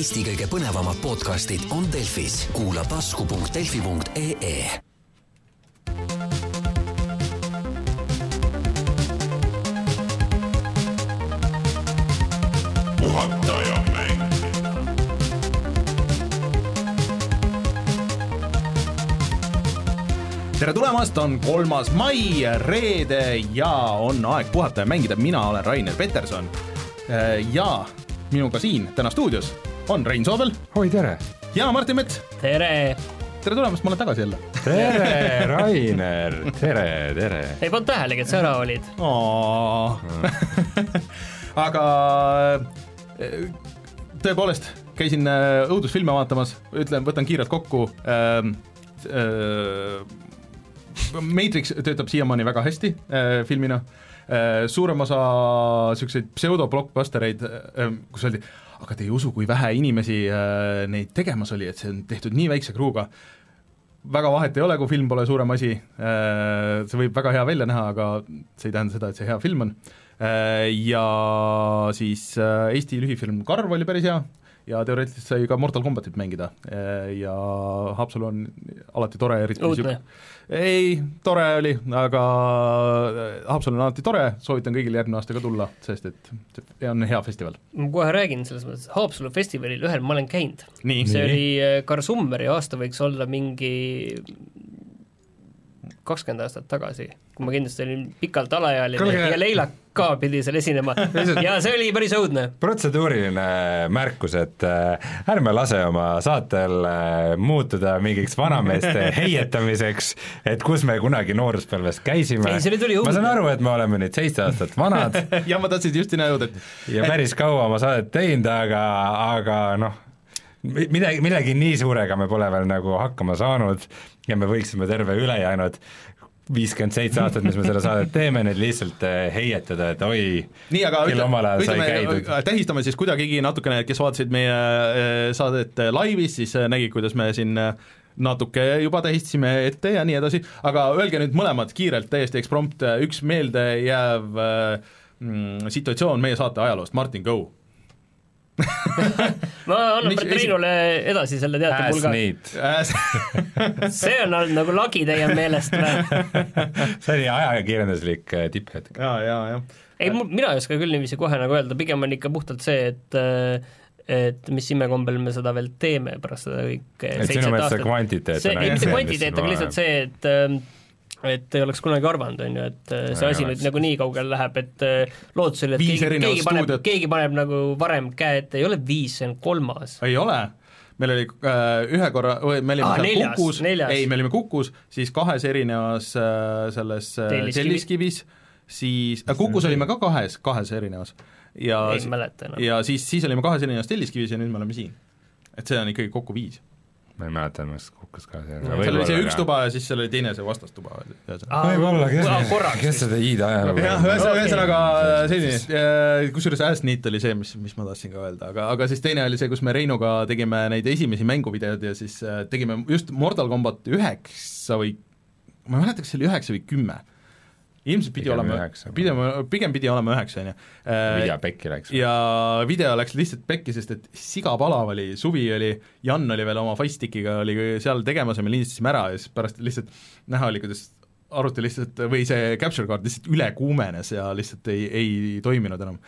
Eesti kõige põnevamad podcastid on Delfis, kuula tasku.delfi.ee puhataja mäng. tere tulemast, on kolmas mai, reede ja on aeg puhata ja mängida, mina olen Rainer Peterson. ja minuga siin täna stuudios on Rein Soobel oi, tere! ja Martin Mets. tere! tere tulemast, ma olen tagasi jälle. tere, Rainer! tere, tere! ei pannud tähelegi, et sa ära olid. aga eh, tõepoolest, käisin eh, õudusfilme vaatamas, ütlen, võtan kiirelt kokku ähm,. Äh, Matrix töötab siiamaani väga hästi äh, filmina äh,, suurem osa niisuguseid pseudo-blockbustereid äh,, kus öeldi, aga te ei usu, kui vähe inimesi äh, neid tegemas oli, et see on tehtud nii väikse kruuga väga vahet ei ole, kui film pole suurem asi, see võib väga hea välja näha, aga see ei tähenda seda, et see hea film on. Ja siis äh, Eesti lühifilm Karv oli päris hea ja teoreetiliselt sai ka Mortal Combatit mängida ja Haapsalu on alati tore, eriti õudne. ei, tore oli, aga Haapsalu on alati tore, soovitan kõigil järgmine aasta ka tulla, sest et see on hea festival. ma kohe räägin selles mõttes, Haapsalu festivalil ühel ma olen käinud. see oli äh, Karl Summeri aasta võiks olla mingi kakskümmend aastat tagasi, kui ma kindlasti olin pikalt alaealine ja Leila ka pidi seal esinema ja see oli päris õudne. protseduuriline märkus, et äh, ärme lase oma saatel äh, muutuda mingiks vanameeste heietamiseks, et kus me kunagi nooruspõlves käisime. Ma saan aru, et me oleme nüüd seitse aastat vanad ja ma tahtsin just sinna jõuda, et ja päris kaua oma saadet teinud, aga, aga noh, midagi, millegi nii suurega me pole veel nagu hakkama saanud ja me võiksime terve ülejäänud viiskümmend seitse aastat, mis me seda saadet teeme, nüüd lihtsalt äh, heietada, et oi, küll omal ajal sai käidud. tähistame siis kuidagigi natukene, kes vaatasid meie äh, saadet äh, laivis, siis äh, nägid, kuidas me siin äh, natuke juba tähistasime ette ja nii edasi, aga öelge nüüd mõlemad kiirelt, täiesti eksprompt, üks meeldejääv äh, mm, situatsioon meie saate ajaloost, Martin Go. Ma annan Mis- praegu Reinule edasi selle teatepulga, Äh, see on olnud nagu lagi teie meelest või? see oli ajakirjanduslik äh, tipphetk. ja, ja, ja ei, mina ei oska küll niiviisi kohe nagu öelda, pigem on ikka puhtalt see, et äh, et mis imekombel me seda veel teeme pärast seda kõike et sinu meelest see kvantiteet see, on ei ainult mitte see, kvantiteet, aga lihtsalt see, et ähm, et ei oleks kunagi arvanud, on ju, et äh, see asi nüüd nagu nii kaugele läheb, et äh, lootus oli, et Viis keegi, keegi paneb keegi paneb nagu varem käe ette, ei ole viis, see on kolmas. ei ole, meil oli äh, ühe korra, me olime seal neljas, Kukus, ei, me olime Kukus, siis kahes erinevas äh, selles äh, Telliskivi. Telliskivis, siis äh, Kukus olime ka kahes, kahes erinevas ja ja siis, siis olime kahes erinevas Telliskivis ja nüüd me oleme siin. et see on ikkagi kokku viis. Ma ei mäleta, mis kukkus ka seal. seal oli see üks tuba ja siis seal oli teine see vastastuba veel. võib-olla, kes kes seda iidajalugu jah, ühesõnaga, selline, kusjuures Assneet oli see, mis, mis ma tahtsin ka öelda, aga, aga siis teine oli see, kus me Reinuga tegime neid esimesi mänguvideod ja siis äh, tegime just Mortal Combat üheksa või ma ei mäleta, kas see oli üheksa või kümme. Ilmselt pidi Pigem olema pigem, pigem pidi olema üheksa, on ju. video pekki läks. ja video läks lihtsalt pekki, sest et siga palav oli, suvi oli, Jan oli veel oma Facetickiga oli seal tegemas ja me lindistasime ära ja siis pärast lihtsalt näha oli, kuidas arvuti lihtsalt või see capture card lihtsalt üle kuumenes ja lihtsalt ei, ei toiminud enam.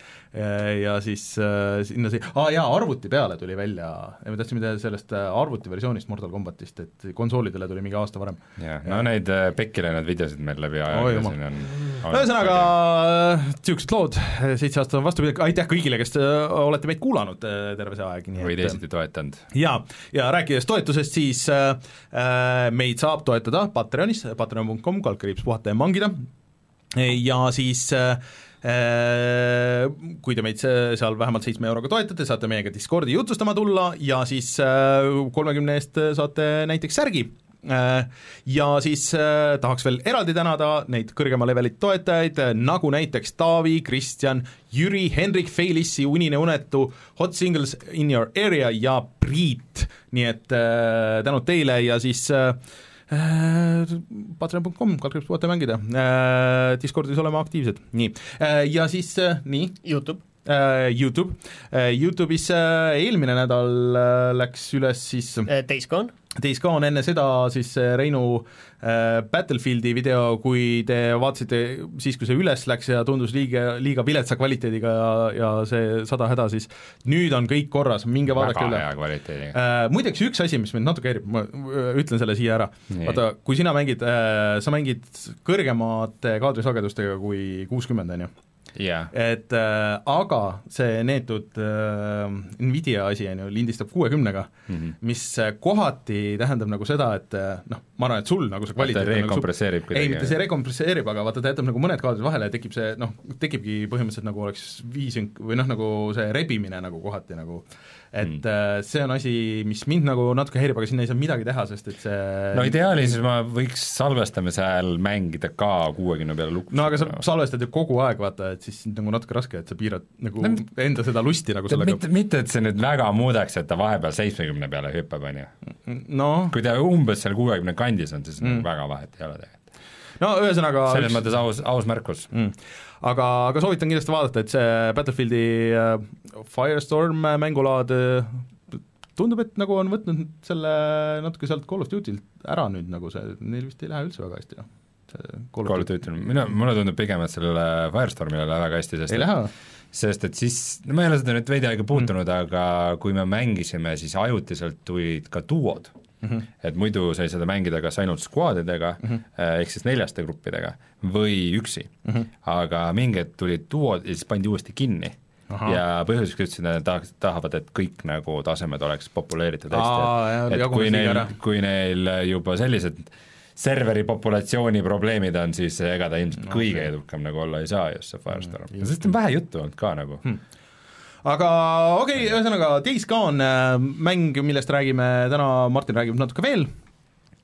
ja siis äh, sinna see, aa jaa, arvuti peale tuli välja, me tahtsime teha sellest äh, arvuti versioonist Mortal Combatist, et konsoolidele tuli mingi aasta varem. jah, no neid äh, pekki läinud videosid meil läbi aja ja jumal. siin on ühesõnaga, niisugused lood, seitse aastat on vastu aitäh kõigile, kes olete meid kuulanud terve see aeg, nii või et teisiti toetanud. ja, ja rääkides toetusest, siis äh, meid saab toetada Patreonis, patreon.com, kaldkriips puhata ja mangida. Ja siis äh, äh, kui te meid se- seal vähemalt seitsme euroga toetate, saate meiega Discordi jutustama tulla ja siis kolmekümne eest saate näiteks särgi. Äh, ja siis äh, tahaks veel eraldi tänada neid kõrgema levelit toetajaid, nagu näiteks Taavi, Kristjan, Jüri, Hendrik, Felissi, Unine Unetu, Hot Singles in your area ja Priit, nii et äh, tänud teile ja siis äh, äh, patreon.com, kaldkriips puhata mängida. Äh,, Discordis oleme aktiivsed, nii. Äh,, ja siis äh, nii, Youtube, äh, Youtube. Äh,, Youtube'is äh, eelmine nädal äh, läks üles siis Days Gone, Days Gone, enne seda siis äh, Reinu äh, Battlefieldi video, kui te vaatasite siis, kui see üles läks ja tundus liiga, liiga viletsa kvaliteediga ja, ja see sada häda, siis nüüd on kõik korras, minge vaadake üle. äh,. Muideks üks asi, mis mind natuke häirib, ma äh, ütlen selle siia ära, vaata, kui sina mängid äh,, sa mängid kõrgemate kaadrisagedustega kui kuuskümmend, on ju jaa, et äh, aga see neetud äh, Nvidia asi on ju, lindistab kuuekümnega mm. -hmm. mis äh, kohati tähendab nagu seda, et äh, noh, ma arvan, et sul nagu see kvaliteet nagu rekompresseerib sup- ei, mitte see rekompresseerib, aga vaata, ta jätab nagu mõned kaadrid vahele ja tekib see noh, tekibki põhimõtteliselt nagu oleks viisünk või noh, nagu see rebimine nagu kohati nagu et Mm. see on asi, mis mind nagu natuke häirib, aga sinna ei saa midagi teha, sest et see no ideaalis ma võiks salvestamise ajal mängida ka kuuekümne peale lukus. no aga sa salvestad ju kogu aeg, vaata, et siis nagu natuke raske, et sa piirad nagu No no, enda seda lusti nagu sellega mitte, mitte et see nüüd väga muudaks, et ta vahepeal seitsmekümne peale hüppab, on ju. noh, kui ta umbes seal kuuekümne kandis on, siis mm. väga vahet ei ole tegelikult. no ühesõnaga selles mõttes aus, aus märkus. mm. aga, aga soovitan kindlasti vaadata, et see Battlefieldi äh, Firestorm äh, mängulaad äh, tundub, et nagu on võtnud selle natuke sealt Call of Duty'lt ära nüüd nagu see, neil vist ei lähe üldse väga hästi, noh. Call of Duty, mina, mulle tundub pigem, et sellele Firestormile läheb väga hästi, sest ei lähe, sest et siis, no ma ei ole seda nüüd veidi aega puutunud mm., aga kui me mängisime, siis ajutiselt tulid ka duod mm. -hmm. et muidu sai seda mängida kas ainult squadidega mm -hmm. ehk siis neljaste gruppidega või üksi mm. -hmm. aga mingi hetk tulid duod ja siis pandi uuesti kinni. Ahah. ja põhjuseks ütlesid, et nad tahaks, tahavad, et kõik nagu tasemed oleks populeeritud hästi et, et kui neil kui neil juba sellised serveri populatsiooni probleemid on, siis ega ta ilmselt no, kõige edukam nagu olla ei saa just see Firestorm mm,, sest on vähe juttu olnud ka nagu hmm.. Aga okei okay,, ühesõnaga Days Gone äh, mäng, millest räägime täna, Martin räägib natuke veel.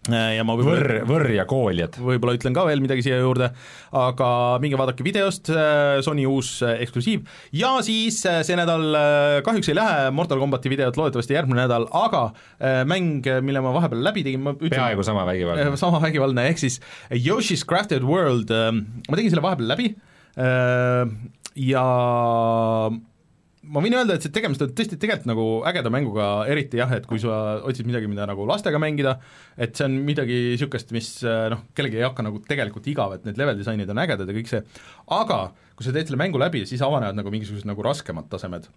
Äh, ja ma võib-olla võrr, võrr ja kooljad. võib-olla ütlen ka veel midagi siia juurde, aga minge vaadake videost, Sony uus äh, eksklusiiv. Ja siis äh, see nädal äh, kahjuks ei lähe Mortal Combati videot, loodetavasti järgmine nädal, aga äh, mäng, mille ma vahepeal läbi tegin, ma ütlen peaaegu sama vägivaldne. sama vägivaldne, ehk siis Yoshi's Crafted World, ma tegin selle vahepeal läbi. Äh, ja ma võin öelda, et see tegemist on tõesti tegelikult nagu ägeda mänguga, eriti jah, et kui sa otsid midagi, mida nagu lastega mängida, et see on midagi niisugust, mis äh, noh, kellelgi ei hakka nagu tegelikult igav, et need level disainid on ägedad ja kõik see, aga kui sa teed selle mängu läbi, siis avanevad nagu mingisugused nagu raskemad tasemed.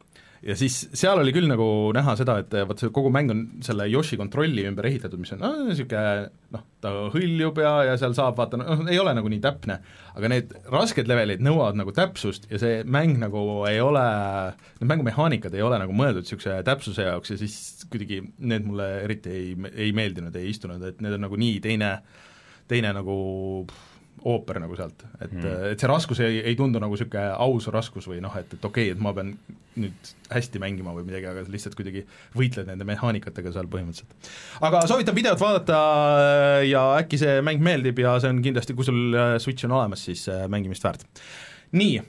Ja siis seal oli küll nagu näha seda, et vot see kogu mäng on selle Yoshi kontrolli ümber ehitatud, mis on niisugune noh, ta hõljub ja, ja seal saab vaata, noh ei ole nagu nii täpne, aga need rasked levelid nõuavad nagu täpsust ja see mäng nagu ei ole, need mängumehaanikad ei ole nagu mõeldud niisuguse täpsuse jaoks ja siis kuidagi need mulle eriti ei, ei meeldinud, ei istunud, et need on nagu nii teine, teine nagu pff, ooper nagu sealt, et mm., et see raskus ei, ei tundu nagu niisugune aus raskus või noh, et, et okei okay,, et ma pean nüüd hästi mängima või midagi, aga lihtsalt kuidagi võitled nende mehaanikatega seal põhimõtteliselt. aga soovitan videot vaadata ja äkki see mäng meeldib ja see on kindlasti, kui sul äh, Switch on olemas, siis äh, mängimist väärt nii,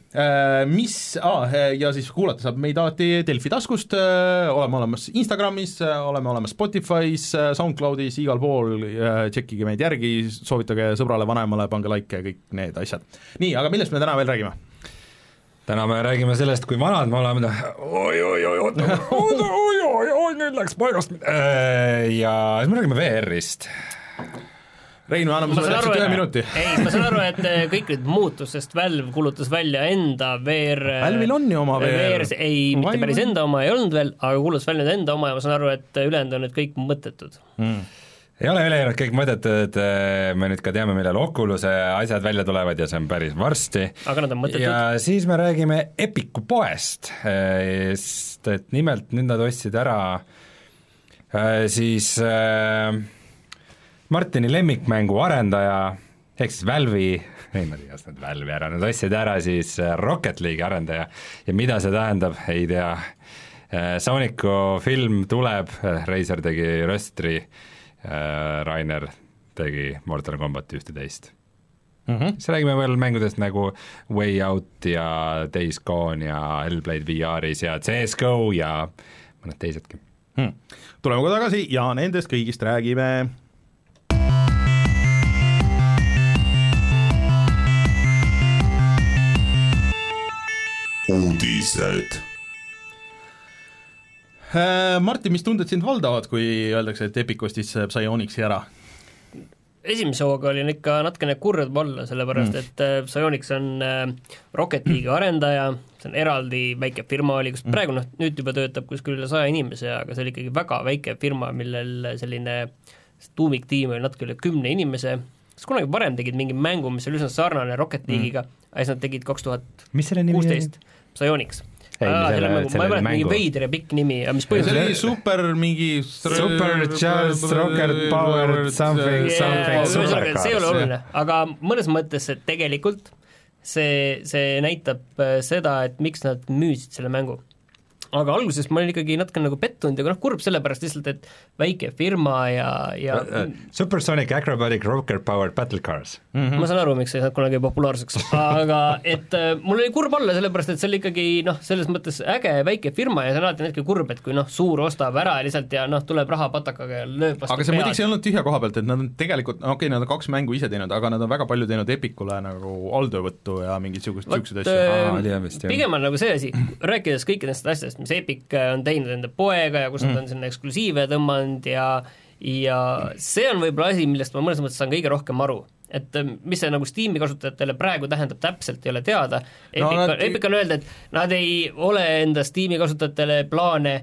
mis ah,, ja siis kuulata saab meid alati Delfi taskust, oleme olemas Instagramis, oleme olemas Spotify's, SoundCloudis, igal pool, tšekkige meid järgi, soovitage sõbrale, vanemale, pange like ja kõik need asjad. nii, aga millest me täna veel räägime? täna me räägime sellest, kui vanad me oleme, oi-oi-oi, oota, oi-oi-oi, nüüd läks paigast. ja siis me räägime VR-ist. Reinu, anname ma sulle täpselt ühe minuti. ei, ma saan aru, et eh, kõik nüüd muutus, sest Valve kuulutas välja enda VR Valve'il on ju oma VR. VR, ei, mitte päris enda oma ei olnud veel, aga kuulutas välja enda oma ja ma saan aru, et ülejäänud on nüüd kõik mõttetud. ei ole ülejäänud kõik mõttetud, me nüüd ka teame, millal Oculus'e asjad välja tulevad ja see on päris varsti. aga nad on mõttetud. ja siis me räägime Epiku poest, sest et nimelt nüüd nad ostsid ära siis äh, Martini lemmikmängu arendaja ehk siis Valve'i ei nad ei ostnud Valve'i ära, nad ostsid ära siis äh, Rocket League'i arendaja ja mida see tähendab, ei tea. Sooniku film tuleb, Razer tegi Röstri, Rainer tegi Mortal Combati ühte-teist siis räägime veel mängudest nagu Way Out ja Days Gone ja Hellblade VR-is ja CS GO ja mõned teisedki. Hmm. tuleme kohe tagasi ja nendest kõigist räägime uudised. Äh, Martin, mis tunded sind valdavad, kui öeldakse, et Epic ostis äh, Psyonixi ära? esimese hooga olin ikka natukene kurb olla, sellepärast mm. et äh, Psyonix on äh, Rocket League'i arendaja, see on eraldi väike firma oli, kus praegu noh, nüüd juba töötab kuskil üle saja inimese, aga see oli ikkagi väga väike firma, millel selline tuumiktiim oli natuke üle kümne inimese, kas kunagi varem tegid mingi mängu, mis oli üsna sarnane Rocket League'iga mm., aga siis nad tegid kaks tuhat mis selle nimi oli? kuusteist, Psyonix. Ei, selle- ma ei selle mäleta, mingi veider ja pikk nimi, aga mis see põhjusel oli super mingi Super Charles Rocket Powered something, something, super ühesõnaga, see ei ole cars, oluline, aga mõnes mõttes et tegelikult see, see näitab äh, seda, et miks nad müüsid selle mängu. Aga alguses ma olin ikkagi natuke nagu pettunud ja noh, kurb sellepärast lihtsalt, et väike firma ja, ja Supersonic Acrobatic Rocket Powered Battle Cars. mm -hmm. ma saan aru, miks see ei saanud kunagi populaarseks, aga et äh, mul oli kurb olla, sellepärast et see oli ikkagi noh, selles mõttes äge väike firma ja see on alati natuke kurb, et kui noh, suur ostab ära lihtsalt ja noh, tuleb raha patakaga ja lööb vastu aga see muideks ei olnud tühja koha pealt, et nad on tegelikult, okei okay,, nad on kaks mängu ise teinud, aga nad on väga palju teinud Epicule nagu alltöövõttu ja mingeid niisuguseid, niisuguseid asju. pigem on nagu see asi, rääkides kõikidest asjadest, mis Epic äh, on teinud enda poega ja kus mm. nad on sinna eksklusiive tõmmanud ja ja see on võib-olla asi, millest ma mõnes mõttes saan kõige rohkem aru et äh, mis see nagu Steam'i kasutajatele praegu tähendab täpselt, ei ole teada. Epic No no, nad- on, Epic on öelnud, et nad ei ole enda Steam'i kasutajatele plaane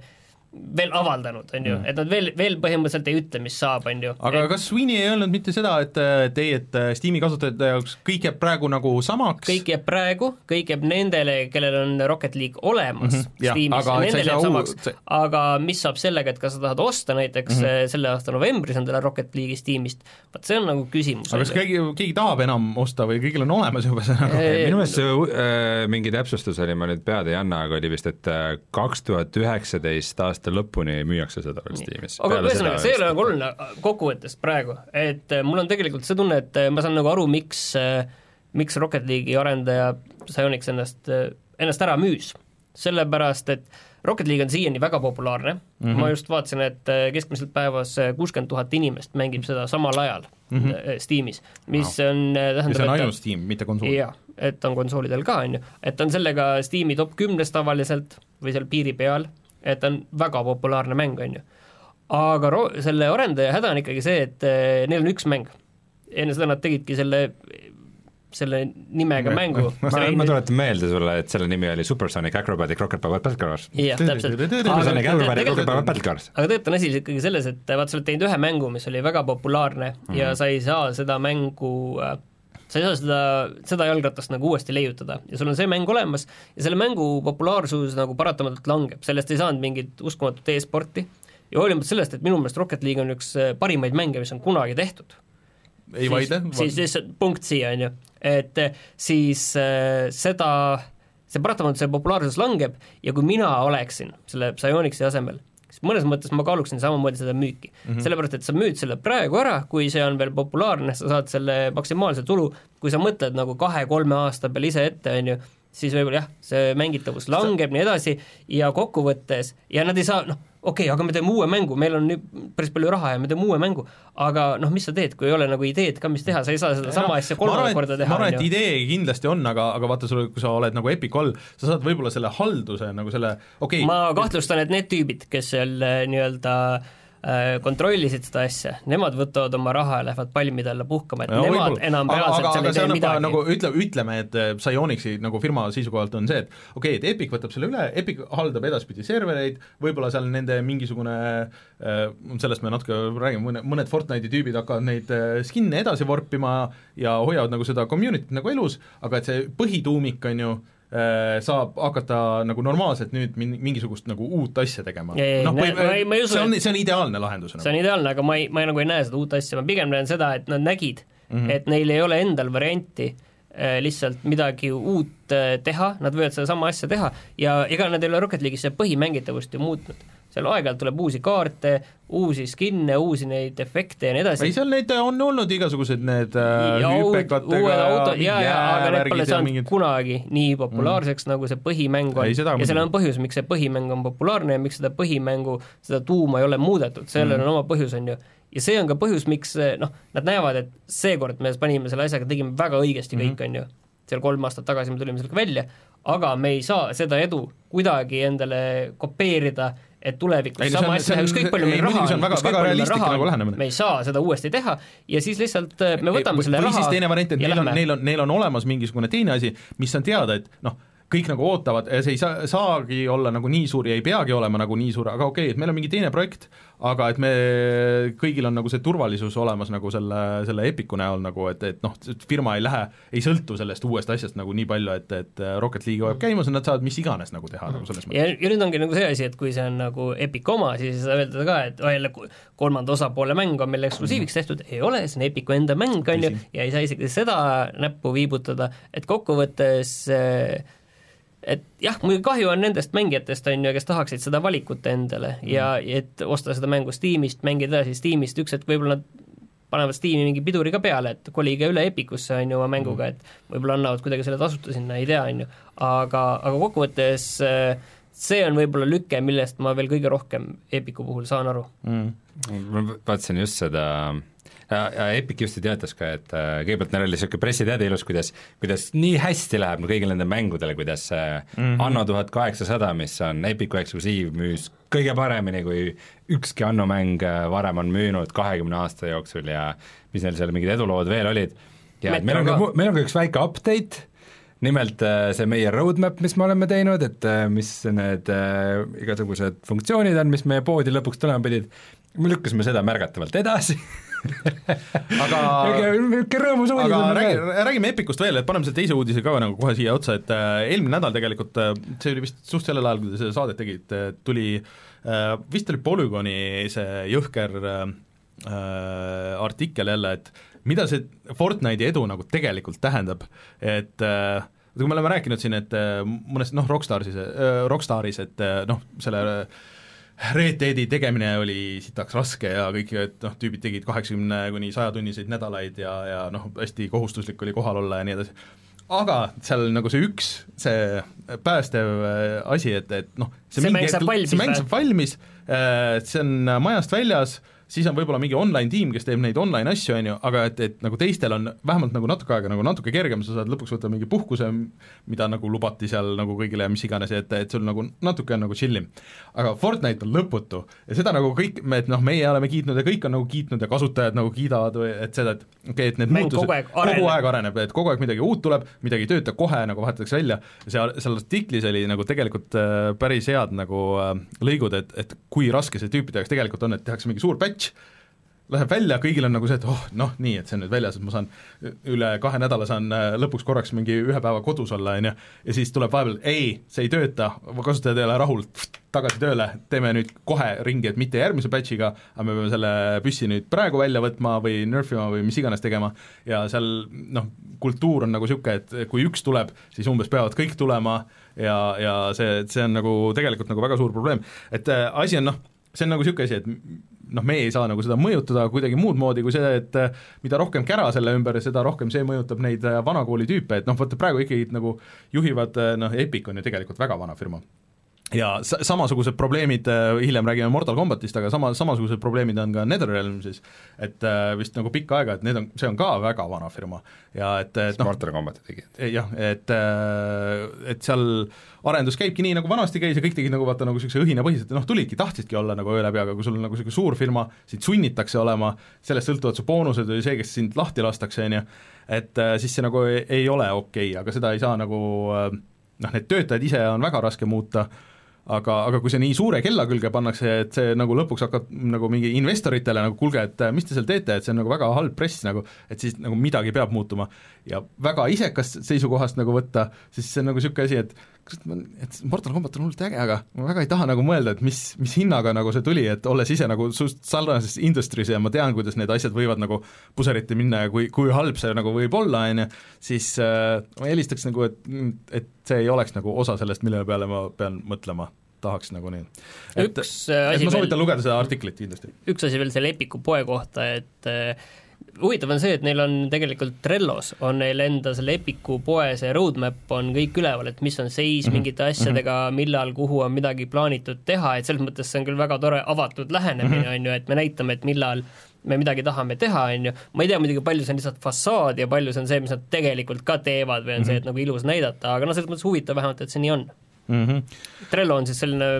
veel avaldanud, on ju, et nad veel, veel põhimõtteliselt ei ütle, mis saab, on ju. aga kas Sweeney ei öelnud mitte seda, et et ei, et äh, Steam'i kasutajate jaoks kõik jääb praegu nagu samaks? kõik jääb praegu, kõik jääb nendele, kellel on Rocket League olemas mm -hmm, Steamis aga et nendele jääb samaks see-, aga mis saab sellega, et kas sa tahad osta näiteks mm -hmm. selle aasta novembris endale Rocket League'i Steamist, vot see on nagu küsimus. aga kas keegi, keegi tahab enam osta või kõigil on olemas juba see nagu minu meelest see äh, mingi täpsustus oli, ma nüüd pead ei anna, aga oli vist, et äh, kaks tuhat üheksateist aasta lõpuni müüakse seda veel Steamis. aga ühesõnaga, see ei ole nagu oluline kokkuvõttes praegu, et äh, mul on tegelikult see tunne, et äh, ma saan nagu aru, miks, miks Rocket League'i arendaja Psyonix ennast, ennast ära müüs. sellepärast, et Rocket League on siiani väga populaarne mm, Mhm. -hmm. ma just vaatasin, et keskmiselt päevas kuuskümmend tuhat inimest mängib seda samal ajal mm -hmm. Steamis, mis wow. on, tähendab, see on et ainult Steam, mitte konsool. jaa, et on konsoolidel ka, on ju, et on sellega Steam'i top kümnes tavaliselt või seal piiri peal, et on väga populaarne mäng, on ju. aga ro-, selle arendaja häda on ikkagi see, et eh, neil on üks mäng. enne seda nad tegidki selle, selle nimega mängu. ma, ma tuletan meelde sulle, et selle nimi oli Supersonic Acrobatic Rocket Powered Battle Cars. jah, täpselt. Supersonic Acrobatic Rocket Powered Battle Cars. aga tegelikult on asi ikkagi selles, et vaat sa oled teinud ühe mängu, mis oli väga populaarne mm Mhm. -hmm. ja sa ei saa seda mängu äh, sa ei saa seda, seda jalgratast nagu uuesti leiutada. Ja sul on see mäng olemas. Ja selle mängu populaarsus nagu paratamatult langeb, sellest ei saanud mingit uskumatut e-sporti. Ja hoolimata sellest, et minu meelest Rocket League on üks äh, parimaid mänge, mis on kunagi tehtud, ei vaidle, siis lihtsalt punkt siia, on ju, et eh, siis äh, seda, see paratamatult see populaarsus langeb. Ja kui mina oleksin selle Psyonixi asemel, siis mõnes mõttes ma kaaluksin samamoodi seda müüki mm. -hmm. sellepärast, et sa müüd selle praegu ära, kui see on veel populaarne, sa saad selle maksimaalse tulu, kui sa mõtled nagu kahe-kolme aasta peale ise ette, on ju, siis võib-olla jah, see mängitavus langeb, nii edasi, ja kokkuvõttes, ja nad ei saa, noh, okei okay,, aga me teeme uue mängu, meil on nüüd päris palju raha ja me teeme uue mängu, aga noh, mis sa teed, kui ei ole nagu ideed ka, mis teha, sa ei saa seda sama asja kolmandat korda teha, ma arvan, et idee kindlasti on, aga, aga vaata sulle, kui sa oled nagu Epic all, sa saad võib-olla selle halduse nagu selle, okei. Okay,, ma kahtlustan, et need tüübid, kes seal äh, nii-öelda äh, kontrollisid seda asja, nemad võtavad oma raha ja lähevad palmide alla puhkama, et No nemad võib-olla. enam reaalselt seal ei tee juba midagi nagu ütle, ütleme, et äh, Psyonixi nagu firma seisukohalt on see, et okei okay,, et Epic võtab selle üle, Epic haldab edaspidi servereid, võib-olla seal nende mingisugune äh, sellest me natuke räägime, mõne, mõned Fortnite'i tüübid hakkavad neid äh, skin'e edasi vorpima ja hoiavad nagu seda community't nagu elus, aga et see põhituumik on ju äh, saab hakata nagu normaalselt nüüd min- mingisugust nagu uut asja tegema. Noh, see on, see on ideaalne lahendus see on ideaalne, aga ma ei, ma ei, nagu ei näe seda uut asja, ma pigem näen seda, et nad nägid mm. -hmm. et neil ei ole endal varianti äh, lihtsalt midagi uut äh, teha, nad võivad sedasama asja teha ja ega nad ei ole Rocket League'is seda põhimängitavust ju muutnud. Seal aeg-ajalt tuleb uusi kaarte, uusi skin'e, uusi neid efekte ja nii edasi ei, seal neid on olnud igasugused need äh, ja hüpekatega autod ja, ja aga need pole ja saanud mingid kunagi nii populaarseks mm., nagu see põhimäng on ja muidugi. on põhjus, miks see põhimäng on populaarne ja miks seda põhimängu, seda tuuma ei ole muudetud, sellel mm. on oma põhjus, on ju. ja see on ka põhjus, miks noh, nad näevad, et seekord me panime selle asjaga, tegime väga õigesti kõik, on ju. seal kolm aastat tagasi me tulime sellega välja, aga me ei saa seda edu kuidagi endale kopeerida, et tulevikus Ei, sama asja ükskõik palju ei, meil raha on väga- ükskõik palju meil raha nagu on, lähenemine. me ei saa seda uuesti teha ja siis lihtsalt äh, me võtame selle või raha siis teine variant, et neil on, neil on, neil on olemas mingisugune teine asi, mis on teada, et noh, kõik nagu ootavad, see ei saa, saagi olla nagu nii suur ja ei peagi olema nagu nii suur, aga okei okay,, et meil on mingi teine projekt, aga et me, kõigil on nagu see turvalisus olemas nagu selle, selle Epiku näol nagu, et, et noh, firma ei lähe, ei sõltu sellest uuest asjast nagu nii palju, et, et Rocket League hoiab käimas ja nad saavad mis iganes nagu teha nagu selles mõttes. ja, nüüd ongi nagu see asi, et kui see on nagu Epic oma, siis ei saa öelda ka, et oh, jälle kolmanda osapoole mäng on meil eksklusiiviks tehtud, ei ole, see on Epicu enda mäng, on ju, ja ei saa isegi seda näppu viibutada, et kokkuvõttes äh, et jah, muidugi kahju on nendest mängijatest, on ju, kes tahaksid seda valikut endale ja et osta seda mängu Steamist, mängida edasi Steamist, üks hetk võib-olla nad panevad Steam'i mingi piduri ka peale, et kolige üle Epicusse, on ju, oma mänguga, et võib-olla annavad kuidagi selle tasuta sinna, ei tea, on ju, aga, aga kokkuvõttes äh, see on võib-olla lüke, millest ma veel kõige rohkem Epicu puhul saan aru. mm. ma vaatasin just seda ja, ja Epic just teatas ka, et äh, kõigepealt neil oli niisugune pressiteade ilus, kuidas, kuidas nii hästi läheb no kõigil nendel mängudele, kuidas äh, mm -hmm. Anno tuhat kaheksasada, mis on Epicu eksklusiiv, müüs kõige paremini, kui ükski Anno mäng äh, varem on müünud kahekümne aasta jooksul ja mis neil seal mingid edulood veel olid. ja et meil on ka., meil on ka üks väike update, nimelt äh, see meie roadmap, mis me oleme teinud, et äh, mis need äh, igasugused funktsioonid on, mis meie poodi lõpuks tulema pidid, me lükkasime seda märgatavalt edasi aga niisugune rõõmus uudis on räägi, räägime Epicust veel, et paneme selle teise uudise ka nagu kohe siia otsa, et äh, eelmine nädal tegelikult, äh, see oli vist suht sellel ajal, kui te seda saadet tegite, tuli äh, vist oli Polygoni see jõhker äh, äh, artikkel jälle, et mida see Fortnite'i edu nagu tegelikult tähendab, et äh, kui me oleme rääkinud siin, et äh, mõnes noh, Rockstarsis äh,, Rockstaris, et äh, noh, selle Red Deadi tegemine oli sitaks raske ja kõik, noh, tüübid tegid kaheksakümne kuni sajatunniseid nädalaid ja, ja noh, hästi kohustuslik oli kohal olla ja nii edasi. aga seal nagu see üks, see päästev äh, asi, et, et noh, See mäng saab valmis see mäng saab valmis, see on majast väljas, siis on võib-olla mingi online tiim, kes teeb neid online asju, on ju, aga et, et nagu teistel on vähemalt nagu natuke aega nagu natuke kergem, sa saad lõpuks võtta mingi puhkuse, mida nagu lubati seal nagu kõigile ja mis iganes, et, et sul nagu natuke on nagu chill im. aga Fortnite on lõputu ja seda nagu kõik, me, et noh, meie oleme kiitnud ja kõik on nagu kiitnud ja kasutajad nagu kiidavad või et seda, et okei okay,, et need Mäng muutused kogu aeg areneb. kogu aeg areneb, et kogu aeg midagi uut tuleb, midagi ei tööta kohe, nagu vahetatakse välja, seal, seal artiklis oli nagu tegelikult äh, päris head nagu äh, lõigud, et, et kui raske see tüüpide jaoks tegelikult on, et tehakse mingi suur patch, läheb välja, kõigil on nagu see, et oh noh, nii, et see on nüüd väljas, et ma saan üle kahe nädala saan äh, lõpuks korraks mingi ühe päeva kodus olla, on ju, ja siis tuleb vahepeal, ei, see ei tööta, kasutajad ei ole rahul, tagasi tööle, teeme nüüd kohe ringi, et mitte järgmise batch'iga, aga me peame selle püssi nüüd praegu välja võtma või nerfima või mis iganes tegema ja seal noh, kultuur on nagu niisugune, et kui üks tuleb, siis umbes peavad kõik tulema ja, ja see, see on nagu tegelikult nagu väga suur probleem. et äh, asi on noh, see on nagu niisugune asi, et noh, meie ei saa nagu seda mõjutada kuidagi muud moodi kui see, et äh, mida rohkem kära selle ümber, seda rohkem see mõjutab neid äh, vanakooli tüüpe, et noh, vaata praegu ikkagi nagu juhivad äh, noh, Epic on ju tegelikult väga vana firma ja sa-, samasugused probleemid, hiljem räägime Mortal Combatist, aga sama, samasugused probleemid on ka NetherRealmsis, et äh, vist nagu pikka aega, et need on, see on ka väga vana firma. Ja et, et noh, Mortal Combati tegid. jah, et, äh, et seal arendus käibki nii, nagu vanasti käis ja kõik tegid nagu vaata nagu niisuguse õhinapõhiselt ja noh, tulidki, tahtsidki olla nagu öö läbi, aga kui sul on nagu niisugune suur firma, sind sunnitakse olema, sellest sõltuvad su boonused või see, kes sind lahti lastakse, on ju, et äh, siis see nagu ei, ei ole okei okay,, aga seda ei saa nagu äh, noh, need töötajad ise on väga raske muuta, aga, aga kui see nii suure kella külge pannakse, et see nagu lõpuks hakkab nagu mingi investoritele nagu kuulge, et äh, mis te seal teete, et see on nagu väga halb press nagu, et siis nagu midagi peab muutuma. ja väga isekast seisukohast nagu võtta, siis see on nagu niisugune asi, et kas ma, et Mortal Combat on hullult äge, aga ma väga ei taha nagu mõelda, et mis, mis hinnaga nagu see tuli, et olles ise nagu suht sarnases industry's ja ma tean, kuidas need asjad võivad nagu puseriti minna ja kui, kui halb see nagu võib olla, on ju, siis äh, ma eelistaks nagu, et, et see ei oleks nagu osa sellest, mille peale ma pean mõtlema tahaks nagu nii. et, äh, et ma soovitan veel- lugeda seda artiklit kindlasti. üks asi veel selle Epiku poe kohta, et äh, huvitav on see, et neil on tegelikult Trellos on neil enda selle Epiku poe see roadmap on kõik üleval, et mis on seis mm -hmm. mingite asjadega, millal, kuhu on midagi plaanitud teha, et selles mõttes see on küll väga tore avatud lähenemine, on ju, et me näitame, et millal me midagi tahame teha, on ju, ma ei tea muidugi, palju see on lihtsalt fassaad ja palju see on see, mis nad tegelikult ka teevad või on mm -hmm. see, et nagu ilus näidata, aga noh, selles mõttes huvitav vähemalt, et see nii on mm. -hmm. Trello on siis selline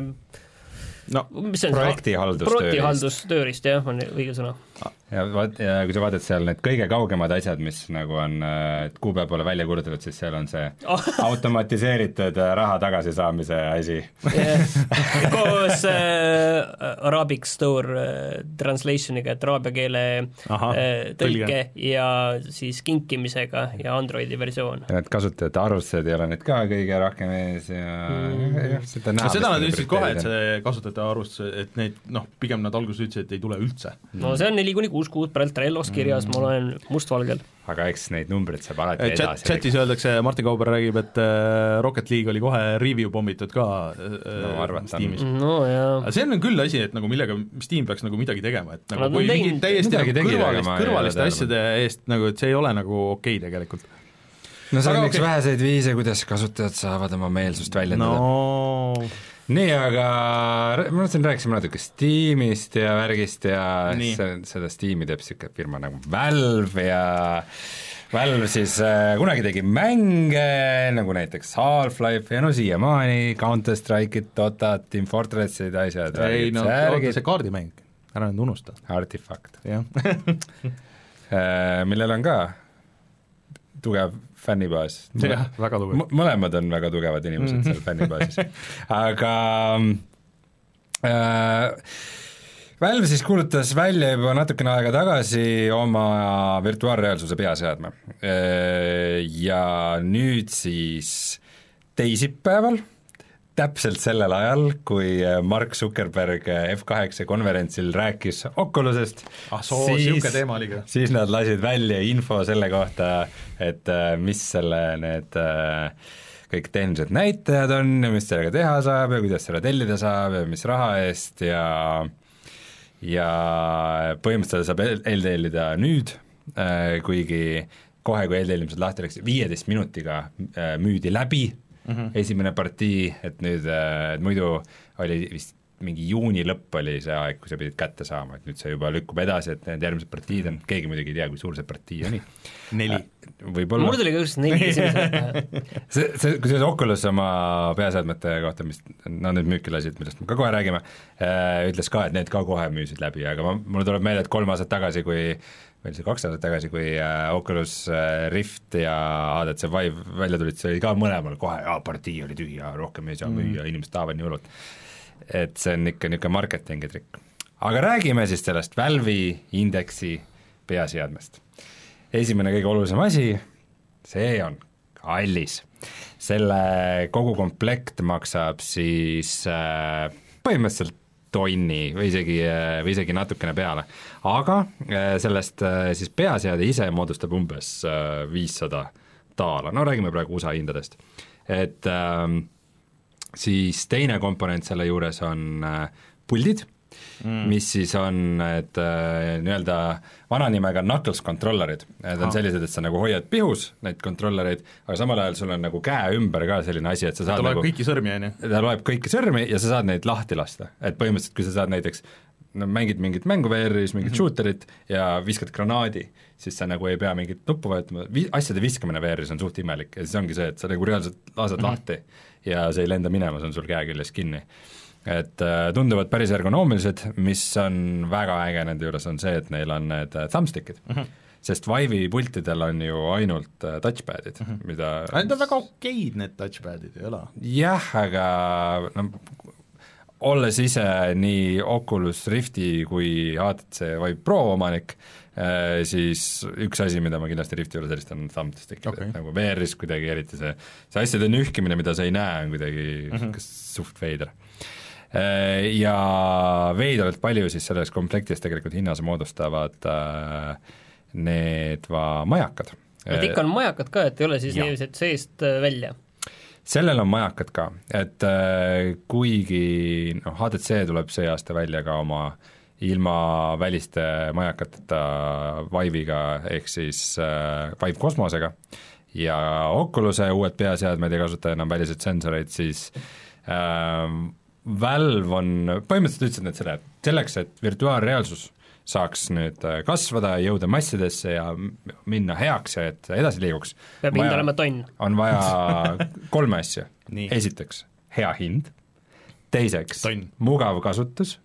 no mis see on projektihaldustööriist. projektihaldustööriist, jah, on õige sõna. Ja vaat, ja kui sa vaatad seal need kõige kaugemad asjad, mis nagu on, et kuupäev pole välja kuulutatud, siis seal on see Oh. automatiseeritud äh, raha tagasisaamise asi. koos äh, Arabic Store äh, translation'iga, et araabia keele Ahah, äh, tõlke ja siis kinkimisega ja Androidi versioon. ja need kasutajate arvustused ei ole nüüd ka kõige rohkem ees ja mm. jah, seda aga näha. seda nad ütlesid kohe, et see kasutajate arvustus, et neid noh, pigem nad alguses ütlesid, et ei tule üldse. no see on neli kuni kuus kuud praegu Trellos kirjas, ma loen mustvalgel. aga eks neid numbreid saab alati chat, edasi chatis öeldakse, Martin Kauber räägib, et äh, Rocket League oli kohe review pommitud ka äh, No arvan. Steamis. no jaa, aga see on küll asi, et nagu millega Steam peaks nagu midagi tegema, et nagu Nad kui mingi täiesti midagi nagu aga kõrvalist, kõrvaliste ole asjade eest nagu, et see ei ole nagu okei okay tegelikult. no see Aga on üks okei. väheseid viise, kuidas kasutajad saavad oma meelsust väljendada no.. nii, aga ma mõtlesin, rääkisime natuke Steamist ja värgist ja Nii. seda Steam'i teeb niisugune firma nagu Valve ja Valve siis äh, kunagi tegi mänge nagu näiteks Half-Life ja no siiamaani Counter Strike'it, Dotat, Team Fortressid, asjad, ei no oota, see, kaardimäng, ära nüüd unusta, Artifact, jah. millel on ka tugev fännibaas. jah, väga tugev. Mõlemad on väga tugevad inimesed seal fännibaasis, aga äh, Valve siis kuulutas välja juba natukene aega tagasi oma virtuaalreaalsuse peaseadme ja nüüd siis teisipäeval täpselt sellel ajal, kui Mark Zuckerberg F8 konverentsil rääkis Oculusest, ah ka. siis nad lasid välja info selle kohta, et äh, mis selle need äh, kõik tehnilised näitajad on ja mis sellega teha saab ja kuidas selle tellida saab ja mis raha eest ja ja põhimõtteliselt saab eel- eeltellida nüüd, kuigi kohe, kui eeltellimised lahti läksid, viieteist minutiga äh, müüdi läbi mm -hmm. esimene partii, et nüüd, et muidu oli vist mingi juuni lõpp oli see aeg, kui sa pidid kätte saama, et nüüd see juba lükkub edasi, et need järgmised partiid on, keegi muidugi ei tea, kui suur see partii oli. neli. võib-olla mul tuli ka just neli esimesed pähe. see, see, kusjuures Oculus oma peaseadmete kohta, mis nad nüüd müüki lasid, millest me ka kohe räägime, ütles ka, et need ka kohe müüsid läbi, aga ma, mulle tuleb meelde, et kolm aastat tagasi, kui või oli see kaks aastat tagasi, kui äh, Oculus äh, Rift ja HTC Vive välja tulid, see oli ka mõlemal kohe, partii oli tühi ja rohkem ei saa müüa, inimesed tahavad nii hullult. et see on ikka niisugune marketingi trikk. aga räägime siis sellest Valve'i indeksi peaseadmest esimene kõige olulisem asi, see on kallis. selle kogu komplekt maksab siis äh, põhimõtteliselt tonni või isegi, või isegi natukene peale. aga äh, sellest äh, siis peaseade ise moodustab umbes viissada daala, no räägime praegu USA hindadest. et ähm, siis teine komponent selle juures on äh, puldid mm., mis siis on need äh, nii-öelda vana nimega knuckles controller'id, need on Ah. sellised, et sa nagu hoiad pihus neid controller'id, aga samal ajal sul on nagu käe ümber ka selline asi, et sa ta saad loeb nagu kõiki sõrmi, on ju. ta loeb kõiki sõrmi ja sa saad neid lahti lasta, et põhimõtteliselt kui sa saad näiteks no mängid mingit mängu VR-is, mingit mm -hmm. shooter'it ja viskad granaadi, siis sa nagu ei pea mingit nuppu vajutama, vi-, asjade viskamine VR-is on suht imelik ja siis ongi see, et sa nagu reaalselt lased mm -hmm. lahti ja see ei lenda minema, see on sul käe küljes kinni. Et äh, tunduvad päris ergonoomilised, mis on väga äge nende juures, on see, et neil on need äh, thumbstick'id mm. -hmm sest Vive'i pultidel on ju ainult äh, touchpad'id mm, -hmm. mida Need on väga okeid, need touchpad'id ei ole. jah, aga no olles ise nii Oculus Rifti kui HTC Vive Pro omanik, siis üks asi, mida ma kindlasti Rifti juures eristan, on thumbstick'id okay., et nagu VR-is kuidagi eriti see, see asjade nühkimine, mida sa ei näe, on kuidagi mm -hmm. suht veider. Ja veidralt palju siis selles komplektis tegelikult hinnas moodustavad äh, need va- majakad. et ikka on majakad ka, et ei ole siis niiviisi, et seest äh, välja. sellel on majakad ka, et äh, kuigi noh, HTC tuleb see aasta välja ka oma ilma väliste majakateta Vive'iga, ehk siis äh, Vive kosmosega ja Oculus'e uued peaseadmed ei kasuta enam väliseid sensoreid, siis äh, Valve on, põhimõtteliselt ütlesid nad selle, selleks, et virtuaalreaalsus saaks nüüd äh, kasvada, jõuda massidesse ja minna heaks ja et edasi liiguks, peab hind olema tonn. on vaja kolme asja esiteks, hea hind, teiseks Tonn., mugav kasutus,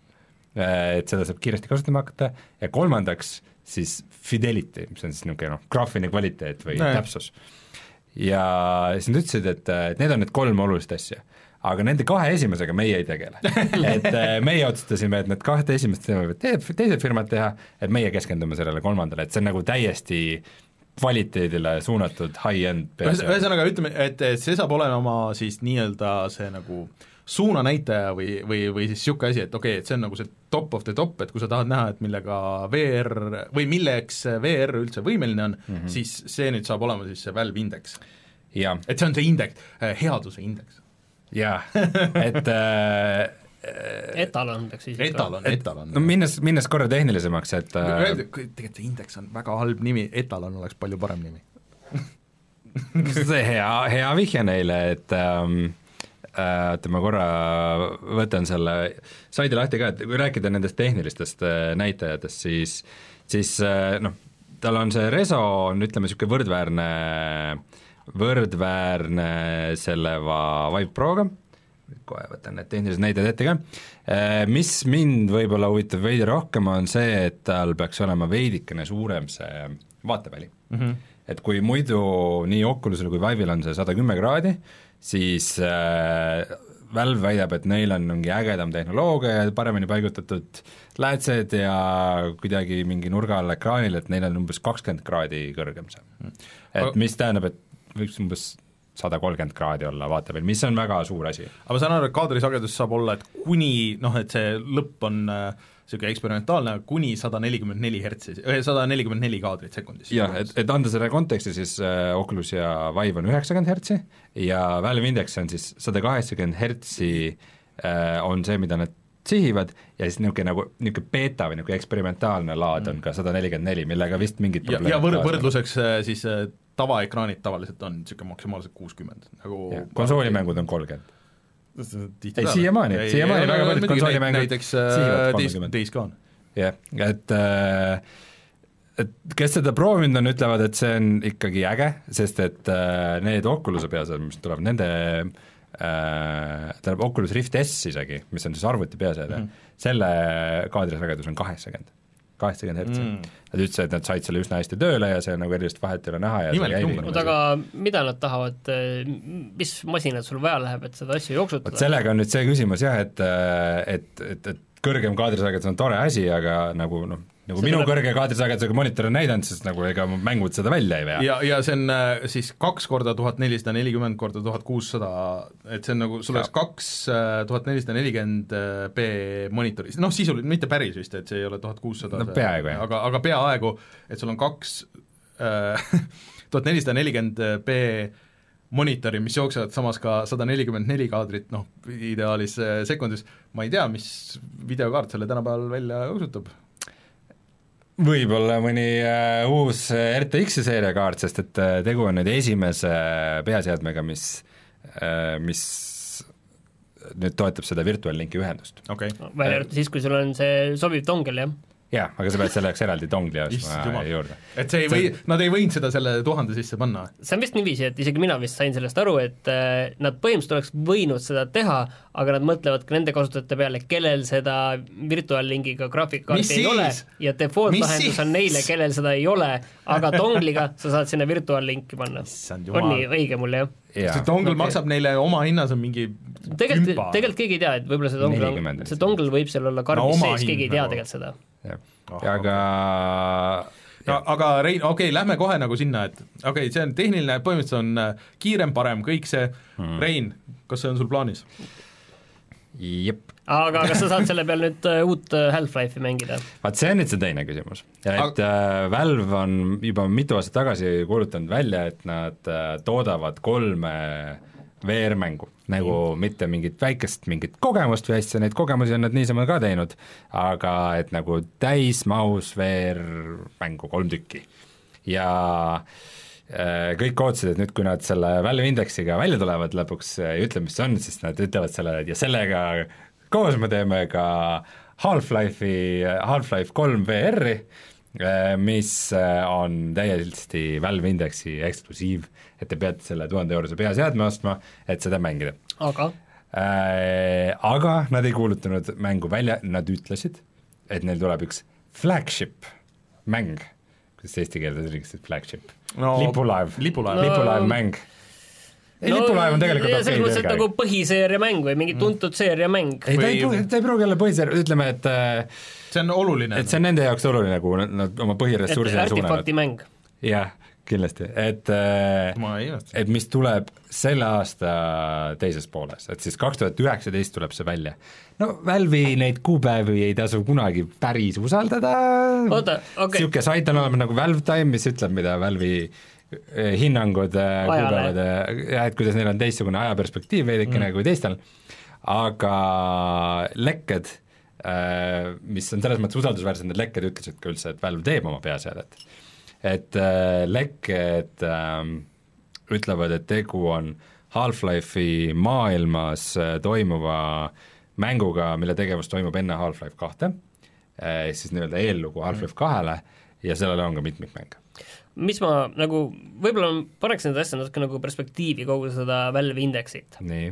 et seda saab kiiresti kasutama hakata, ja kolmandaks siis fidelity, mis on siis niisugune noh, graafiline kvaliteet või Nojah. täpsus. ja siis nad ütlesid, et äh, et need on need kolm olulist asja aga nende kahe esimesega meie ei tegele. et äh, meie otsustasime, et need kahte esimest võivad te- teised firmad teha, et meie keskendume sellele kolmandale, et see on nagu täiesti kvaliteedile suunatud high-end Ühes- ühesõnaga ütleme, et et see saab olema siis nii-öelda see nagu suunanäitaja või, või, või siis niisugune asi, et okei okay,, et see on nagu see top of the top, et kui sa tahad näha, et millega VR või milleks VR üldse võimeline on mm, -hmm. siis see nüüd saab olema siis see Valve indeks. et see on see indeks, headuse indeks. jah, et äh, etalon peaks siis etalon, etalon no minnes, minnes korra tehnilisemaks, et äh, tegelikult see indeks on väga halb nimi, etalon oleks palju parem nimi. see hea, hea vihje neile, et ähm, äh, oota, ma korra võtan selle saidi lahti ka, et kui rääkida nendest tehnilistest äh, näitajatest, siis siis äh, noh, tal on see reso on ütleme, niisugune võrdväärne, võrdväärne selle va- Vive Proga, kohe võtan need tehnilised näitajad ette ka, mis mind võib-olla huvitab veidi rohkem, on see, et tal peaks olema veidikene suurem see vaateväli mm. -hmm. et kui muidu nii Oculusel kui Vive'il on see sada kümme kraadi, siis äh, Valve väidab, et neil on mingi ägedam tehnoloogia ja paremini paigutatud läätsed ja kuidagi mingi nurga all ekraanil, et neil on umbes kakskümmend kraadi kõrgem see. Aga- et mis tähendab, et võiks umbes sada kolmkümmend kraadi olla vaatepeal, mis on väga suur asi. aga ma saan aru, et kaadrisagedus saab olla, et kuni noh, et see lõpp on niisugune eksperimentaalne, kuni sada nelikümmend neli hertsi, sada nelikümmend neli kaadrit sekundis. jah, et, et anda selle konteksti, siis äh, Oculus ja Vive on üheksakümmend hertsi ja Valve Index on siis sada kaheksakümmend hertsi äh, on see, mida nad sihivad ja siis niisugune nagu niisugune beeta või niisugune eksperimentaalne laad on ka sada nelikümmend neli, millega vist mingid ja, ja võr-, võrdluseks äh, siis äh, tavaekraanid tavaliselt on niisugune maksimaalselt kuuskümmend, nagu konsoolimängud on kolmkümmend. Ei, siiamaani- siiamaani väga paljud konsoolimängud näiteks äh, Days, 30. Days Gone. jah, et äh, et kes seda proovinud on, ütlevad, et see on ikkagi äge, sest et äh, need Oculus'e peaseadmed, mis tulevad nende äh, tähendab Oculus Rift S isegi, mis on siis arvuti peaseade mm, -hmm. selle kaadrisagedus on kaheksakümmend, kaheksakümmend hertsi Mm. Nad ütlesid, et nad said selle üsna hästi tööle ja see nagu erilist vahet ei ole näha ja Imelik number. oota, aga mida nad tahavad, mis masinat sul vaja läheb, et seda asja vot jooksutada? sellega on nüüd see küsimus jah, et, et, et, et kõrgem kaadrisagedus on tore asi, aga nagu noh, nagu See minu tuleb- kõrge kaadrisagedusega monitor on näidanud, siis nagu ega mängud seda välja ei vea. ja, ja see on äh, siis kaks korda tuhat nelisada nelikümmend korda tuhat kuussada, et see on nagu, sul oleks kaks äh, tuhat nelisada nelikümmend B monitoris, noh sisuliselt mitte päris vist, et see ei ole tuhat kuussada No peaaegu, jah. aga, aga peaaegu, et sul on kaks tuhat nelisada nelikümmend B monitori, mis jooksevad samas ka sada nelikümmend neli kaadrit, noh ideaalis äh, sekundis, ma ei tea, mis videokaart selle tänapäeval välja kasutab võib-olla mõni äh, uus äh, RTX-i seeria kaart, sest et äh, tegu on nüüd esimese peaseadmega, mis äh,, mis nüüd toetab seda Virtual Linki ühendust. okei okay., välja arvatud siis, kui sul on see sobiv dongel, jah. jaa, aga sa pead selleks eraldi dongli ostma juurde. et see ei või, nad ei võinud seda selle tuhande sisse panna see on vist niiviisi, et isegi mina vist sain sellest aru, et äh, nad põhimõtteliselt oleks võinud seda teha, aga nad mõtlevad ka nende kasutajate peale, kellel seda virtuaallingiga graafikakaarti Mis ei ole ja default lahendus on neile, kellel seda ei ole, aga dongliga sa saad sinna virtuaallinki panna. On nii õige mul jah? see, dongle okei. okay. maksab neile oma hinnas on mingi tegelikult tegelikult keegi ei tea, et võib-olla see dongle 40 on, see dongle võib seal olla karbis No sees, keegi ei tea nagu. tegelikult seda. jah, Ah, aga no aga Rein, okei okay,, lähme kohe nagu sinna, et okei okay,, see on tehniline, põhimõtteliselt on äh, kiirem, parem, kõik see hmm., Rein, kas see on sul plaanis? jep. aga kas sa saad selle peal nüüd äh, uut äh, Half-Life'i mängida? vaat see on nüüd see teine küsimus, et äh, Valve on juba mitu aastat tagasi kuulutanud välja, et nad äh, toodavad kolme VR-mängu nagu mitte mingit väikest mingit kogemust või asja, neid kogemusi on nad niisama ka teinud, aga et nagu täismahus VR-mängu kolm tükki. ja äh, kõik ootasid, et nüüd, kui nad selle Valve Indexiga välja tulevad lõpuks ja ei ütle, mis see on, siis nad ütlevad selle, et ja sellega koos me teeme ka Half-Life'i, Half-Life kolm VR-i, mis äh, on täiesti Valve Indexi eksklusiiv, et te peate selle tuhande eurose peaseadme ostma, et seda mängida aga äh,. Aga nad ei kuulutanud mängu välja, nad ütlesid, et neil tuleb üks flagship mäng, kuidas eesti keeles ütleks, et flagship No, lipulaev, lipulaev. lipulaev mäng. ei no,, lipulaev on tegelikult ja selles okei mõttes, et nagu põhiseeria mäng või mingi tuntud seeria mäng. ei, ta ei pruugi, ta ei pruugi olla põhiseadus, ütleme, et äh, see on oluline. et see on nende jaoks oluline, kuhu nad, nad oma et põhiressursina suunavad artefakti. mäng. jah, kindlasti, et äh, et mis tuleb selle aasta teises pooles, et siis kaks tuhat üheksateist tuleb see välja. no Valve'i neid kuupäevi ei tasu kunagi päris usaldada, niisugune sait on olemas nagu Valve Time, mis ütleb, mida Valve'i eh, hinnangud Ajale. kuupäevade, jah, et kuidas neil on teistsugune ajaperspektiiv veidikene mm. kui teistel, aga lekked, mis on selles mõttes usaldusväärsed, need lekked ütlesid ka üldse, et Valve teeb oma peaseadet. Et äh, lekked äh, ütlevad, et tegu on Half-Life'i maailmas äh, toimuva mänguga, mille tegevus toimub enne Half-Life kahte, siis nii-öelda eellugu Half-Life kahele ja sellel on ka mitmikmäng. mis ma nagu, võib-olla ma paneks neid asju natuke nagu perspektiivi, kogu seda Valve Indexit. nii.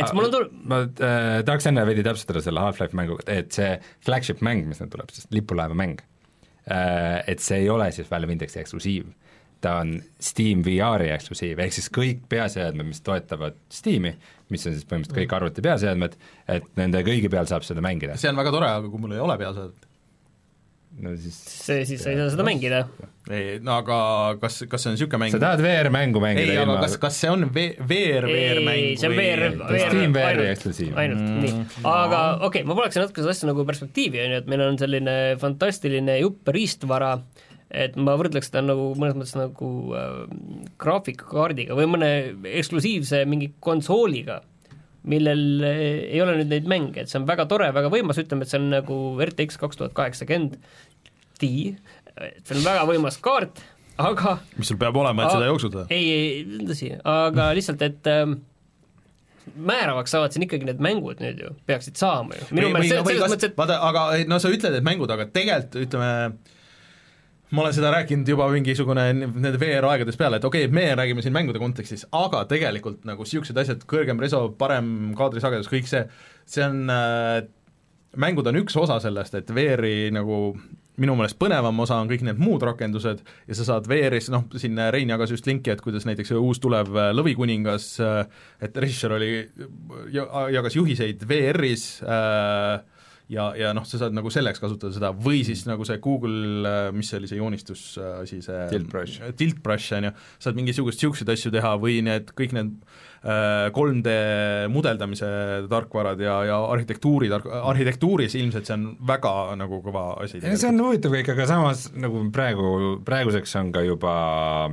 et mul on tul-, ma äh, tahaks enne veidi täpsustada selle Half-Life mänguga, et see flagship mäng, mis nüüd tuleb, siis lipulaeva mäng äh,, et see ei ole siis Valve Indexi eksklusiiv, ta on Steam VR-i eksklusiiv, ehk siis kõik peaseadmed, mis toetavad Steam'i, mis on siis põhimõtteliselt kõik arvuti peaseadmed, et nende kõigi peal saab seda mängida. see on väga tore, aga kui mul ei ole peaseadet. No siis see siis sa ei saa seda mängida. ei, no aga kas, kas see on niisugune mäng sa? tahad VR-mängu mängida ei, aga ilma kas, kas see on VR, VR-mäng ei, see on VR, VR-i ainult, ainult mm,, nii. aga okei okay,, ma paneks natuke seda asja nagu perspektiivi, on ju, et meil on selline fantastiline jupp riistvara, et ma võrdleks seda nagu mõnes mõttes nagu äh, graafikakaardiga või mõne eksklusiivse mingi konsooliga, millel äh, ei ole nüüd neid mänge, et see on väga tore, väga võimas, ütleme, et see on nagu RTX kaks tuhat kaheksakümmend Ti, see on väga võimas kaart, aga mis sul peab olema, et seda jooksutada? ei, ei tõsi, aga lihtsalt, et ähm, määravaks saavad siin ikkagi need mängud nüüd ju, peaksid saama ju. minu meelest selles, selles mõttes, et vaata, aga no sa ütled, et mängud, aga tegelikult ütleme ma olen seda rääkinud juba mingisugune nende VR-aegadest peale, et okei okay,, me räägime siin mängude kontekstis, aga tegelikult nagu niisugused asjad, kõrgem reso, parem kaadrisagedus, kõik see, see on äh, mängud on üks osa sellest, et VR-i nagu minu meelest põnevam osa on kõik need muud rakendused ja sa saad VR-is, noh, siin Rein jagas just linki, et kuidas näiteks uus tulev äh, Lõvikuningas, et režissöör oli, jagas juhiseid VR-is äh, ja, ja noh, sa saad nagu selleks kasutada seda. Või siis nagu see Google, mis see oli, see joonistusasi, see Tilt Brush. Tilt Brush, on ju, saad mingisugust niisuguseid asju teha või need kõik need äh, 3D mudeldamise tarkvarad ja, ja arhitektuuri tark-, arhitektuuris ilmselt see on väga nagu kõva asi see on huvitav kõik, aga samas nagu praegu, praeguseks on ka juba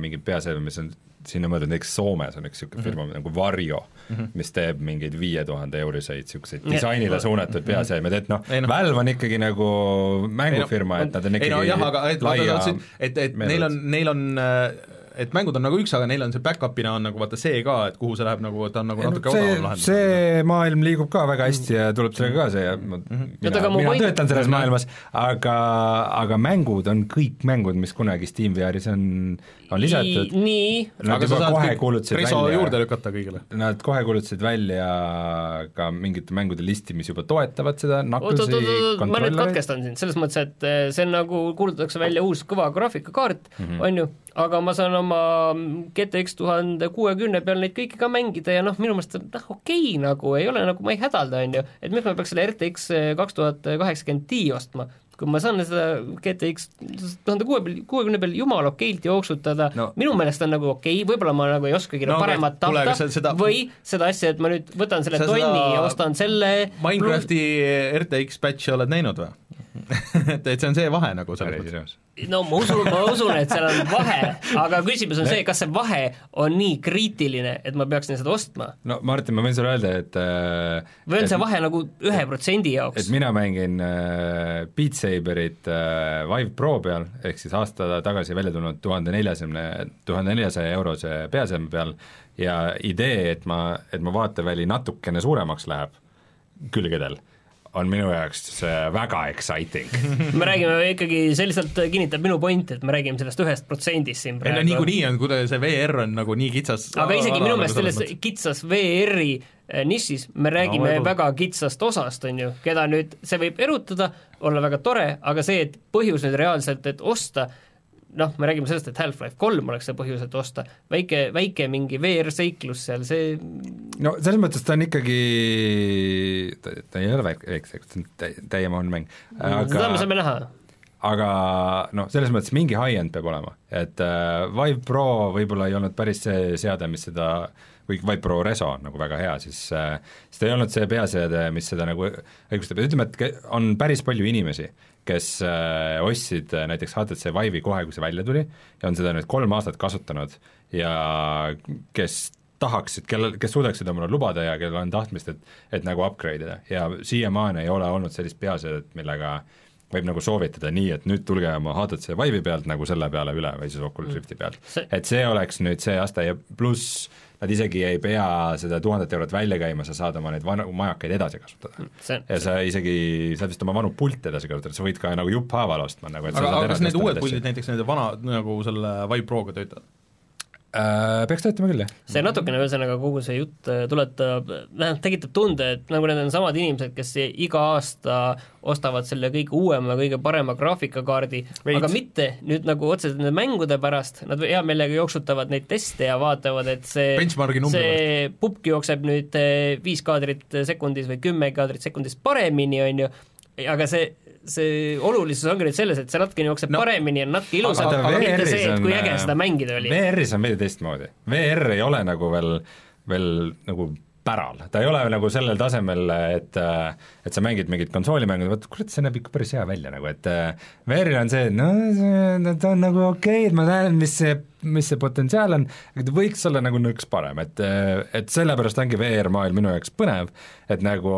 mingid peaseadmed, mis on sinna mõeldud, näiteks Soomes on üks niisugune firma mm -hmm. nagu Varjo mm, -hmm. mis teeb mingeid viie tuhande euriseid niisuguseid disainile suunatud peaseadmeid, et noh Ei noh., Valve on ikkagi nagu mängufirma, et nad on ei ikkagi no jah, aga et laia et, et meeleolud. neil on, neil on äh, et mängud on nagu üks, aga neil on see back-up'ina on nagu vaata see ka, et kuhu see läheb nagu, ta on nagu no natuke see odavam, lahendus. see maailm liigub ka väga hästi ja tuleb sellega kaasa ja ma, mina, Oota, aga mu mina point- töötan selles maailmas, aga, aga mängud on kõik mängud, mis kunagi Steam VR-is on, on lisatud. nii, Nad aga juba saad kohe kuulutasid välja juurde lükata kõigile. Nad kohe kuulutasid välja ka mingite mängude listi, mis juba toetavad seda oot, oot, ma nüüd kontrollereid. katkestan sind, selles mõttes, et eh, see on nagu, kuulutatakse välja uus kõva graafikakaart mm, -hmm. on ju, aga ma saan oma GTX tuhande kuuekümne peal neid kõiki ka mängida ja noh, minu meelest on noh, okei okay, nagu ei ole nagu, ma ei hädalda, on ju, et miks ma peaks selle RTX kaks tuhat kaheksakümmend Ti ostma, kui ma saan seda GTX tuhande kuue peal, kuuekümne peal jumala okeilt jooksutada No. minu meelest on nagu okei okay,, võib-olla ma nagu ei oskagi No paremat tahta seda- või seda asja, et ma nüüd võtan selle Sa tonni seda ja ostan selle Minecrafti RTX patch'i oled näinud või? Et, et see on see vahe nagu selles mõttes. no ma usun, ma usun, et seal on vahe, aga küsimus on see, kas see vahe on nii kriitiline, et ma peaksin seda ostma no Martin, ma võin sulle öelda, et äh, või on et, see vahe nagu ühe protsendi jaoks et? mina mängin äh, Beat Saberit äh, Vive Pro peal, ehk siis aasta tagasi välja tulnud tuhande neljasaja, tuhande neljasaja eurose peaseadme peal ja idee, et ma, et mu vaateväli natukene suuremaks läheb külgedel, on minu jaoks väga exciting. me räägime ikkagi, see lihtsalt kinnitab minu pointi, et me räägime sellest ühest protsendist siin ei no praegu. niikuinii on, kui see VR on nagu nii kitsas aga isegi minu meelest selles mõttes. kitsas VR-i eh, nišis me räägime no, väga kitsast osast, on ju, keda nüüd, see võib erutada, olla väga tore, aga see, et põhjus nüüd reaalselt, et osta, noh, me räägime sellest, et Half-Life kolm oleks see põhjus, et osta, väike, väike mingi VR-seiklus seal, see no selles mõttes ta on ikkagi, ta, ta ei ole väike, väike, see on täi- täiemahuline mäng, seda me aga saame näha. aga noh, selles mõttes mingi high-end peab olema, et äh, Vive Pro võib-olla ei olnud päris see seade, mis seda või Vive Pro Reso on nagu väga hea, siis äh, siis ta ei olnud see peaseade, mis seda nagu õigustab ütleme, et on päris palju inimesi, kes äh, ostsid äh, näiteks HTC Vive'i kohe, kui see välja tuli ja on seda nüüd kolm aastat kasutanud ja kes tahaksid, kellel, kes suudaksid omale lubada ja kellel on tahtmist, et et nagu upgrade ida. Ja siiamaani ei ole olnud sellist peaseadet, millega võib nagu soovitada nii, et nüüd tulge oma HTC Vive'i pealt nagu selle peale üle või siis Oculus Rifti pealt et see oleks nüüd see aste ja pluss nad isegi ei pea seda tuhandet eurot välja käima, sa saad oma neid vanu majakaid edasi kasutada. see, ja sa isegi saad vist oma vanu pilte edasi kasutada, sa võid ka nagu jupphaaval ostma nagu, et sa aga, saad aga kas need uued puldid näiteks nende vana nagu selle Vive Proga töötavad? Äh, Peaks töötama küll, jah. see natukene ühesõnaga kogu see jutt äh, tuletab, vähemalt tekitab tunde, et nagu need on samad inimesed, kes iga aasta ostavad selle kõige uuema, kõige parema graafikakaardi, aga mitte nüüd nagu otseselt nende mängude pärast, nad hea meelega jooksutavad neid teste ja vaatavad, et see see pupk jookseb nüüd eh, viis kaadrit sekundis või kümme kaadrit sekundis paremini, on ju, aga see see olulisus ongi nüüd selles, et see natukene jookseb No, paremini ja natuke ilusam, aga aga mitte see, et kui äge äh, seda mängida oli. VR-is on veidi teistmoodi, VR ei ole nagu veel, veel nagu päral, ta ei ole nagu sellel tasemel, et et sa mängid mingit konsoolimängu, vot kurat, see näeb ikka päris hea välja nagu, et VR-il on see, et no see ta on nagu okei okay,, et ma näen, mis see, mis see potentsiaal on, aga ta võiks olla nagu nõks parem, et et sellepärast ongi VR-maailm minu jaoks põnev, et nagu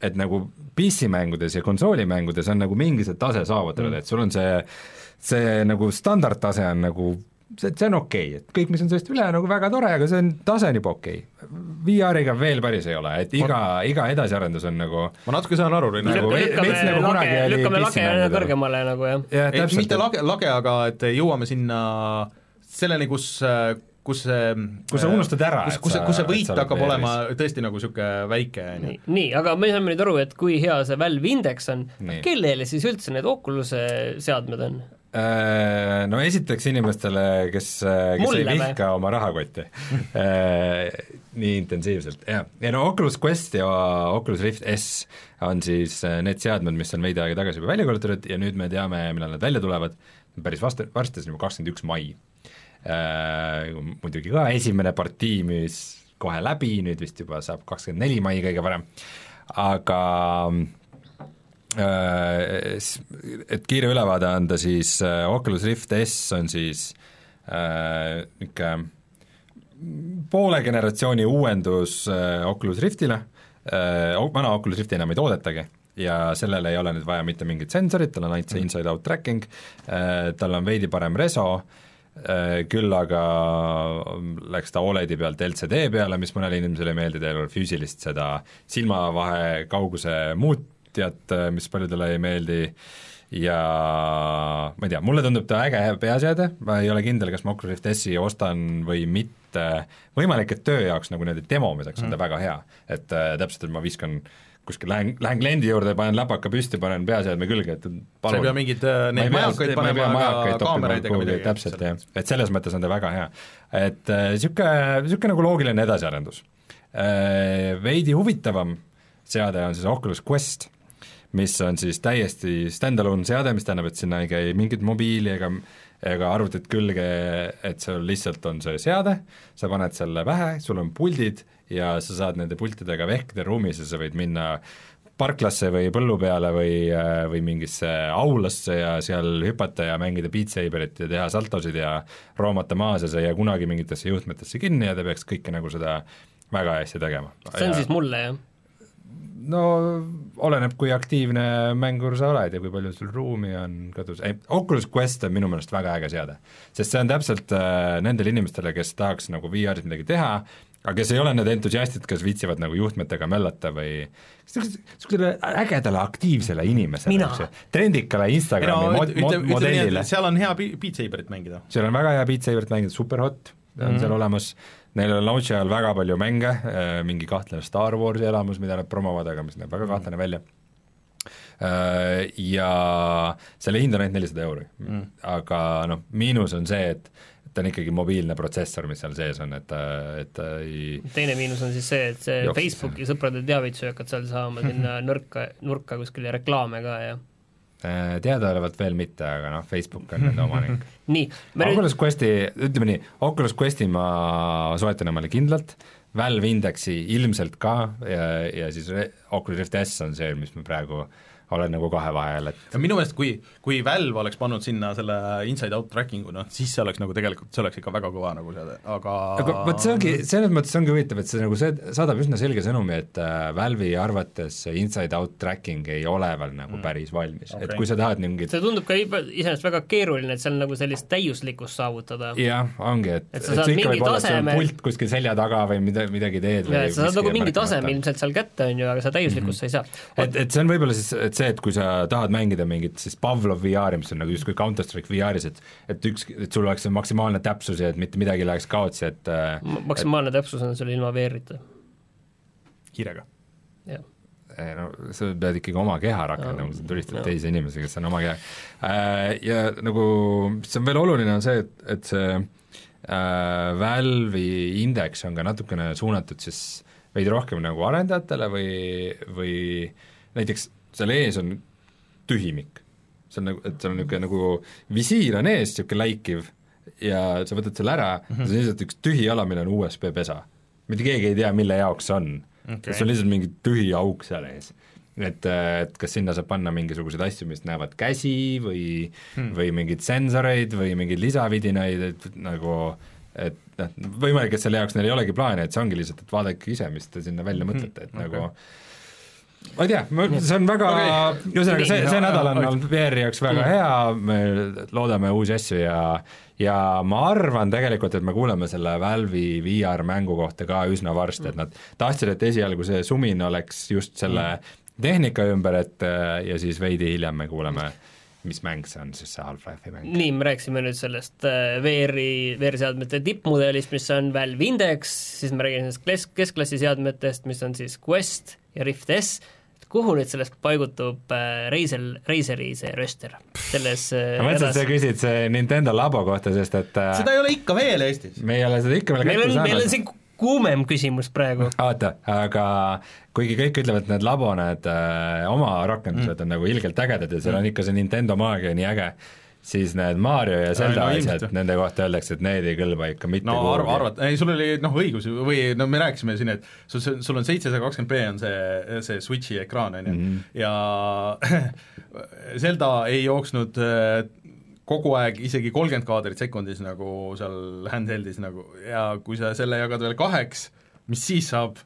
et nagu PC-mängudes ja konsoolimängudes on nagu mingi see tase saavutatud mm., et sul on see, see nagu standardtase on nagu see, see on okei okay., et kõik, mis on sellest üle, nagu väga tore, aga see on, tase on juba okei okay.. VR-iga veel päris ei ole, et iga, iga edasiarendus on nagu ma natuke saan aru, Rein Nagu nagu,, veits nagu kunagi oli lükkame lage kõrgemale nagu jah. jah, ei, mitte lage, lage, aga et jõuame sinna selleni, kus kus see Kus sa unustad ära, kus, kus see, sa- kus see võit hakkab olema tõesti nagu niisugune väike, on ju nii, aga me saame nüüd aru, et kui hea see Valve Index on kellele siis üldse need Oculus'e seadmed on? Äh, no esiteks inimestele, kes, kes Mulle ei vihka oma rahakotti äh, nii intensiivselt, jah. ja no Oculus Quest ja Oculus Rift S on siis äh, need seadmed, mis on veidi aega tagasi juba välja kuulutatud ja nüüd me teame, millal nad välja tulevad, päris vastu, varsti on juba kakskümmend üks mai äh,. Muidugi ka esimene partii müüs kohe läbi, nüüd vist juba saab kakskümmend neli mai kõige parem, aga Äh, et kiire ülevaade anda, siis äh, Oculus Rift S on siis äh, niisugune poole generatsiooni uuendus äh, Oculus Riftile. Äh,, vana Oculus Rifti enam ei toodetagi. Ja sellel ei ole nüüd vaja mitte mingit sensorit, tal on ainult see inside-out tracking. Äh,, tal on veidi parem reso. äh,, küll aga läks ta Oledi pealt LCD peale, mis mõnele inimesele ei meeldi, ei ole füüsilist seda silmavahe kauguse muutjat, mis paljudele ei meeldi. Ja ma ei tea, mulle tundub ta äge peaseade, ma ei ole kindel, kas ma Oculus Rift S-i ostan või mitte, võimalik, et töö jaoks nagu niimoodi demomiseks on ta väga hea, et äh, täpselt, et ma viskan kuskil lähen, lähen kliendi juurde, panen läpaka püsti, panen peaseadme külge, et sa ei palun pea mingeid äh, neid majakaid panema, aga kaameraid ega midagi. täpselt jah, et selles mõttes on ta väga hea. et niisugune äh,, niisugune nagu loogiline edasiarendus äh,. Veidi huvitavam seade on siis Oculus Quest, mis on siis täiesti stand-alone seade, mis tähendab, et sinna ei käi mingit mobiili ega ega arvutit külge, et sul lihtsalt on see seade, sa paned selle pähe, sul on puldid ja sa saad nende pultidega vehkida ruumis ja sa võid minna parklasse või põllu peale või, või mingisse aulasse ja seal hüpata ja mängida Beat Saberit ja teha saltosid ja roomata maas ja see ei jää kunagi mingitesse juhtmetesse kinni ja ta peaks kõike nagu seda väga hästi tegema. see on siis mulle, jah? No oleneb, kui aktiivne mängur sa oled ja kui palju sul ruumi on kodus, ei Oculus Quest on minu meelest väga äge seade. sest see on täpselt äh, nendele inimestele, kes tahaks nagu VR-is midagi teha, aga kes ei ole need entusiastid, kes viitsivad nagu juhtmetega möllata või niisugusele ägedale aktiivsele inimesele trendikale Instagrami no mod- mod- et. seal on hea Be- Beat Saberit mängida. seal on väga hea Beat Saberit mängida, Superhot on mm. -hmm. seal olemas, neil on launch'i ajal väga palju mänge, mingi kahtlane Star Warsi elamus, mida nad promovad, aga mis näeb väga Mhm. kahtlane välja. Ja selle hind on ainult nelisada euri mm., aga noh, miinus on see, et et ta on ikkagi mobiilne protsessor, mis seal sees on, et ta, et ta ei teine miinus on siis see, et see Jooksis. Facebooki sõprade teavitusi hakkad seal saama sinna nõrka, nurka kuskile reklaame ka ja äh, teadaolevalt veel mitte, aga noh, Facebook on nende omanik. nii, me nüüd Oculus Questi, ütleme nii, Oculus Questi ma soetan omale kindlalt, Valve Indexi ilmselt ka ja, ja siis Oculus Rift S on see, mis ma praegu olen nagu kahe vahel, et ja minu meelest, kui, kui Valve oleks pannud sinna selle inside-out tracking'u, noh siis see oleks nagu tegelikult, see oleks ikka väga kõva nagu seade, aga aga vot see ongi, selles mõttes ongi huvitav, et see nagu see saadab üsna selge sõnumi, et äh, Valve'i arvates see inside-out tracking ei ole veel nagu mm. päris valmis okay., et kui sa tahad mingit see tundub ka iseenesest väga keeruline, et seal nagu sellist täiuslikkust saavutada. jah, ongi, et Et sa saad mingi taseme- pult kuskil selja taga või mida, midagi teed ja et sa saad nagu mingi taseme ilmselt seal kätte, on ju, aga seda täiuslikkust sa ei saa. et, et see on võib-olla siis, et see, et kui sa tahad mängida mingit siis Pavlov VR-i, mis on nagu justkui Counter-Strike VR-is, et et üks, et sul oleks see maksimaalne täpsus ja et mitte midagi ei läheks kaotsi, et äh, maksimaalne täpsus on sul ilma VR-ita, hiirega. jah. ei no sa pead ikkagi oma keha rakendama, sa tulistad Jaa. teisi inimesi, kes on oma keha äh,. Ja nagu, mis on veel oluline, on see, et, et see äh, Valve'i indeks on ka natukene suunatud siis veidi rohkem nagu arendajatele või, või näiteks seal ees on tühimik. see on nagu, et seal on niisugune nagu visiir on ees, niisugune läikiv ja sa võtad selle ära mm, -hmm. see on lihtsalt üks tühi ala, millel on USB pesa. mitte keegi ei tea, mille jaoks see on okay.. see on lihtsalt mingi tühi auk seal ees. et, et kas sinna saab panna mingisuguseid asju, mis näevad käsi või hmm., või mingeid sensoreid või mingeid lisavidinaid, et nagu et noh, võimalik, et selle jaoks neil ei olegi plaane, et see ongi lihtsalt, et vaadake ise, mis te sinna välja mõtlete, et nagu ma ei tea, see on väga Okei., ühesõnaga see, see nädal on olnud VR-i jaoks väga hea, me loodame uusi asju ja ja ma arvan tegelikult, et me kuuleme selle Valve'i VR-mängu kohta ka üsna varsti, et nad tahtsid, et esialgu see sumin oleks just selle tehnika ümber, et ja siis veidi hiljem me kuuleme, mis mäng see on siis, see Half-Life'i mäng. nii, me rääkisime nüüd sellest äh, VR-i, VR-seadmete tippmudelist, mis on Valve Index, siis me räägime sellest kes-, keskklassi seadmetest, mis on siis Quest ja Rift S, kuhu nüüd sellest paigutub äh, Razer, Razeri see rööster selles äh, ma mõtlesin, et sa küsid see Nintendo labo kohta, sest et äh, seda ei ole ikka veel Eestis. me ei ole seda ikka veel meil kätte on, meil on saanud. siin kuumem küsimus praegu. vaata, aga kuigi kõik ütlevad, et need labo, need äh, oma rakendused mm. on nagu ilgelt ägedad ja seal on ikka see Nintendo maagia nii äge, siis need Mario ja Zelda no asjad jah., nende kohta öeldakse, et need ei kõlba ikka mitte no arva, arvata, ei sul oli noh õigus või no me rääkisime siin, et sul, sul on seitsesada kakskümmend B on see, see Switchi ekraan on ju, Mhm. ja Zelda ei jooksnud äh, kogu aeg isegi kolmkümmend kaadrit sekundis nagu seal handheld'is nagu ja kui sa selle jagad veel kaheks, mis siis saab?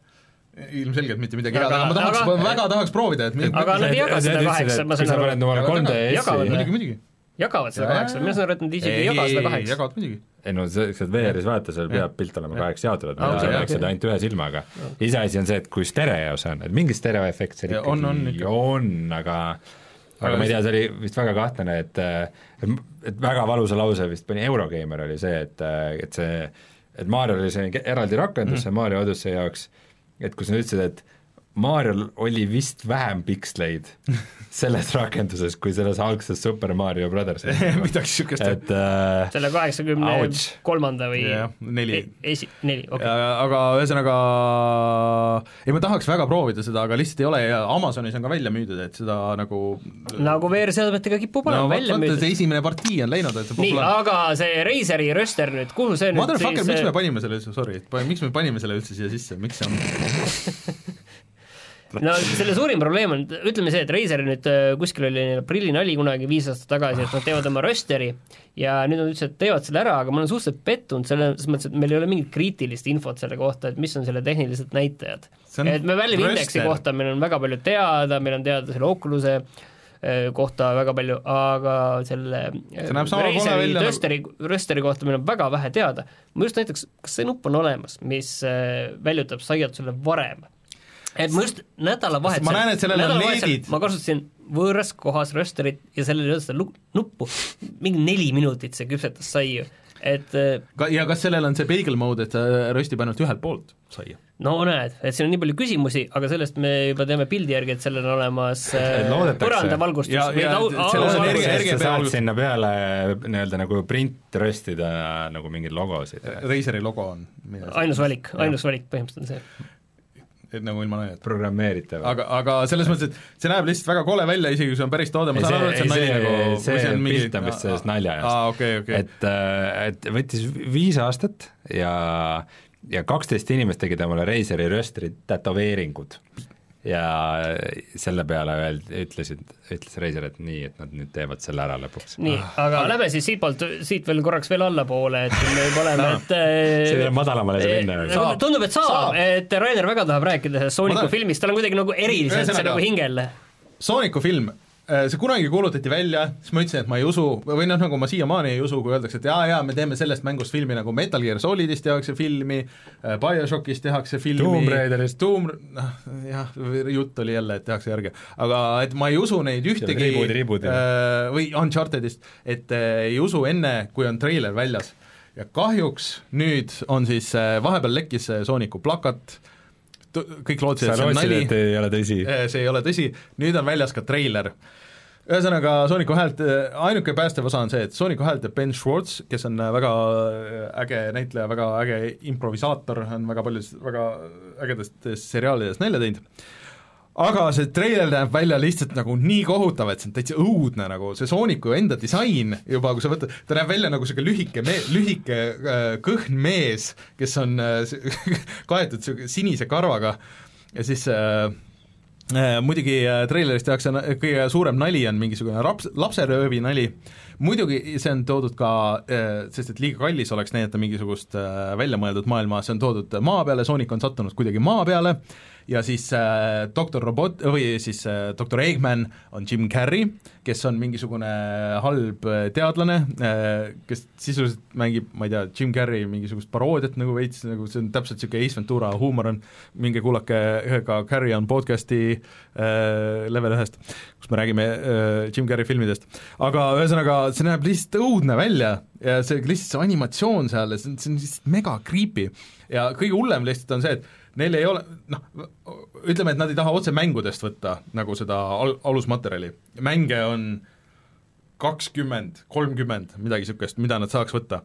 ilmselgelt mitte midagi head, Aga- ma tahaks ma väga tahaks proovida, et Aga nad ei jaga seda kaheksa, ma kui saan sa aru. paned omale Jagavad 3DS-i jagavad või? muidugi, muidugi. Jagavad seda kaheksa, mina saan aru, et nad isegi ei jaga seda kaheksa. jagavad muidugi. ei no see, see VR-is vaata, seal peab pilt olema kaheks jaotatud, näeks okei. seda ainult ühe silmaga. iseasi on see, et kui stereo see on, et mingi stereoefekt seal ikkagi on- on ikka. on, aga aga ma ei tea, see oli vist väga kahtlane, et et, väga valusa lause vist pani Eurogeimer oli see, et, et see et Mariol oli see eraldi rakendus mm. Mario Odyssey jaoks, et kus nad ütlesid, et Mariol oli vist vähem piksleid selles rakenduses kui selles algses Super Mario Brothersis midagi niisugust. et äh, selle kaheksakümne kolmanda või jah, neli e- esi-, neli, okei. aga ühesõnaga ei, ma tahaks väga proovida seda, aga lihtsalt ei ole ja Amazonis on ka välja müüdud, et seda nagu nagu VR-seadmetega kipub olema no välja vot see müüdud. esimene partii on läinud, et see nii, aga see Razeri rööster nüüd, kuhu see nüüd Motherfucker, miks me siis, panime selle, sorry, miks me panime selle üldse siia sisse, miks see on no selle suurim probleem on, ütleme see, et Razeril nüüd äh, kuskil oli neil aprillinali kunagi viis aastat tagasi, et nad teevad oma rösteri ja nüüd nad ütlesid, et teevad selle ära, aga ma olen suhteliselt pettunud selles mõttes, et meil ei ole mingit kriitilist infot selle kohta, et mis on selle tehnilised näitajad. Et me Valve Indexi kohta meil on väga palju teada, meil on teada selle Oculus'e äh, kohta väga palju, aga selle äh, Razeri nagu- rösteri, rösteri kohta meil on väga vähe teada. ma just näiteks, kas see nupp on olemas, mis väljutab saiatusele varem? Et ma just nädalavahetusel Ma näen, et sellel on LED-id. ma kasutasin võõras kohas rösterit ja sellel ei olnud seda lu- nuppu, mingi neli minutit see küpsetas saiu, et äh, Ka- ja kas sellel on see bagel mode, et ta röstib ainult ühelt poolt saia? no näed, et siin on nii palju küsimusi, aga sellest me juba teame pildi järgi, et sellel on olemas äh, põrandavalgustus sinna peale nii-öelda nagu print röstida nagu mingeid logosid. Razeri logo on. ainus valik, ainus valik põhimõtteliselt on see. Nagu ilma naljata. programmeeritav. aga, aga selles mõttes, et see näeb lihtsalt väga kole välja, isegi kui see on päris toode, ma Ei, saan see- aru, et see on nali see- nagu see või on pilt on vist sellest nalja eest. aa, okei, okei. et, äh, et võttis viis aastat ja, ja kaksteist inimest tegid omale Razeri röstri tätoveeringud. Ja selle peale veel ütlesid, ütles Razer, et nii, et nad nüüd teevad selle ära lõpuks. nii, aga lähme siis siitpoolt, siit veel korraks veel allapoole, et me juba oleme, et äh, see veel madalamale saab minna veel. Saab. tundub, et saab, Saab. et Rainer väga tahab rääkida sellest Sooniku filmist, tal on kuidagi nagu eriliselt see nagu hingel. Sooniku film, see kunagi kuulutati välja, siis ma ütlesin, et ma ei usu, või noh, nagu ma siiamaani ei usu, kui öeldakse, et jaa, jaa, me teeme sellest mängust filmi nagu Metal Gear Solidist tehakse filmi, BioShockist tehakse filmi Tomb Raiderist. Tomb, noh jah, jutt oli jälle, et tehakse järge, aga et ma ei usu neid ühtegi reboot'i, reboot'i. äh, või Unchartedist, et äh, ei usu enne, kui on treiler väljas. ja kahjuks nüüd on siis, äh, vahepeal lekkis see Sooniku plakat, kõik lootsid, et see on nali ei ole tõsi? Eh, see ei ole tõsi, nüüd on väljas ka treiler. ühesõnaga, Sooniku häält, ainuke päästev osa on see, et Sooniku häält teeb Ben Schwartz, kes on väga äge näitleja, väga äge improvisaator, on väga paljudes väga ägedates seriaalides nalja teinud, aga see treiler näeb välja lihtsalt nagu nii kohutav, et see on täitsa õudne nagu, see Sooniku enda disain juba, kui sa võtad, ta näeb välja nagu niisugune lühike me-, lühike äh, kõhn mees, kes on äh, kaetud sinise karvaga. Ja siis äh, Äh, muidugi äh, treileris tehakse kõige suurem nali on mingisugune raps, lapseröövi nali, muidugi see on toodud ka, sest et liiga kallis oleks näidata mingisugust äh, väljamõeldud maailma, see on toodud maa peale, Sonic on sattunud kuidagi maa peale ja siis äh, doktor Robot või siis äh, doktor Eggman on Jim Carrey, kes on mingisugune halb äh, teadlane äh,, kes sisuliselt mängib, ma ei tea, Jim Carrey mingisugust paroodiat nagu veits, nagu see on täpselt niisugune Ace Ventura huumor on, minge kuulake ka Carry on podcast'i äh, level ühest, kus me räägime äh, Jim Carrey filmidest. aga ühesõnaga, see näeb lihtsalt õudne välja ja see lihtsalt see animatsioon seal, see on, see on lihtsalt mega creepy ja kõige hullem lihtsalt on see, et neil ei ole, noh, ütleme, et nad ei taha otse mängudest võtta nagu seda al-, alusmaterjali, mänge on kakskümmend, kolmkümmend, midagi niisugust, mida nad saaks võtta.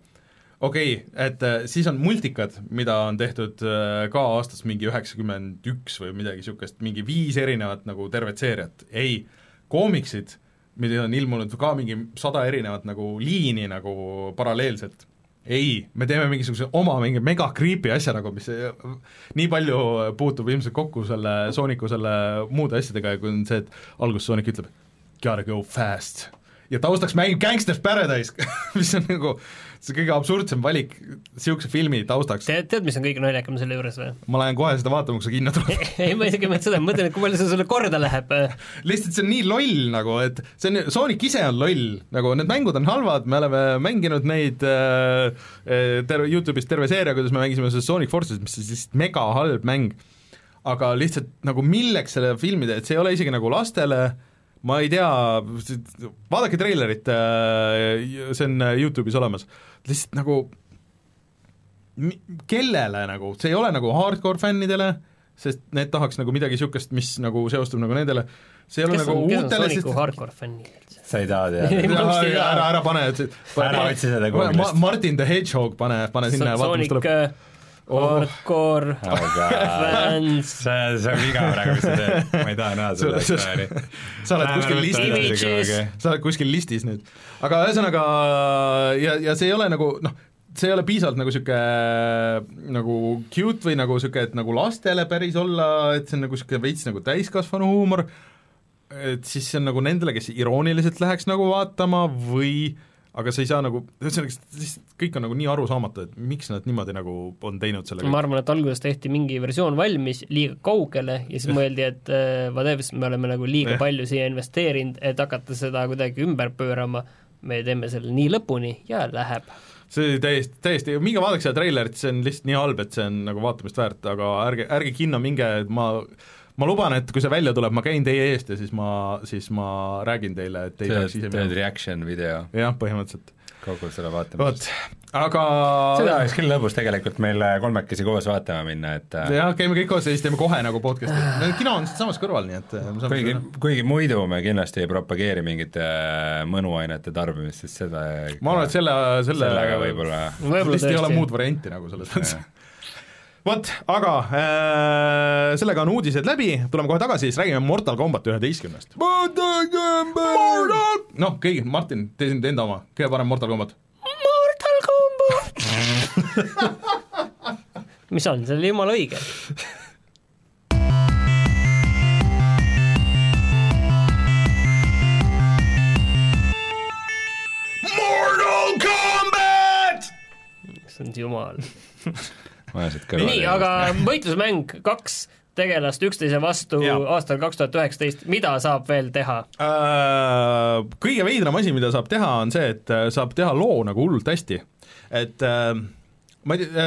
okei okay,, et äh, siis on multikad, mida on tehtud äh, ka aastast mingi üheksakümmend üks või midagi niisugust, mingi viis erinevat nagu tervet seeriat, ei, koomiksid, mida on ilmunud ka mingi sada erinevat nagu liini nagu paralleelselt, ei, me teeme mingisuguse oma mingi mega creepy asja nagu, mis äh, nii palju puutub ilmselt kokku selle Sooniku selle muude asjadega ja kui on see, et alguses Soonik ütleb gotta go fast. Ja taustaks mängib Gangsters Paradise mis on nagu see kõige absurdsem valik niisuguse filmi taustaks. tead, tead, mis on kõige naljakam selle juures või? ma lähen kohe seda vaatama, kui see kinno tuleb ei, ma isegi ei mõtle seda, ma mõtlen, et kui palju see sulle korda läheb. lihtsalt see on nii loll nagu, et see on, Sonic ise on loll, nagu need mängud on halvad, me oleme mänginud neid äh, terve, Youtube'is terve seeria, kuidas me mängisime seda Sonic Forces, mis on lihtsalt mega halb mäng. aga lihtsalt nagu milleks selle filmi teed, see ei ole isegi nagu lastele, ma ei tea, vaadake treilerit, see on Youtube'is olemas, lihtsalt nagu kellele nagu, see ei ole nagu hardcore fännidele, sest need tahaks nagu midagi niisugust, mis nagu seostub nagu nendele, see ei ole kes nagu on, kes on uutele, Sooniku hardcore fännid üldse? sa ei taha teada? ära, ära pane, Ära otsi seda Google'ist. Martin the Hedgehog, pane, pane sinna ja vaata, mis tuleb. Äh, hardcore aga fans. See, see on viga praegu, mis sa teed, ma ei taha näha seda Sa- ekraani. sa oled kuskil listis, sa oled kuskil listis nüüd. aga ühesõnaga, ja, ja see ei ole nagu noh, see ei ole piisavalt nagu niisugune nagu cute või nagu niisugune, et nagu lastele päris olla, et see on nagu niisugune veits nagu täiskasvanu huumor, et siis see on nagu nendele, kes irooniliselt läheks nagu vaatama või aga sa ei saa nagu, ühesõnaga kõik on nagu nii arusaamatu, et miks nad niimoodi nagu on teinud selle ma arvan, et alguses tehti mingi versioon valmis liiga kaugele ja siis mõeldi, et äh, whatever, me oleme nagu liiga Jah. palju siia investeerinud, et hakata seda kuidagi ümber pöörama, me teeme selle nii lõpuni ja läheb. see oli täiesti, täiesti, minge vaadake seda treilerit, see on lihtsalt nii halb, et see on nagu vaatamist väärt, aga ärge, ärge kinno minge, et ma ma luban, et kui see välja tuleb, ma käin teie eest ja siis ma, siis ma räägin teile, et ei peaks ise teed reaction video jah, põhimõtteliselt. kogu selle vaatamisest vot, aga seda oleks küll lõbus tegelikult meil kolmekesi koos vaatama minna, et äh, jah, käime kõik koos ja siis teeme kohe nagu podcast'i, kino on siinsamas kõrval, nii et äh, kuigi kuigi muidu me kindlasti ei propageeri mingite äh, mõnuainete tarbimist, sest seda ma arvan, et selle, selle sellega võib-olla võib-olla lihtsalt ei ole tõesti. muud varianti nagu selles mõttes. vot, aga äh, sellega on uudised läbi, tuleme kohe tagasi, siis räägime Mortal Combat üheteistkümnest. noh, kõigi, Martin, tee sind enda oma, kõige parem Mortal Combat. Mortal Combat mis on, see oli jumala õige. Mortal Combat! see on jumal. vaesed kõrvad. nii, aga võitlusmäng kaks tegelast üksteise vastu Jaa. aastal kaks tuhat üheksateist, mida saab veel teha? Äh, kõige veidram asi, mida saab teha, on see, et äh, saab teha loo nagu hullult hästi. et äh, ma ei tea,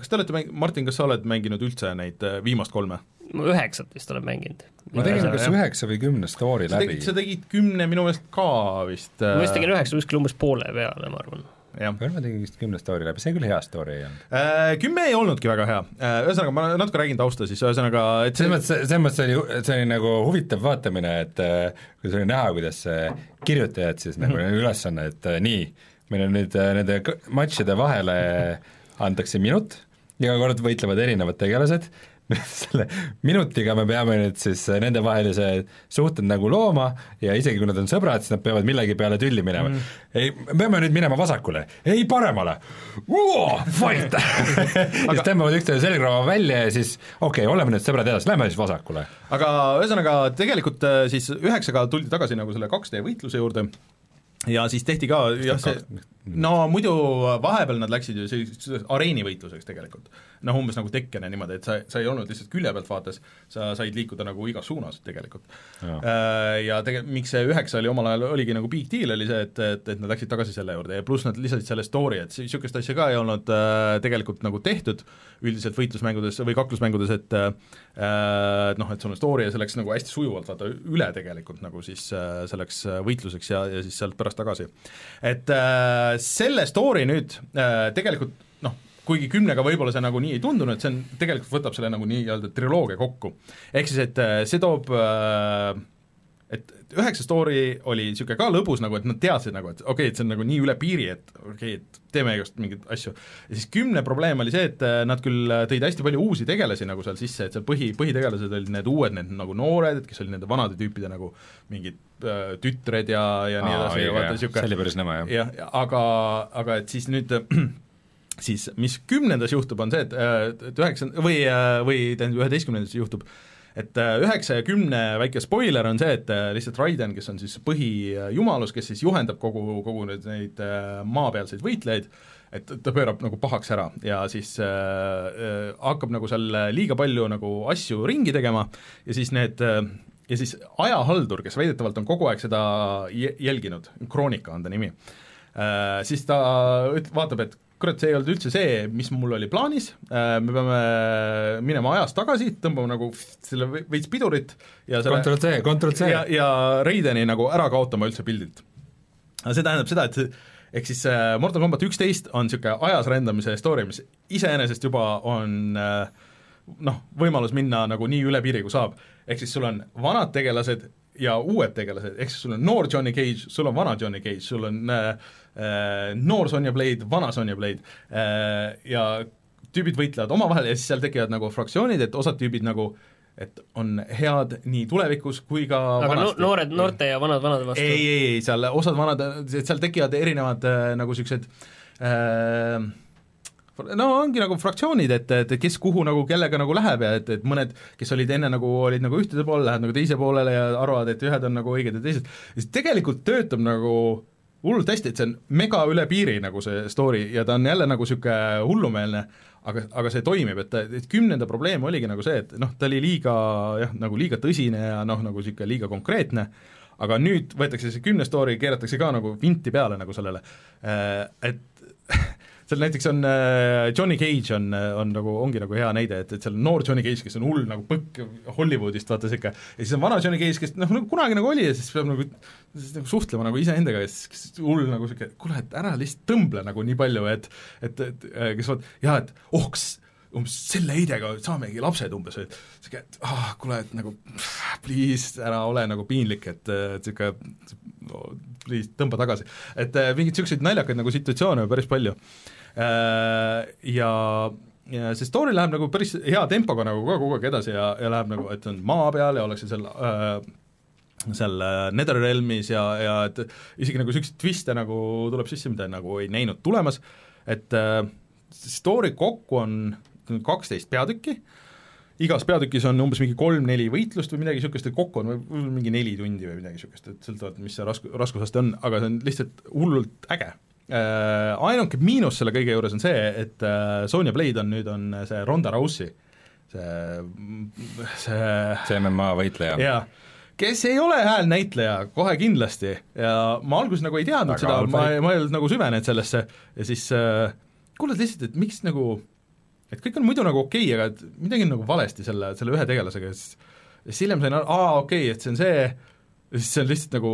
kas te olete mäng-, Martin, kas sa oled mänginud üldse neid viimast kolme? ma üheksat vist olen mänginud. ma tegin kas üheksa või kümne story sa läbi sa tegid kümne minu meelest ka vist. ma vist tegin üheksa kuskil umbes poole peale, ma arvan. Küll ma tegin vist kümne story läbi, see küll hea story ei olnud. Äh, Kümme ei olnudki väga hea, ühesõnaga ma natuke räägin tausta siis, ühesõnaga et selles mõttes, selles mõttes oli, see oli nagu huvitav vaatamine, et äh, kui see oli näha, kuidas äh, kirjutajad siis nagu neil ülesanne, et äh, nii, meil on nüüd äh, nende matšide vahele antakse minut, iga kord võitlevad erinevad tegelased, selle minutiga me peame nüüd siis äh, nendevahelise suhted nagu looma ja isegi kui nad on sõbrad, siis nad peavad millegi peale tülli minema mm.. ei, me peame nüüd minema vasakule, ei paremale, fight siis tõmbavad üksteise selgrooga välja ja siis okei okay,, oleme nüüd sõbrad edasi, lähme siis vasakule aga ühesõnaga tegelikult äh, siis üheksaga tuldi tagasi nagu selle 2D võitluse juurde ja siis tehti ka jah, see no muidu vahepeal nad läksid ju selliseks areenivõitluseks tegelikult. noh, umbes nagu Tekken ja niimoodi, et sa, sa ei olnud lihtsalt külje pealt vaates, sa said liikuda nagu igas suunas tegelikult. ja tege-, miks see üheksa oli omal ajal, oligi nagu big deal, oli see, et, et, et nad läksid tagasi selle juurde ja pluss nad lisasid selle story, et niisugust asja ka ei olnud äh, tegelikult nagu tehtud üldiselt võitlusmängudes või kaklusmängudes, et äh, noh, et sul on story ja see läks nagu hästi sujuvalt vaata üle tegelikult nagu siis äh, selleks äh, võitluseks ja, ja siis sealt pärast tagasi. et äh, selle story nüüd äh, tegelikult kuigi kümnega võib-olla see nagu nii ei tundunud, see on, tegelikult võtab selle nagu nii-öelda triloogia kokku. ehk siis, et äh, see toob äh, et üheksa story oli niisugune ka lõbus nagu, et nad teadsid nagu, et okei okay,, et see on nagu nii üle piiri, et okei okay,, et teeme just mingeid asju. ja siis kümne probleem oli see, et äh, nad küll äh, tõid hästi palju uusi tegelasi nagu seal sisse, et seal põhi, põhitegelased olid need uued, need nagu noored, kes olid nende vanade tüüpide nagu mingid äh, tütred ja, ja nii edasi ja vaata see niisugune oli päris nõme jah. jah, aga, aga et siis nüüd siis mis kümnendas juhtub, on see, et, et üheksa või, või tähendab, üheteistkümnendas juhtub, et äh, üheksa ja kümne väike spoiler on see, et äh, lihtsalt Raiden, kes on siis põhijumalus, kes siis juhendab kogu, kogu nüüd neid äh, maapealseid võitlejaid, et ta pöörab nagu pahaks ära ja siis äh, äh, hakkab nagu seal liiga palju nagu asju ringi tegema ja siis need äh, ja siis ajahaldur, kes väidetavalt on kogu aeg seda jä- jälginud, Kroonika on ta nimi äh,, siis ta üt-, vaatab, et kurat, see ei olnud üldse see, mis mul oli plaanis äh,, me peame minema ajas tagasi, tõmbama nagu selle ve- veits pidurit ja selle Ctrl C, Ctrl C ja, ja Raideni nagu ära kaotama üldse pildilt. see tähendab seda, et ehk siis äh, Mortal Combat üksteist on niisugune ajas rändamise story, mis iseenesest juba on äh, noh, võimalus minna nagu nii üle piiri, kui saab. ehk siis sul on vanad tegelased ja uued tegelased, ehk siis sul on noor Johnny Cage, sul on vana Johnny Cage, sul on äh, äh, noor Sonja Blade, vana Sonja Blade äh, ja tüübid võitlevad omavahel ja siis seal tekivad nagu fraktsioonid, et osad tüübid nagu et on head nii tulevikus kui ka aga no, vanasti. noored noorte ja vanad vanade vastu ei, ei, ei seal osad vanad, seal tekivad erinevad äh, nagu siuksed äh, no ongi nagu fraktsioonid, et, et kes kuhu nagu kellega nagu läheb ja et, et mõned, kes olid enne nagu, olid nagu ühtede poole, lähevad nagu teise poolele ja arvavad, et ühed on nagu õiged ja teised, siis tegelikult töötab nagu hullult hästi, et see on mega üle piiri nagu see story ja ta on jälle nagu niisugune hullumeelne, aga, aga see toimib, et, et kümnenda probleem oligi nagu see, et noh, ta oli liiga jah, nagu liiga tõsine ja noh, nagu niisugune liiga konkreetne, aga nüüd võetakse see kümnes story, keeratakse ka nagu vinti peale nagu sellele, et seal näiteks on äh, Johnny Cage on, on nagu, ongi nagu hea näide, et, et seal on noor Johnny Cage, kes on hull nagu põkk Hollywoodist, vaata sihuke, ja siis on vana Johnny Cage, kes noh, nagu kunagi nagu oli ja siis peab nagu, siis nagu suhtlema nagu iseendaga ja siis hull nagu sihuke, kuule, et ära lihtsalt tõmble nagu nii palju, et et, et äh, kes vot, jah, et oh, kas umbes selle heidega saamegi lapsed umbes, et sihuke, et ah, kuule, et nagu please ära ole nagu piinlik, et, sihuke no, please tõmba tagasi. et äh, mingeid niisuguseid naljakaid nagu situatsioone on päris palju Äh, ja ja see story läheb nagu päris hea tempoga nagu ka kogu aeg edasi ja, ja läheb nagu, et on maa peal ja ollakse seal äh, seal äh, Netherrealmis ja, ja et isegi nagu niisuguseid twiste nagu tuleb sisse, mida nagu ei näinud tulemas, et äh, story kokku on kaksteist peatükki, igas peatükis on umbes mingi kolm-neli võitlust või midagi niisugust, et kokku on võib-olla mingi neli tundi või midagi niisugust, et sõltuvalt, mis see rasku-, raskusaste on, aga see on lihtsalt hullult äge äh,. Ainuke miinus selle kõige juures on see, et äh, Sonja Blade on nüüd, on see Ronda Rousey, see, see see MMA võitleja. jaa, kes ei ole häälnäitleja kohe kindlasti. Ja ma alguses nagu ei teadnud Väga seda, ma, ma ei olnud nagu süvenenud sellesse. Ja siis äh, kuuled lihtsalt, et miks nagu, et kõik on muidu nagu okei okay,, aga et midagi on nagu valesti selle, selle ühe tegelasega. Ja siis ja siis hiljem sain aru, aa okei okay,, et see on see, ja siis see on lihtsalt nagu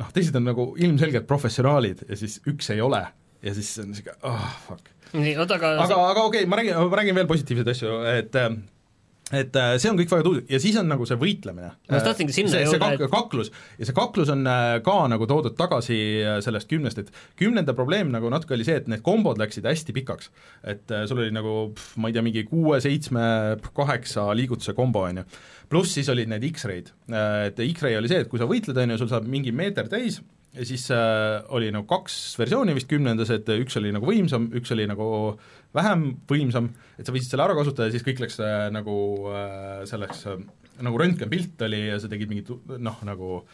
noh, teised on nagu ilmselgelt professionaalid ja siis üks ei ole ja siis on niisugune ah oh, fuck. nii, oota, aga, aga, aga okei okay,, ma räägin, ma räägin veel positiivseid asju, et äh, et äh, see on kõik väga tuus ja siis on nagu see võitlemine. Ma just tahtsingi sinna see, jõuda, et- kaklus ja see kaklus on äh, ka nagu toodud tagasi äh, sellest kümnest, et kümnenda probleem nagu natuke oli see, et need kombod läksid hästi pikaks. et äh, sul oli nagu pff, ma ei tea, mingi kuue, seitsme, kaheksa liigutuse kombo, on ju. pluss siis olid need X-ray'd, et X-ray oli see, et kui sa võitled, on ju, sul saab mingi meeter täis ja siis äh, oli nagu kaks versiooni vist kümnendas, et üks oli nagu võimsam, üks oli nagu vähem võimsam, et sa võisid selle ära kasutada ja siis kõik läks äh, nagu äh, selleks äh, nagu röntgenpilt oli ja sa tegid mingit noh, nagu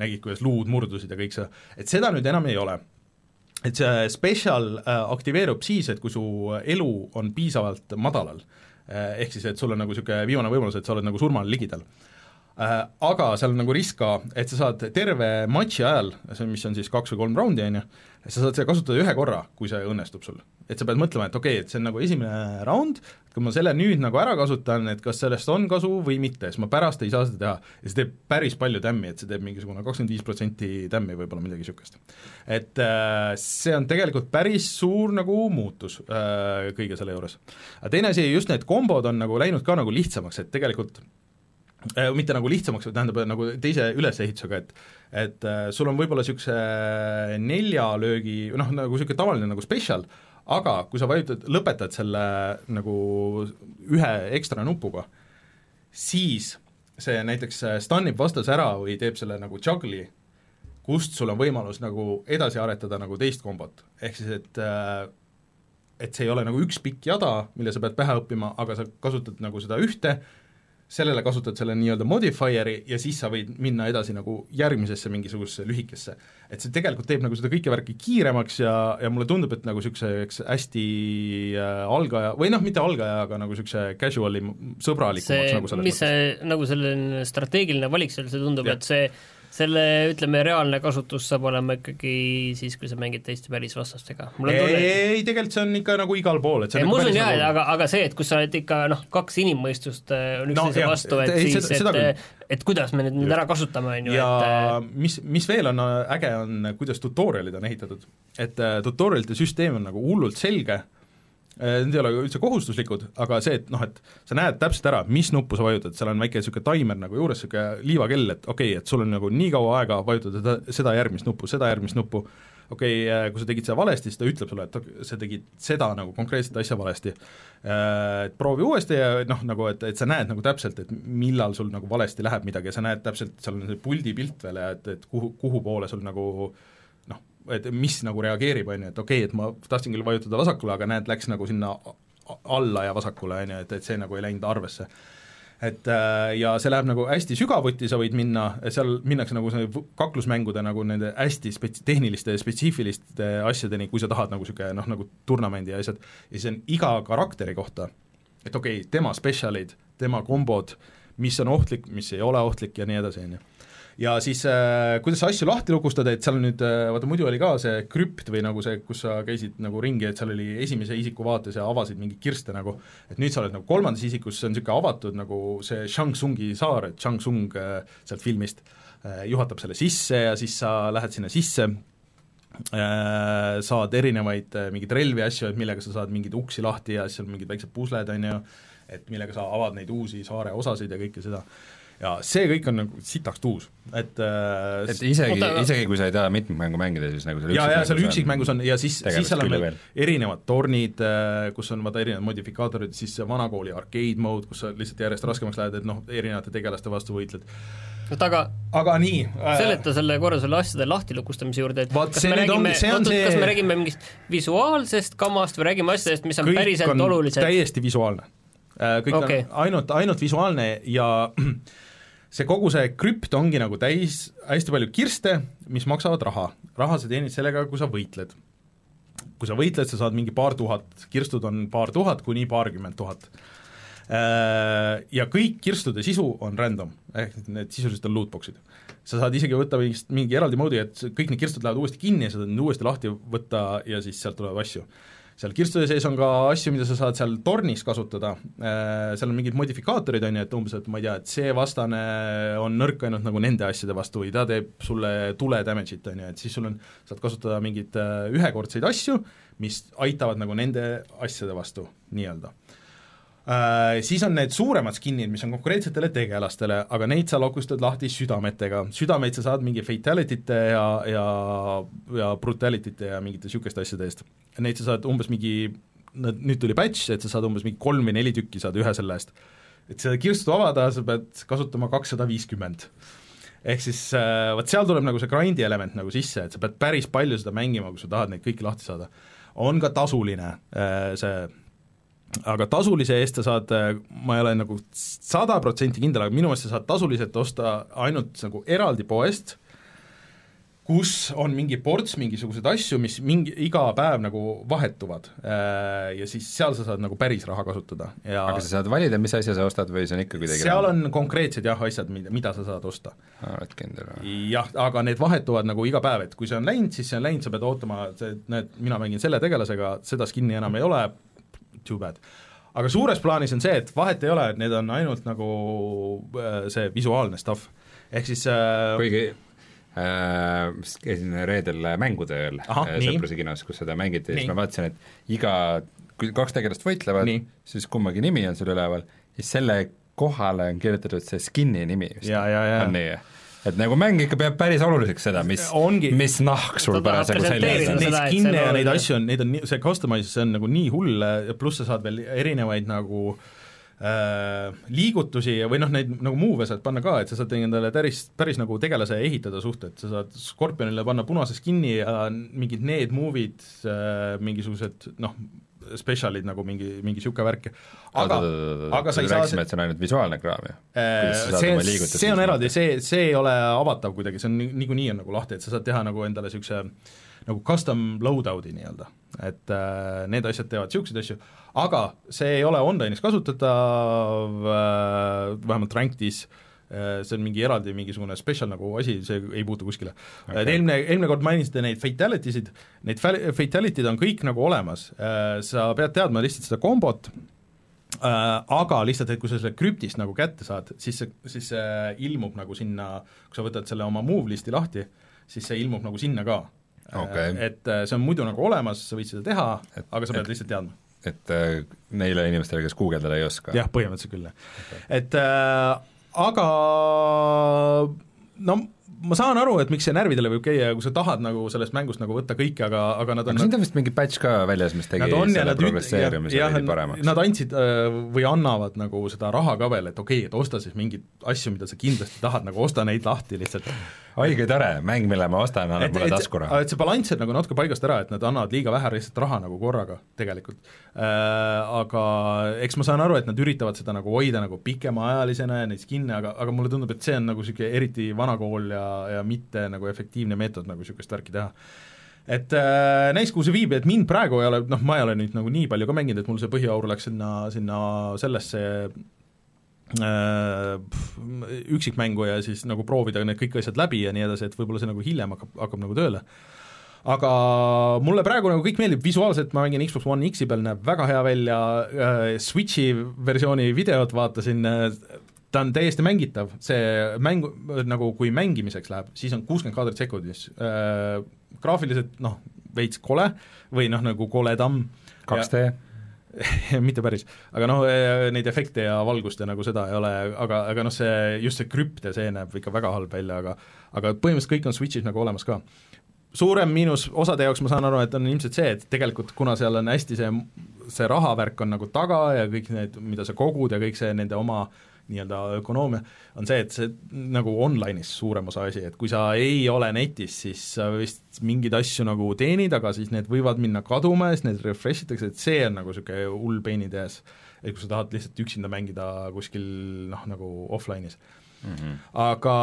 nägid, kuidas luud murdusid ja kõik see, et seda nüüd enam ei ole et see special äh, aktiveerub siis, et kui su elu on piisavalt madalal. Ehk siis, et sul on nagu niisugune viimane võimalus, et sa oled nagu surmale ligidal. Äh, Aga seal on nagu risk ka, et sa saad terve matši ajal, see, mis on siis kaks või kolm raundi, on ju, sa saad seda kasutada ühe korra, kui see õnnestub sul. et sa pead mõtlema, et okei okay,, et see on nagu esimene round, kui ma selle nüüd nagu ära kasutan, et kas sellest on kasu või mitte, siis ma pärast ei saa seda teha. ja see teeb päris palju tämmi, et see teeb mingisugune kakskümmend viis protsenti tämmi võib-olla, midagi niisugust. et äh, see on tegelikult päris suur nagu muutus äh, kõige selle juures. aga teine asi, just need kombod on nagu läinud ka nagu lihtsamaks, et tegelikult mitte nagu lihtsamaks, vaid tähendab nagu teise ülesehitusega, et et äh, sul on võib-olla niisuguse nelja löögi, noh, nagu niisugune tavaline nagu special, aga kui sa vajutad, lõpetad selle nagu ühe ekstra nupuga, siis see näiteks äh, stunnib vastase ära või teeb selle nagu juggle'i, kust sul on võimalus nagu edasi aretada nagu teist kombot, ehk siis et äh, et see ei ole nagu üks pikk jada, mille sa pead pähe õppima, aga sa kasutad nagu seda ühte, sellele kasutad selle nii-öelda modifier'i ja siis sa võid minna edasi nagu järgmisesse mingisugusesse lühikesse. et see tegelikult teeb nagu seda kõike värki kiiremaks ja, ja mulle tundub, et nagu niisuguseks hästi äh, algaja, või noh, mitte algaja, aga nagu niisuguse casual'i sõbralikumaks see nagu, selles mis see nagu selline strateegiline valik seal, see tundub, et see selle, ütleme, reaalne kasutus saab olema ikkagi siis, kui sa mängid teiste välisvastastega. et ei, tegelikult see on ikka nagu igal pool, et see ei, on ma nagu usun jaa, nagu- aga, aga see, et kus sa oled ikka noh, kaks inimmõistust äh, on No üksteise jah, vastu, et ei, siis, seda- seda et et kuidas me nüüd, nüüd ära kasutame, on ju, ja et mis, mis veel on äh, äge, on kuidas tutorial'id on ehitatud. et äh, tutorial'ite süsteem on nagu hullult selge, need ei ole üldse kohustuslikud, aga see, et noh, et sa näed täpselt ära, mis nuppu sa vajutad, seal on väike niisugune taimer nagu juures, niisugune liivakell, et okei okay,, et sul on nagu nii kaua aega vajutada seda, seda järgmist nuppu, seda järgmist nuppu, okei okay,, kui sa tegid seda valesti, siis ta ütleb sulle, et sa tegid seda nagu konkreetset asja valesti. Et proovi uuesti ja noh, nagu et, et sa näed nagu täpselt, et millal sul nagu valesti läheb midagi ja sa näed täpselt, seal on see puldi pilt veel ja et, et kuhu, kuhu poole sul nagu noh, et mis nagu reageerib, on ju, et okei okay,, et ma tahtsin küll vajutada vasakule, aga näed, läks nagu sinna alla ja vasakule, on ju, et, et see nagu ei läinud arvesse. Et äh, ja see läheb nagu hästi sügavuti, sa võid minna, seal minnakse nagu see kaklusmängude nagu nende hästi spets-, tehniliste spetsiifiliste asjadeni, kui sa tahad nagu niisugune noh, nagu turnamendi ja asjad, ja siis on iga karakteri kohta, et okei okay,, tema spetsialid, tema kombod, mis on ohtlik, mis ei ole ohtlik ja nii edasi, on ju ja siis äh, kuidas sa asju lahti lukustada, et seal nüüd äh,, vaata muidu oli ka see krüpt või nagu see, kus sa käisid nagu ringi, et seal oli esimese isiku vaates ja avasid mingeid kirste nagu, et nüüd sa oled nagu kolmandas isikus, see on niisugune avatud nagu see Shang Tsungi saar, et Shang Tsung äh, sealt filmist äh, juhatab selle sisse ja siis sa lähed sinna sisse äh, saad erinevaid äh, mingeid relvi asju, et millega sa saad mingeid uksi lahti ja siis on mingid väiksed pusled, on ju, et millega sa avad neid uusi saare osasid ja kõike seda. Ja see kõik on nagu sitaks uus, et äh, et isegi aga-, isegi kui sa ei taha mitmikmängu mängida, siis nagu seal ja, ja seal üksikmängus on ja siis, siis seal on ja veel erinevad tornid, kus on vaata erinevad modifikaatorid, siis see vanakooli arcade mode, kus sa lihtsalt järjest raskemaks lähed, et noh, erinevate tegelaste vastu võitled. oota, aga aga nii äh, seleta selle korra selle asjade lahtilukustamise juurde, et Vaat kas me räägime ongi-, see on see- kas me räägime mingist visuaalsest kamast või räägime asjadest, mis on kõik päriselt on olulised? täiesti visuaalne. kõik Okei. on ainult, ainult visuaalne ja see kogu see krüpt ongi nagu täis hästi palju kirste, mis maksavad raha. raha sa teenid sellega, kui sa võitled. kui sa võitled, sa saad mingi paar tuhat, kirstud on paar tuhat kuni paarkümmend tuhat. Ja kõik kirstude sisu on random, ehk need sisuliselt on lootbox'id. sa saad isegi võtta mingist, mingi eraldi moodi, et kõik need kirstud lähevad uuesti kinni ja sa saad need uuesti lahti võtta ja siis sealt tuleb asju seal kirstude sees on ka asju, mida sa saad seal tornis kasutada, seal on mingid modifikaatorid, on ju, et umbes, et ma ei tea, et see vastane on nõrk ainult nagu nende asjade vastu või ta teeb sulle tule damage'it, on ju, et siis sul on, saad kasutada mingeid äh, ühekordseid asju, mis aitavad nagu nende asjade vastu nii-öelda. Äh, siis on need suuremad skin'id, mis on konkreetsetele tegelastele, aga neid sa lokustad lahti südametega, südameid sa saad mingi fatality'te ja, ja, ja brutality'te ja mingite niisuguste asjade eest. Neid sa saad umbes mingi, nüüd tuli patch, et sa saad umbes mingi kolm või neli tükki saad ühe selle eest. et seda kirstu avada, sa pead kasutama kakssada viiskümmend ehk siis äh, vot seal tuleb nagu see grind'i element nagu sisse, et sa pead päris palju seda mängima, kui sa tahad neid kõiki lahti saada. on ka tasuline äh, see aga tasulise eest sa saad, ma ei ole nagu sada protsenti kindel, aga minu meelest sa saad tasuliselt osta ainult nagu eraldi poest, kus on mingi ports mingisuguseid asju, mis mingi, iga päev nagu vahetuvad. Ja siis seal sa saad nagu päris raha kasutada ja aga sa saad valida, mis asja sa ostad või see on ikka kuidagi seal on konkreetsed jah, asjad, mida, mida sa saad osta. oled kindel või? jah, aga need vahetuvad nagu iga päev, et kui see on läinud, siis see on läinud, sa pead ootama, see, näed, mina mängin selle tegelasega, seda skin'i enam ei ole, too bad. aga suures plaanis on see, et vahet ei ole, et need on ainult nagu äh, see visuaalne stuff, ehk siis äh, kuigi äh, käisin reedel mängude ööl äh, sõpruse kinos, kus seda mängiti ja siis ma vaatasin, et iga, kui kaks tegelast võitlevad, siis kummagi nimi on seal üleval, siis selle kohale on kirjutatud see skin'i nimi vist. ja, ja, ja on nii, et nagu mäng ikka peab päris oluliseks seda, mis, Ongi. mis nahk sul parasjagu seljas on. neid skin'e ja neid asju on, neid on nii, see customize, see on nagu nii hull ja pluss sa saad veel erinevaid nagu äh, liigutusi või noh, neid nagu move'e saad panna ka, et sa saad endale päris, päris nagu tegelase ehitada suht, et sa saad Scorpionile panna punase skin'i ja mingid need move'id äh,, mingisugused noh, spetsialid nagu mingi, mingi niisugune värk, aga, aga sa ei saa rääkisime, et see on ainult visuaalne kraam ju. Saad see see on eraldi, see, see ei ole avatav kuidagi, see on ni- niikuinii on nagu lahti, et sa saad teha nagu endale niisuguse nagu custom loadout'i nii-öelda, et äh, need asjad teevad niisuguseid asju, aga see ei ole online'is kasutatav äh,, vähemalt Ranked'is äh,, see on mingi eraldi mingisugune special nagu asi, see ei puutu kuskile. Okay.. et eelmine, eelmine kord mainisite neid fatality sid, need fa- fatality'd on kõik nagu olemas. Äh,, sa pead teadma lihtsalt seda kombot, Äh, aga lihtsalt, et kui sa selle krüptist nagu kätte saad, siis see, siis see ilmub nagu sinna, kui sa võtad selle oma move listi lahti, siis see ilmub nagu sinna ka. Äh, et äh, see on muidu nagu olemas, sa võid seda teha, aga sa pead et- lihtsalt teadma. Et äh, neile inimestele, kes guugeldada ei oska. jah, põhimõtteliselt küll, jah. et äh, aga no ma saan aru, et miks see närvidele võib käia ja kui sa tahad nagu sellest mängust nagu võtta kõike, aga, aga nad on aga siin on vist mingi patch ka väljas, mis tegi on selle progresseerimise veidi paremaks. Nad andsid äh, või annavad nagu seda raha ka veel, et okei okay,, et osta siis mingeid asju, mida sa kindlasti tahad, nagu osta neid lahti lihtsalt. oi kui tore, mäng, mille ma ostan, annab mulle taskuraha. et see balanss jääb nagu natuke paigast ära, et nad annavad liiga vähe lihtsalt raha nagu korraga tegelikult äh,. Aga eks ma saan aru, et nad üritavad seda nagu hoida nagu pikemaajalisena ja neid skin'e, aga, aga mulle tundub, et see on nagu niisugune eriti vana kool ja, ja mitte nagu efektiivne meetod nagu niisugust värki teha et äh, näis, kuhu see viib, et mind praegu ei ole, noh, ma ei ole nüüd nagu nii palju ka mänginud, et mul see põhiaur läks sinna, sinna sellesse äh, üksikmängu ja siis nagu proovida need kõik asjad läbi ja nii edasi, et võib-olla see nagu hiljem hakkab, hakkab nagu tööle. aga mulle praegu nagu kõik meeldib, visuaalselt ma mängin Xbox One X-i peal, näeb väga hea välja äh,, Switchi versiooni videot vaatasin äh,, ta on täiesti mängitav, see mäng, nagu kui mängimiseks läheb, siis on kuuskümmend kaadrit sekundis äh,, graafiliselt noh, veits kole või noh, nagu koledam. 2D? mitte päris, aga noh, neid efekte ja valgust ja nagu seda ei ole, aga, aga noh, see, just see krüpte, see näeb ikka väga halb välja, aga aga põhimõtteliselt kõik on Switch'is nagu olemas ka. suurem miinus osade jaoks ma saan aru, et on ilmselt see, et tegelikult kuna seal on hästi see, see rahavärk on nagu taga ja kõik need, mida sa kogud ja kõik see nende oma nii-öelda ökonoomia, on see, et see nagu online'is suurem osa asi, et kui sa ei ole netis, siis sa vist mingeid asju nagu teenid, aga siis need võivad minna kaduma ja siis need refresh itakse, et see on nagu niisugune hull the ass. et kui sa tahad lihtsalt üksinda mängida kuskil noh, nagu offline'is mm. -hmm. aga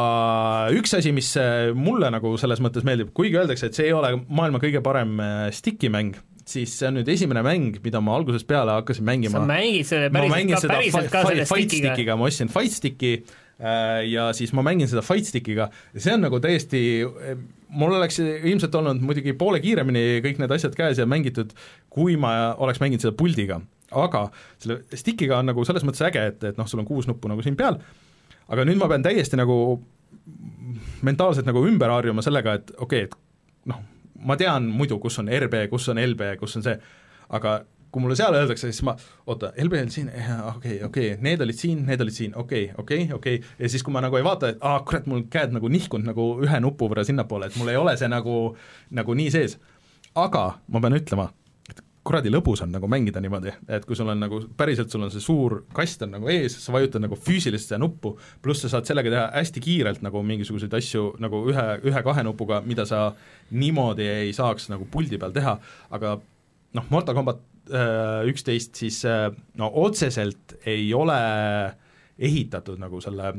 üks asi, mis äh, mulle nagu selles mõttes meeldib, kuigi öeldakse, et see ei ole maailma kõige parem äh, sticky mäng, siis see on nüüd esimene mäng, mida ma algusest peale hakkasin mängima. sa mängid selle ma päriselt mängin ka, päriselt ka selle stickiga? ma ostsin fight stick'i äh, ja siis ma mängin seda fight stickiga ja see on nagu täiesti, mul oleks ilmselt olnud muidugi poole kiiremini kõik need asjad käes ja mängitud, kui ma oleks mänginud seda puldiga. aga selle stickiga on nagu selles mõttes äge, et, et noh, sul on kuus nuppu nagu siin peal, aga nüüd ma pean täiesti nagu mentaalselt nagu ümber harjuma sellega, et okei okay,, et ma tean muidu, kus on RB, kus on LB, kus on see, aga kui mulle seal öeldakse, siis ma, oota, LB on siin, okei, okei, need olid siin, need olid siin, okei okay,, okei okay,, okei okay. ja siis, kui ma nagu ei vaata, et aa, kurat, mul käed nagu nihkunud nagu ühe nupu võrra sinnapoole, et mul ei ole see nagu, nagu nii sees. aga ma pean ütlema, kuradi lõbus on nagu mängida niimoodi, et kui sul on nagu päriselt, sul on see suur kast on nagu ees, sa vajutad nagu füüsilist seda nuppu, pluss sa saad sellega teha hästi kiirelt nagu mingisuguseid asju nagu ühe, ühe-kahe nupuga, mida sa niimoodi ei saaks nagu puldi peal teha, aga noh, Mortal Combat äh, üksteist siis äh, no otseselt ei ole ehitatud nagu selle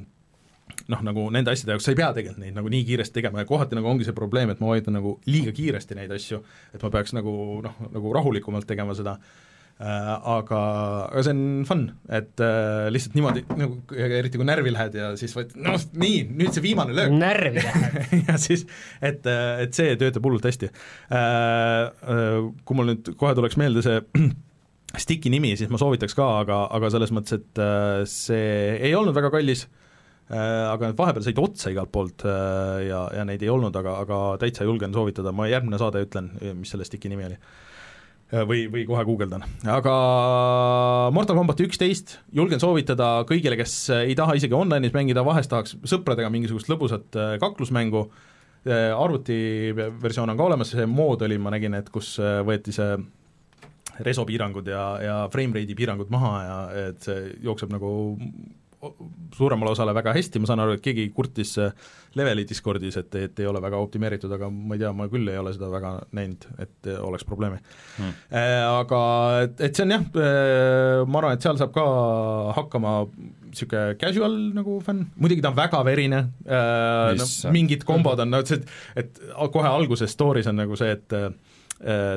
noh, nagu nende asjade jaoks, sa ei pea tegelikult neid nagu nii kiiresti tegema ja kohati nagu ongi see probleem, et ma vajutan nagu liiga kiiresti neid asju, et ma peaks nagu noh, nagu rahulikumalt tegema seda äh,, aga, aga see on fun, et äh, lihtsalt niimoodi nagu, eriti kui närvi lähed ja siis võid, noh nii, nüüd see viimane löök närvi läheb. ja siis, et, et see töötab hullult hästi. Kui mul nüüd kohe tuleks meelde see Stiki nimi, siis ma soovitaks ka, aga, aga selles mõttes, et äh, see ei olnud väga kallis, aga need vahepeal said otsa igalt poolt äh, ja, ja neid ei olnud, aga, aga täitsa julgen soovitada, ma järgmine saade ütlen, mis selle Stiki nimi oli. Või, või kohe guugeldan, aga Mortal Combat üksteist julgen soovitada kõigile, kes ei taha isegi online'is mängida, vahest tahaks sõpradega mingisugust lõbusat äh, kaklusmängu, arvutiversioon on ka olemas, see mood oli, ma nägin, et kus äh, võeti see reso piirangud ja, ja frame rate'i piirangud maha ja et see jookseb nagu suuremale osale väga hästi, ma saan aru, et keegi kurtis leveli Discordis, et, et ei ole väga optimeeritud, aga ma ei tea, ma küll ei ole seda väga näinud, et oleks probleemi. Hmm.. Aga et, et see on jah, ma arvan, et seal saab ka hakkama niisugune casual nagu fänn, muidugi ta on väga verine, no mingid kombod on, no see, et kohe alguses story's on nagu see, et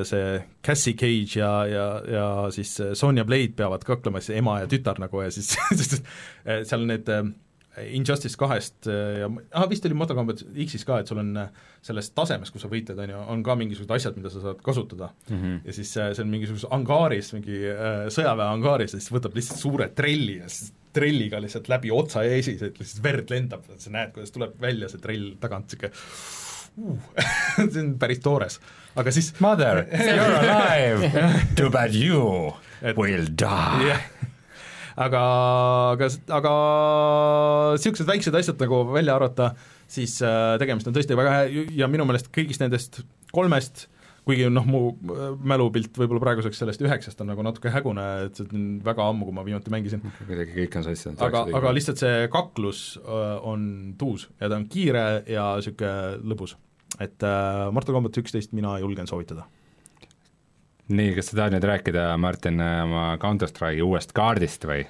see Cassie Cage ja, ja, ja siis Sonja Blade peavad kaklema, siis ema ja tütar nagu ja siis seal need Injustice kahest ja ah, vist oli Mortal Combat X-is ka, et sul on selles tasemes, kus sa võitled, on ju, on ka mingisugused asjad, mida sa saad kasutada mm. -hmm. ja siis see on mingisuguses angaaris, mingi sõjaväe angaaris ja siis võtab lihtsalt suure trelli ja siis trelliga lihtsalt läbi otsa ja esis, et lihtsalt verd lendab, sa näed, kuidas tuleb välja see trell tagant, niisugune uh, see on päris toores, aga siis Mother, you are alive, too bad you Et- will die. jah, aga, aga, aga niisugused väiksed asjad nagu välja arvata, siis äh, tegemist on tõesti väga hea ja minu meelest kõigist nendest kolmest kuigi noh, mu äh, mälupilt võib-olla praeguseks sellest üheksast on nagu natuke hägune, et see on väga ammu, kui ma viimati mängisin, kuidagi kõik on sassi olnud. aga, aga lihtsalt see kaklus äh, on tuus ja ta on kiire ja niisugune lõbus. Et äh, Mortal Combat üksteist mina julgen soovitada. nii, kas sa tahad nüüd rääkida, Martin, oma Counter Strike'i uuest kaardist või?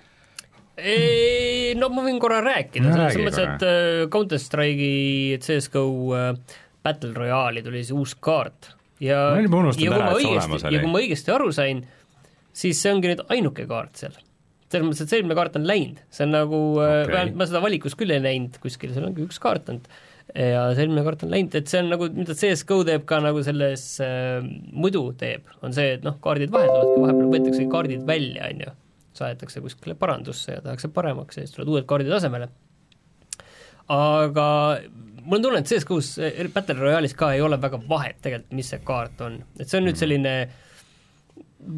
ei, no ma võin korra rääkida No selles mõttes, et äh, Counter Strike'i CSGO äh, Battle Royale'i tuli see uus kaart ja Ma juba kui ära, ma et see õigesti, olemas oli. ja kui ma õigesti aru sain, siis see ongi nüüd ainuke kaart seal. selles mõttes, et see eelmine kaart on läinud, see on nagu okay. Vähemalt ma seda valikus küll ei näinud kuskil, seal ongi üks kaart olnud ja see eelmine kaart on läinud, et see on nagu, mida CSGO teeb ka nagu selles äh, muidu teeb, on see, et noh, kaardid vahetuvadki, vahepeal võetakse kaardid välja, on ju, saadetakse kuskile parandusse ja tehakse paremaks ja siis tulevad uued kaardid asemele. aga mul on tunne, et CSGO-s eh, Battle Royale'is ka ei ole väga vahet tegelikult, mis see kaart on, et see on nüüd selline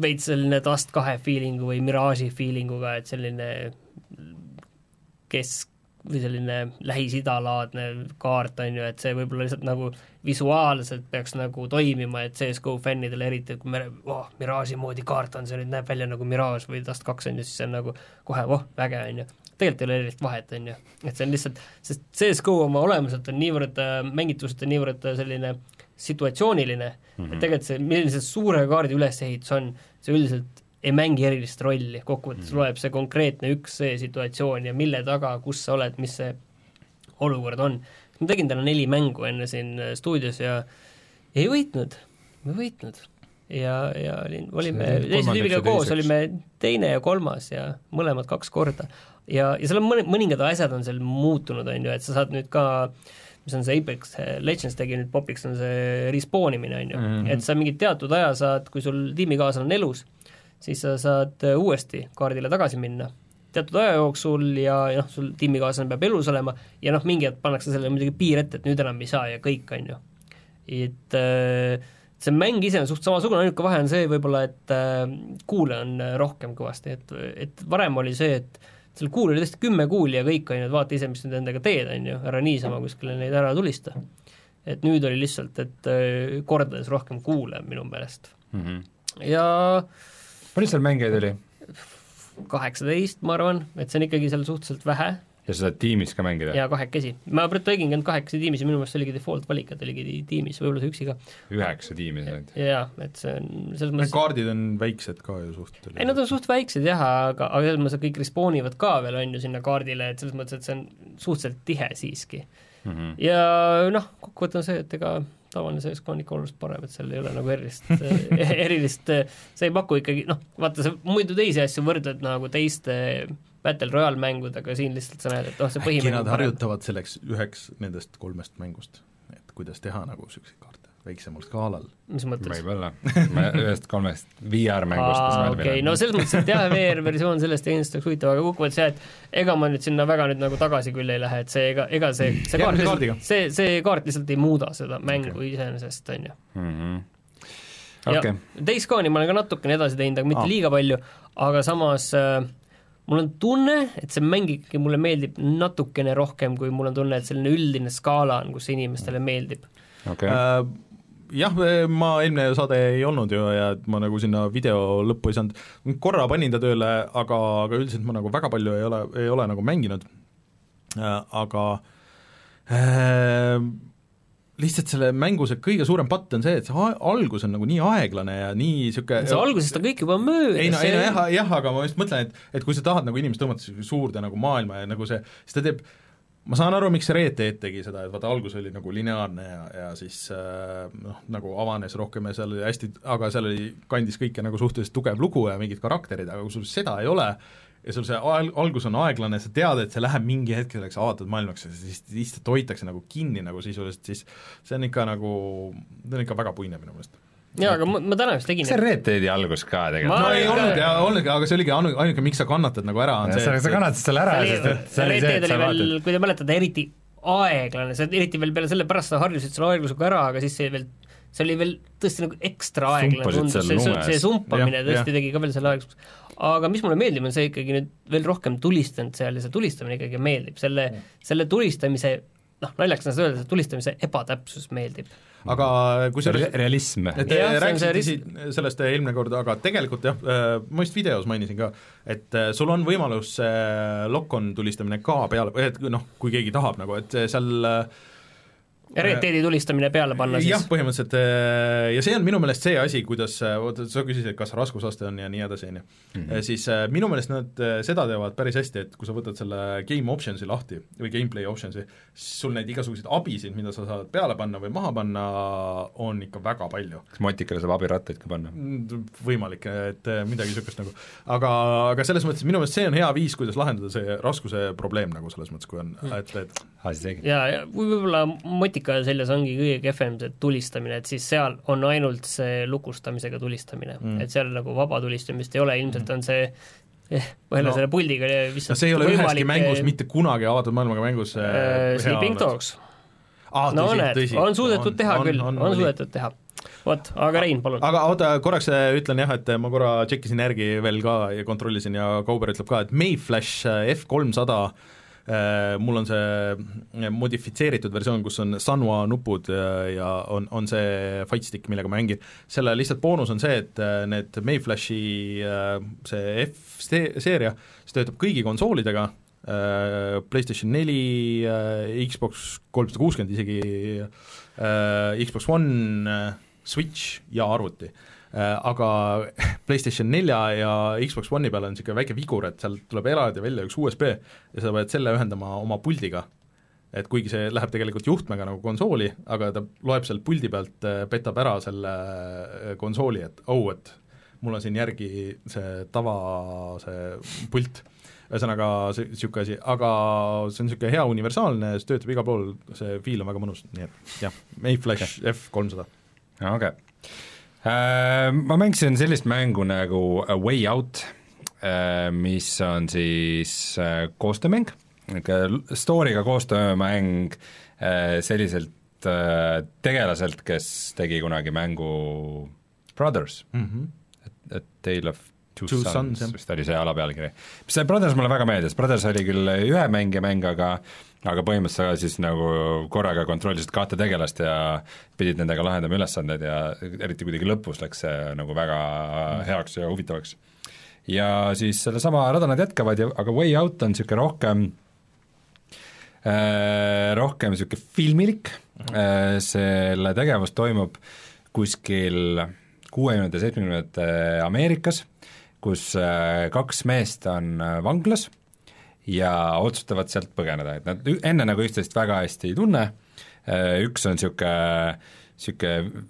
veits selline Dust kahe feeling'u või Mirage'i feeling'uga, et selline kesk- või selline Lähis-Ida laadne kaart, on ju, et see võib-olla lihtsalt nagu visuaalselt peaks nagu toimima, et CSGO fännidele eriti, et kui me, oh, Mirage'i moodi kaart on, see nüüd näeb välja nagu Mirage või Dust kaks on ju, siis see on nagu kohe, oh, väge, on ju. tegelikult ei ole erilist vahet, on ju, et see on lihtsalt, sest CSGO oma olemuselt on niivõrd äh, mängituselt on niivõrd äh, selline situatsiooniline mm, -hmm. et tegelikult see, milline see suure kaardi ülesehitus on, see üldiselt ei mängi erilist rolli, kokkuvõttes mm. loeb see konkreetne üks see situatsioon ja mille taga, kus sa oled, mis see olukord on. ma tegin täna neli mängu enne siin äh, stuudios ja ei võitnud, ei võitnud. ja, ja olin, olime teise ja koos, olime teine ja kolmas ja mõlemad kaks korda. ja, ja seal on mõni, mõningad asjad on seal muutunud, on ju, et sa saad nüüd ka mis on see Apex Legends tegi nüüd popiks, on see respawn imine, on ju Mhm. et sa mingi teatud aja saad, kui sul tiimikaaslane on elus, siis sa saad äh, uuesti kaardile tagasi minna teatud aja jooksul ja, ja noh, sul tiimikaaslane peab elus olema ja noh, mingi hetk pannakse sellele muidugi piir ette, et nüüd enam ei saa ja kõik, on ju. et äh, see mäng ise on suht samasugune, ainuke vahe on see võib-olla, et äh, kuule on äh, rohkem kõvasti, et, et varem oli see, et seal kuul oli tõesti kümme kuuli ja kõik, on ju, et vaata ise, mis nüüd endaga teed, on ju, ära niisama kuskile neid ära tulista. et nüüd oli lihtsalt, et äh, kordades rohkem kuule minu meelest. mm. -hmm. ja palju seal mängijaid oli? kaheksateist, ma arvan, et see on ikkagi seal suhteliselt vähe ja sa saad tiimis ka mängida? ja kahekesi. ma tegingi ainult kahekesi tiimis ja minu meelest see oligi default valik, et oligi tiimis, võib-olla see üksi ka. üheksa tiimi said? jaa, et see on selles mõttes kaardid on väiksed ka ju suht. ei, nad on suht väiksed jah, aga, aga selles mõttes, et kõik respawn ivad ka veel, on ju, sinna kaardile, et selles mõttes, et see on suhteliselt tihe siiski. Mm -hmm. ja noh, kokkuvõte on see, et ega tavaline CSGO on ikka oluliselt parem, et seal ei ole nagu erilist erilist, see ei paku ikkagi, noh, vaata, sa muidu teisi asju võrdled nagu teiste Battle Royale mängudega, siin lihtsalt sa näed, et noh, see äkki põhimäng nad on parem. harjutavad selleks üheks nendest kolmest mängust, et kuidas teha nagu niisuguseid kaarte väiksemal skaalal. mis mõttes? võib-olla, ma ühest kolmest VR-mängust, aa, meil okei okay., no selles mõttes, et jah, VR-versioon sellest kindlasti oleks huvitav, aga kokkuvõttes jah, et ega ma nüüd sinna väga nüüd nagu tagasi küll ei lähe, et see ega, ega see, see kaart lihtsalt, see, see kaart lihtsalt ei muuda seda mängu okay. iseenesest, on ju. Mhm. ja okei, Days Gone'i ma olen ka natukene edasi teinud, aga mitte ah. liiga palju, aga samas äh, mul on tunne, et see mäng ikkagi mulle meeldib natukene rohkem, kui mul on tunne, et selline üldine skaala on, kus inimestele meeldib. okei, Äh, jah, ma eelmine saade ei olnud ju ja et ma nagu sinna video lõppu ei saanud, korra panin ta tööle, aga, aga üldiselt ma nagu väga palju ei ole, ei ole nagu mänginud äh,, aga äh, lihtsalt selle mängu see kõige suurem patt on see, et see algus on nagu nii aeglane ja nii niisugune see algusest on kõik juba möödas. ei no, ei no jah, jah, aga ma just mõtlen, et, et kui sa tahad nagu inimest tõmmata suurde nagu maailma ja nagu see, siis ta teeb ma saan aru, miks see Red Dead tegi seda, et vaata algus oli nagu lineaarne ja, ja siis äh, noh, nagu avanes rohkem ja seal oli hästi, aga seal oli, kandis kõike nagu suhteliselt tugev lugu ja mingid karakterid, aga kui sul seda ei ole, ja sul see al-, algus on aeglane, sa tead, et see läheb mingi hetk selleks avatud maailmaks ja siis lihtsalt hoitakse nagu kinni nagu sisuliselt, siis see on ikka nagu, see on ikka väga puine minu meelest. Jaa, aga ma, ma täna just tegin see on Red Deadi algus ka tegelikult. No ei olnud ja olnudki, aga see oligi anu-, ainuke, miks sa kannatad nagu ära, on see, sa, sa kannatasid selle ära, sest et see oli see, et sa oli veel vaatad, kui te mäletate, eriti aeglane, see eriti veel peale selle, pärast sa harjusid selle aeglusega ära, aga siis see veel, see oli veel tõesti nagu ekstra aeglane tundus, see, see, see sumpamine Jah, tõesti jah. tegi ka veel selle aegluseks. aga mis mulle meeldib, on see ikkagi nüüd veel rohkem tulistanud seal ja see tulistamine ikkagi meeldib, selle, selle tulistamise noh, naljakas on seda öelda, see tulistamise ebatäpsus meeldib. Aga kusjuures Re- realism. et te see rääkisite siin sellest eelmine kord, aga tegelikult jah, ma just videos mainisin ka, et äh, sul on võimalus see lock-on tulistamine ka peale, et noh, kui keegi tahab nagu, et seal äh, rariteedi tulistamine peale panna jah siis,, põhimõtteliselt äh, ja see on minu meelest see asi, kuidas, oota, sa küsisid, kas raskusaste on ja nii edasi, on ju. siis äh, minu meelest nad äh, seda teevad päris hästi, et kui sa võtad selle game option'i lahti või gameplay option'i, siis sul neid igasuguseid abisid, mida sa saad peale panna või maha panna, on ikka väga palju. kas motikale saab abirattaid ka panna? võimalik, et äh, midagi niisugust nagu, aga, aga selles mõttes minu meelest see on hea viis, kuidas lahendada see raskuse probleem nagu selles mõttes, kui on, et, et aa, siis seegi. ja, ja või võib-olla motika seljas ongi kõige kehvem see tulistamine, et siis seal on ainult see lukustamisega tulistamine mm., et seal nagu vaba tulistamist ei ole, ilmselt on see eh, põhjal No. selle puldiga oli no see ei ole üheski võimalik, mängus eh, mitte kunagi avatud maailmaga mängus äh, Sleeping Dogs, no näed, on suudetud teha on, küll, on, on suudetud teha. vot, aga Rein, palun. aga oota, korraks ütlen jah, et ma korra tšekkisin järgi veel ka ja kontrollisin ja Kauber ütleb ka, et Mayflash F kolmsada mul on see modifitseeritud versioon, kus on Sanwa nupud ja, ja on, on see fight stick, millega ma mängin. selle lihtsalt boonus on see, et äh, need Mayflashi äh, see F-seeria, see töötab kõigi konsoolidega, PlayStation neli, Xbox kolmsada kuuskümmend isegi, Xbox One, Switch ja arvuti Äh, aga PlayStation nelja ja Xbox One'i peal on niisugune väike vigur, et sealt tuleb eraldi välja üks USB ja sa pead selle ühendama oma puldiga. et kuigi see läheb tegelikult juhtmega nagu konsooli, aga ta loeb sealt puldi pealt, petab ära selle äh, konsooli, et oh, et mul on siin järgi see tava, see pult ühesõnaga see niisugune asi, aga see on niisugune hea universaalne, see töötab igal pool, see feel on väga mõnus, nii et jah, Mayflash F kolmsada. okei okay.. Ma mängisin sellist mängu nagu A Way Out, mis on siis äh, koostöömäng, niisugune story'ga koostöömäng äh, selliselt äh, tegelaselt, kes tegi kunagi mängu Brothers Mm -hmm. A Tale of Two, Two Sons, Sons vist oli see alapealkiri. see Brothers mulle väga meeldis, Brothers oli küll ühe mängija mäng, aga aga põhimõtteliselt sa siis nagu korraga kontrollisid kahte tegelast ja pidid nendega lahendama ülesandeid ja eriti kuidagi lõpus läks see nagu väga heaks ja huvitavaks. ja siis sellesama rada nad jätkavad ja aga Way Out on niisugune rohkem äh, rohkem niisugune filmilik. Äh,, selle tegevus toimub kuskil kuuekümnendate, seitsmekümnendate Ameerikas, kus äh, kaks meest on vanglas ja otsustavad sealt põgeneda, et nad enne nagu üksteist väga hästi ei tunne, üks on niisugune niisugune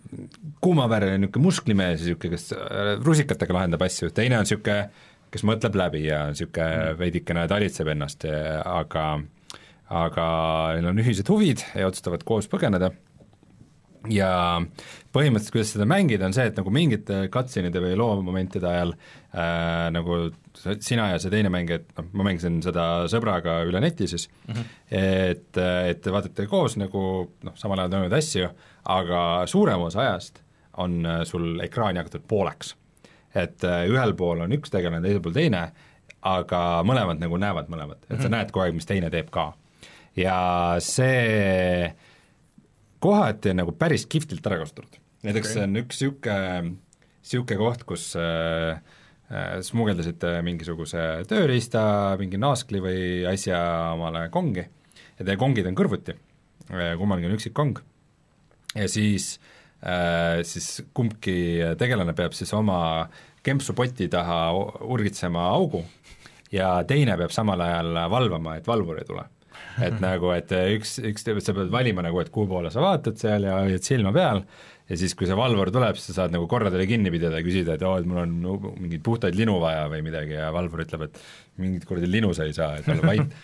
kuumavereline niisugune musklimees, niisugune, kes äh, rusikatega lahendab asju, teine on niisugune, kes mõtleb läbi ja niisugune veidikene talitseb ennast, aga aga neil on ühised huvid ja otsustavad koos põgeneda ja põhimõtteliselt, kuidas seda mängida, on see, et nagu mingite cutscene'ide või loomomentide ajal äh, nagu sina ja see teine mängija, et noh, ma mängisin seda sõbraga üle neti siis mm, -hmm. et, et te vaatate koos nagu noh, samal ajal toimuvaid asju, aga suurem osa ajast on äh, sul ekraan jagatud pooleks. et äh, ühel pool on üks tegelane, teisel pool teine, aga mõlemad nagu näevad mõlemat, et sa näed kogu aeg, mis teine teeb ka. ja see kohati on nagu päris kihvtilt ära kasutatud. näiteks okay. on üks niisugune, niisugune koht, kus äh, äh, smugeldasite mingisuguse tööriista, mingi naaskli või asja omale kongi ja teie kongid on kõrvuti, kummalgi on üksik kong ja siis äh,, siis kumbki tegelane peab siis oma kempsupoti taha urgitsema augu ja teine peab samal ajal valvama, et valvur ei tule. Et nagu, et üks, üks, sa pead valima nagu, et kuhu poole sa vaatad seal ja hoiad silma peal ja siis, kui see valvur tuleb, siis sa saad nagu korra talle kinni pidada ja küsida, et oo, et mul on nu- mingeid puhtaid linu vaja või midagi ja valvur ütleb, et mingit kuradi linu sa ei saa, et ole vait.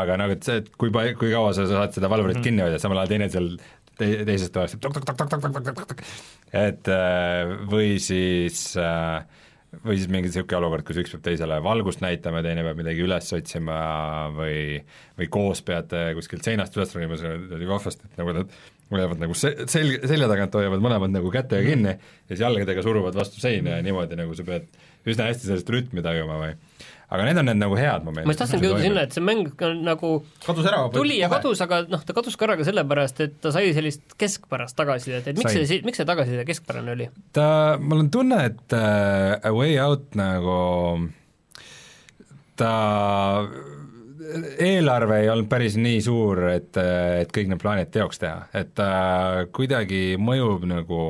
aga nagu, et see, et kui pa-, kui kaua sa saad seda valvurit kinni hoida, samal ajal teine seal te-, teisest toast tok-tok-tok-tok-tok-tok-tok-tok, et äh, või siis äh, või siis mingi niisugune olukord, kus üks peab teisele valgust näitama ja teine peab midagi üles otsima või või koos peate kuskilt seinast üles ronima, see on niimoodi vahvasti, et nagu nad hoiavad nagu se-, selg-, selja tagant hoiavad mõlemad nagu kätega kinni ja siis jalgadega suruvad vastu seina ja niimoodi nagu sa pead üsna hästi sellist rütmi tajuma või aga need on need nagu head momendid. ma just tahtsingi jõuda sinna, et see mäng on nagu kadus ära tuli ja kadus, aga noh, ta kadus ka ära ka sellepärast, et ta sai sellist keskpärast tagasisidet, et miks Sai. see, miks see tagasiside keskpärane oli? ta, mul on tunne, et äh, A Way Out nagu ta eelarve ei olnud päris nii suur, et, et kõik need plaanid teoks teha, et ta kuidagi mõjub nagu,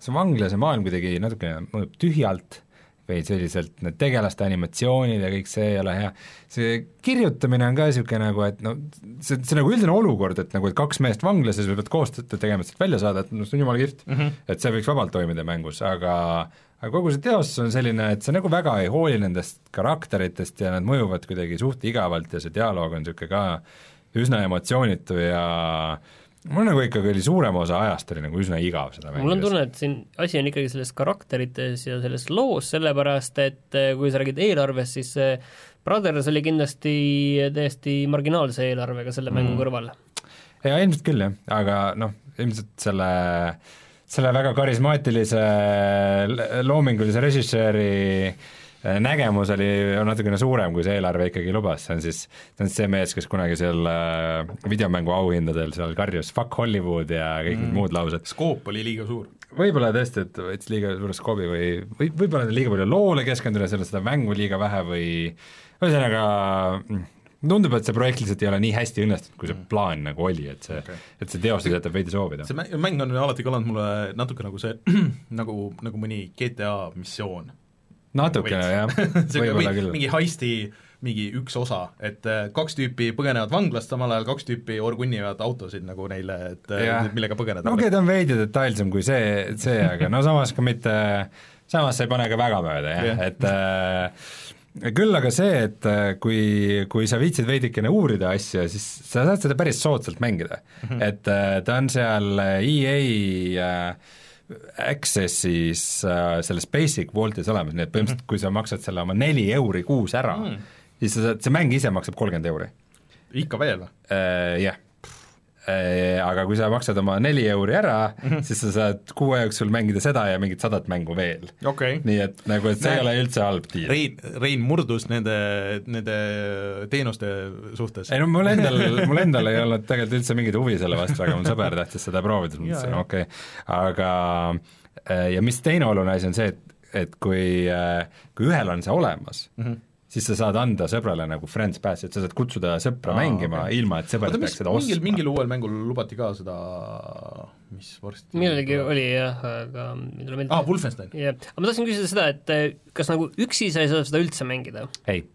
see vangla, see maailm kuidagi natukene mõjub tühjalt või selliselt, need tegelaste animatsioonid ja kõik see ei ole hea, see kirjutamine on ka niisugune nagu, et no see, see nagu üldine olukord, et nagu, et kaks meest vanglas ja sa pead koostööd tegema, et sealt välja saada, et noh, see on jumala kihvt mm. -hmm. et see võiks vabalt toimida mängus, aga aga kogu see teostus on selline, et sa nagu väga ei hooli nendest karakteritest ja nad mõjuvad kuidagi suht igavalt ja see dialoog on niisugune ka üsna emotsioonitu ja mul nagu ikkagi oli suurem osa ajast oli nagu üsna igav seda mul on tunne, et siin asi on ikkagi selles karakterites ja selles loos, sellepärast et eh, kui sa räägid eelarvest, siis see Brothers oli kindlasti täiesti marginaalse eelarvega selle mm. mängu kõrval. jaa, ilmselt küll jah, aga noh, ilmselt selle selle väga karismaatilise loomingulise režissööri äh, nägemus oli natukene suurem, kui see eelarve ikkagi lubas, see on siis, see on see mees, kes kunagi seal äh, videomängu auhindadel seal karjus fuck Hollywood ja kõik mm. muud laused. skoop oli liiga suur. võib-olla tõesti, et veits liiga suure skoobi või, või võib-olla liiga palju loole keskenduda, selle seda mängu liiga vähe või ühesõnaga mm, tundub, et see projekt lihtsalt ei ole nii hästi õnnestunud, kui see plaan nagu oli, et see okay., et see teostus jätab veidi soovida. see mäng, mäng on alati kõlanud mulle natuke nagu see, nagu, nagu mõni GTA missioon. Natukene jah, võib-olla küll. mingi heisti mingi üks osa, et äh, kaks tüüpi põgenevad vanglast, samal ajal kaks tüüpi orgunnivad autosid nagu neile, et Jah. äh, millega põgeneda no okei okay,, ta on veidi detailsem kui see, see, aga no samas ka mitte, samas sa ei pane ka väga mööda jah yeah., et äh, küll aga see, et äh, kui, kui sa viitsid veidikene uurida asja, siis sa saad seda päris soodsalt mängida mm. -hmm. et ta on seal EA äh, Access'is äh, selles basic vault'is olemas, nii et põhimõtteliselt mm -hmm. kui sa maksad selle oma neli euri kuus ära mm, -hmm. siis sa saad, see mäng ise maksab kolmkümmend euri ikka veel või? Äh, jah. Äh, Aga kui sa maksad oma neli euri ära mm, -hmm. siis sa saad kuu aja jooksul mängida seda ja mingit sadat mängu veel. okay. nii et nagu, et see Näe. ei ole üldse halb diil. Rein, Rein murdus nende, nende teenuste suhtes. ei no mul endal, mul endal ei olnud tegelikult üldse mingit huvi selle vastu, aga mu sõber tahtis seda proovida, siis ma mõtlesin, okei okay., aga äh, ja mis teine oluline asi on see, et, et kui, kui ühel on see olemas mm, -hmm siis sa saad anda sõbrale nagu friends pass'i, et sa saad kutsuda sõpra Aa, mängima okay. ilma, et sõber peaks seda mingil, ostma. mingil uuel mängul lubati ka seda, mis varsti millalgi oli jah, aga ei tule meelde aa ah,, Wolfenstein. jah, aga ma tahtsin küsida seda, et eh, kas nagu üksi sa ei saa seda üldse mängida? ei,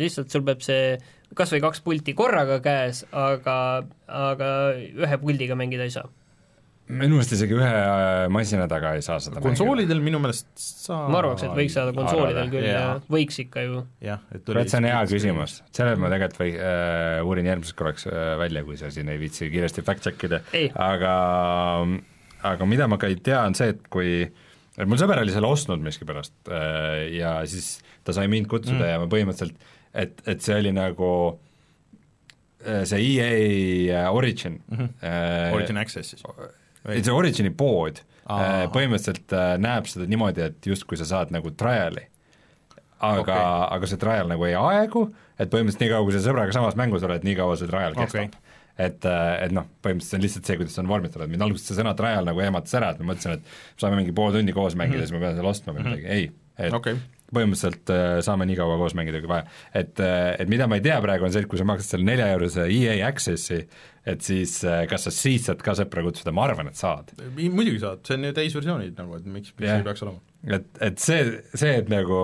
lihtsalt sul peab see kas või kaks pulti korraga käes, aga, aga ühe puldiga mängida ei saa. Minu meelest isegi ühe äh, masina taga ei saa seda konsoolidel minu meelest saa- ma arvaks, et võiks saada konsoolidel küll ja võiks ikka ju. jah, et kurat, see on hea küsimus, selle ma tegelikult või äh, uurin järgmiseks korraks äh, välja, kui sa siin ei viitsi kiiresti fact check ida aga aga mida ma ka ei tea, on see, et kui et mul sõber oli selle ostnud miskipärast äh, ja siis ta sai mind kutsuda mm. ja ma põhimõtteliselt, et, et see oli nagu äh, see EA Origin mm, -hmm. Origin Access siis. Ei see Origini pood äh, põhimõtteliselt äh, näeb seda niimoodi, et justkui sa saad nagu trial'i. aga okay., aga see trial nagu ei aegu, et põhimõtteliselt nii kaua, kui sa sõbraga samas mängus oled, nii kaua see trial kestab okay.. et, et noh, põhimõtteliselt see on lihtsalt see, kuidas see on vormistatud, mind alguses see sõna trial nagu ehmatas ära, et ma mõtlesin, et saame mingi pool tundi koos mängida mm, -hmm. siis ma pean selle ostma või midagi, ei, et Mhm. Okei. põhimõtteliselt äh, saame nii kaua koos mängida, kui vaja. et, et mida ma ei tea praegu, on see, et kui sa maksad selle nelja eurose EA Access'i, et siis äh, kas sa siis saad ka sõpra kutsuda, ma arvan, et saad. muidugi saad, see on ju täisversioonid nagu, et miks, miks Jah. ei peaks olema. et, et see, see, et nagu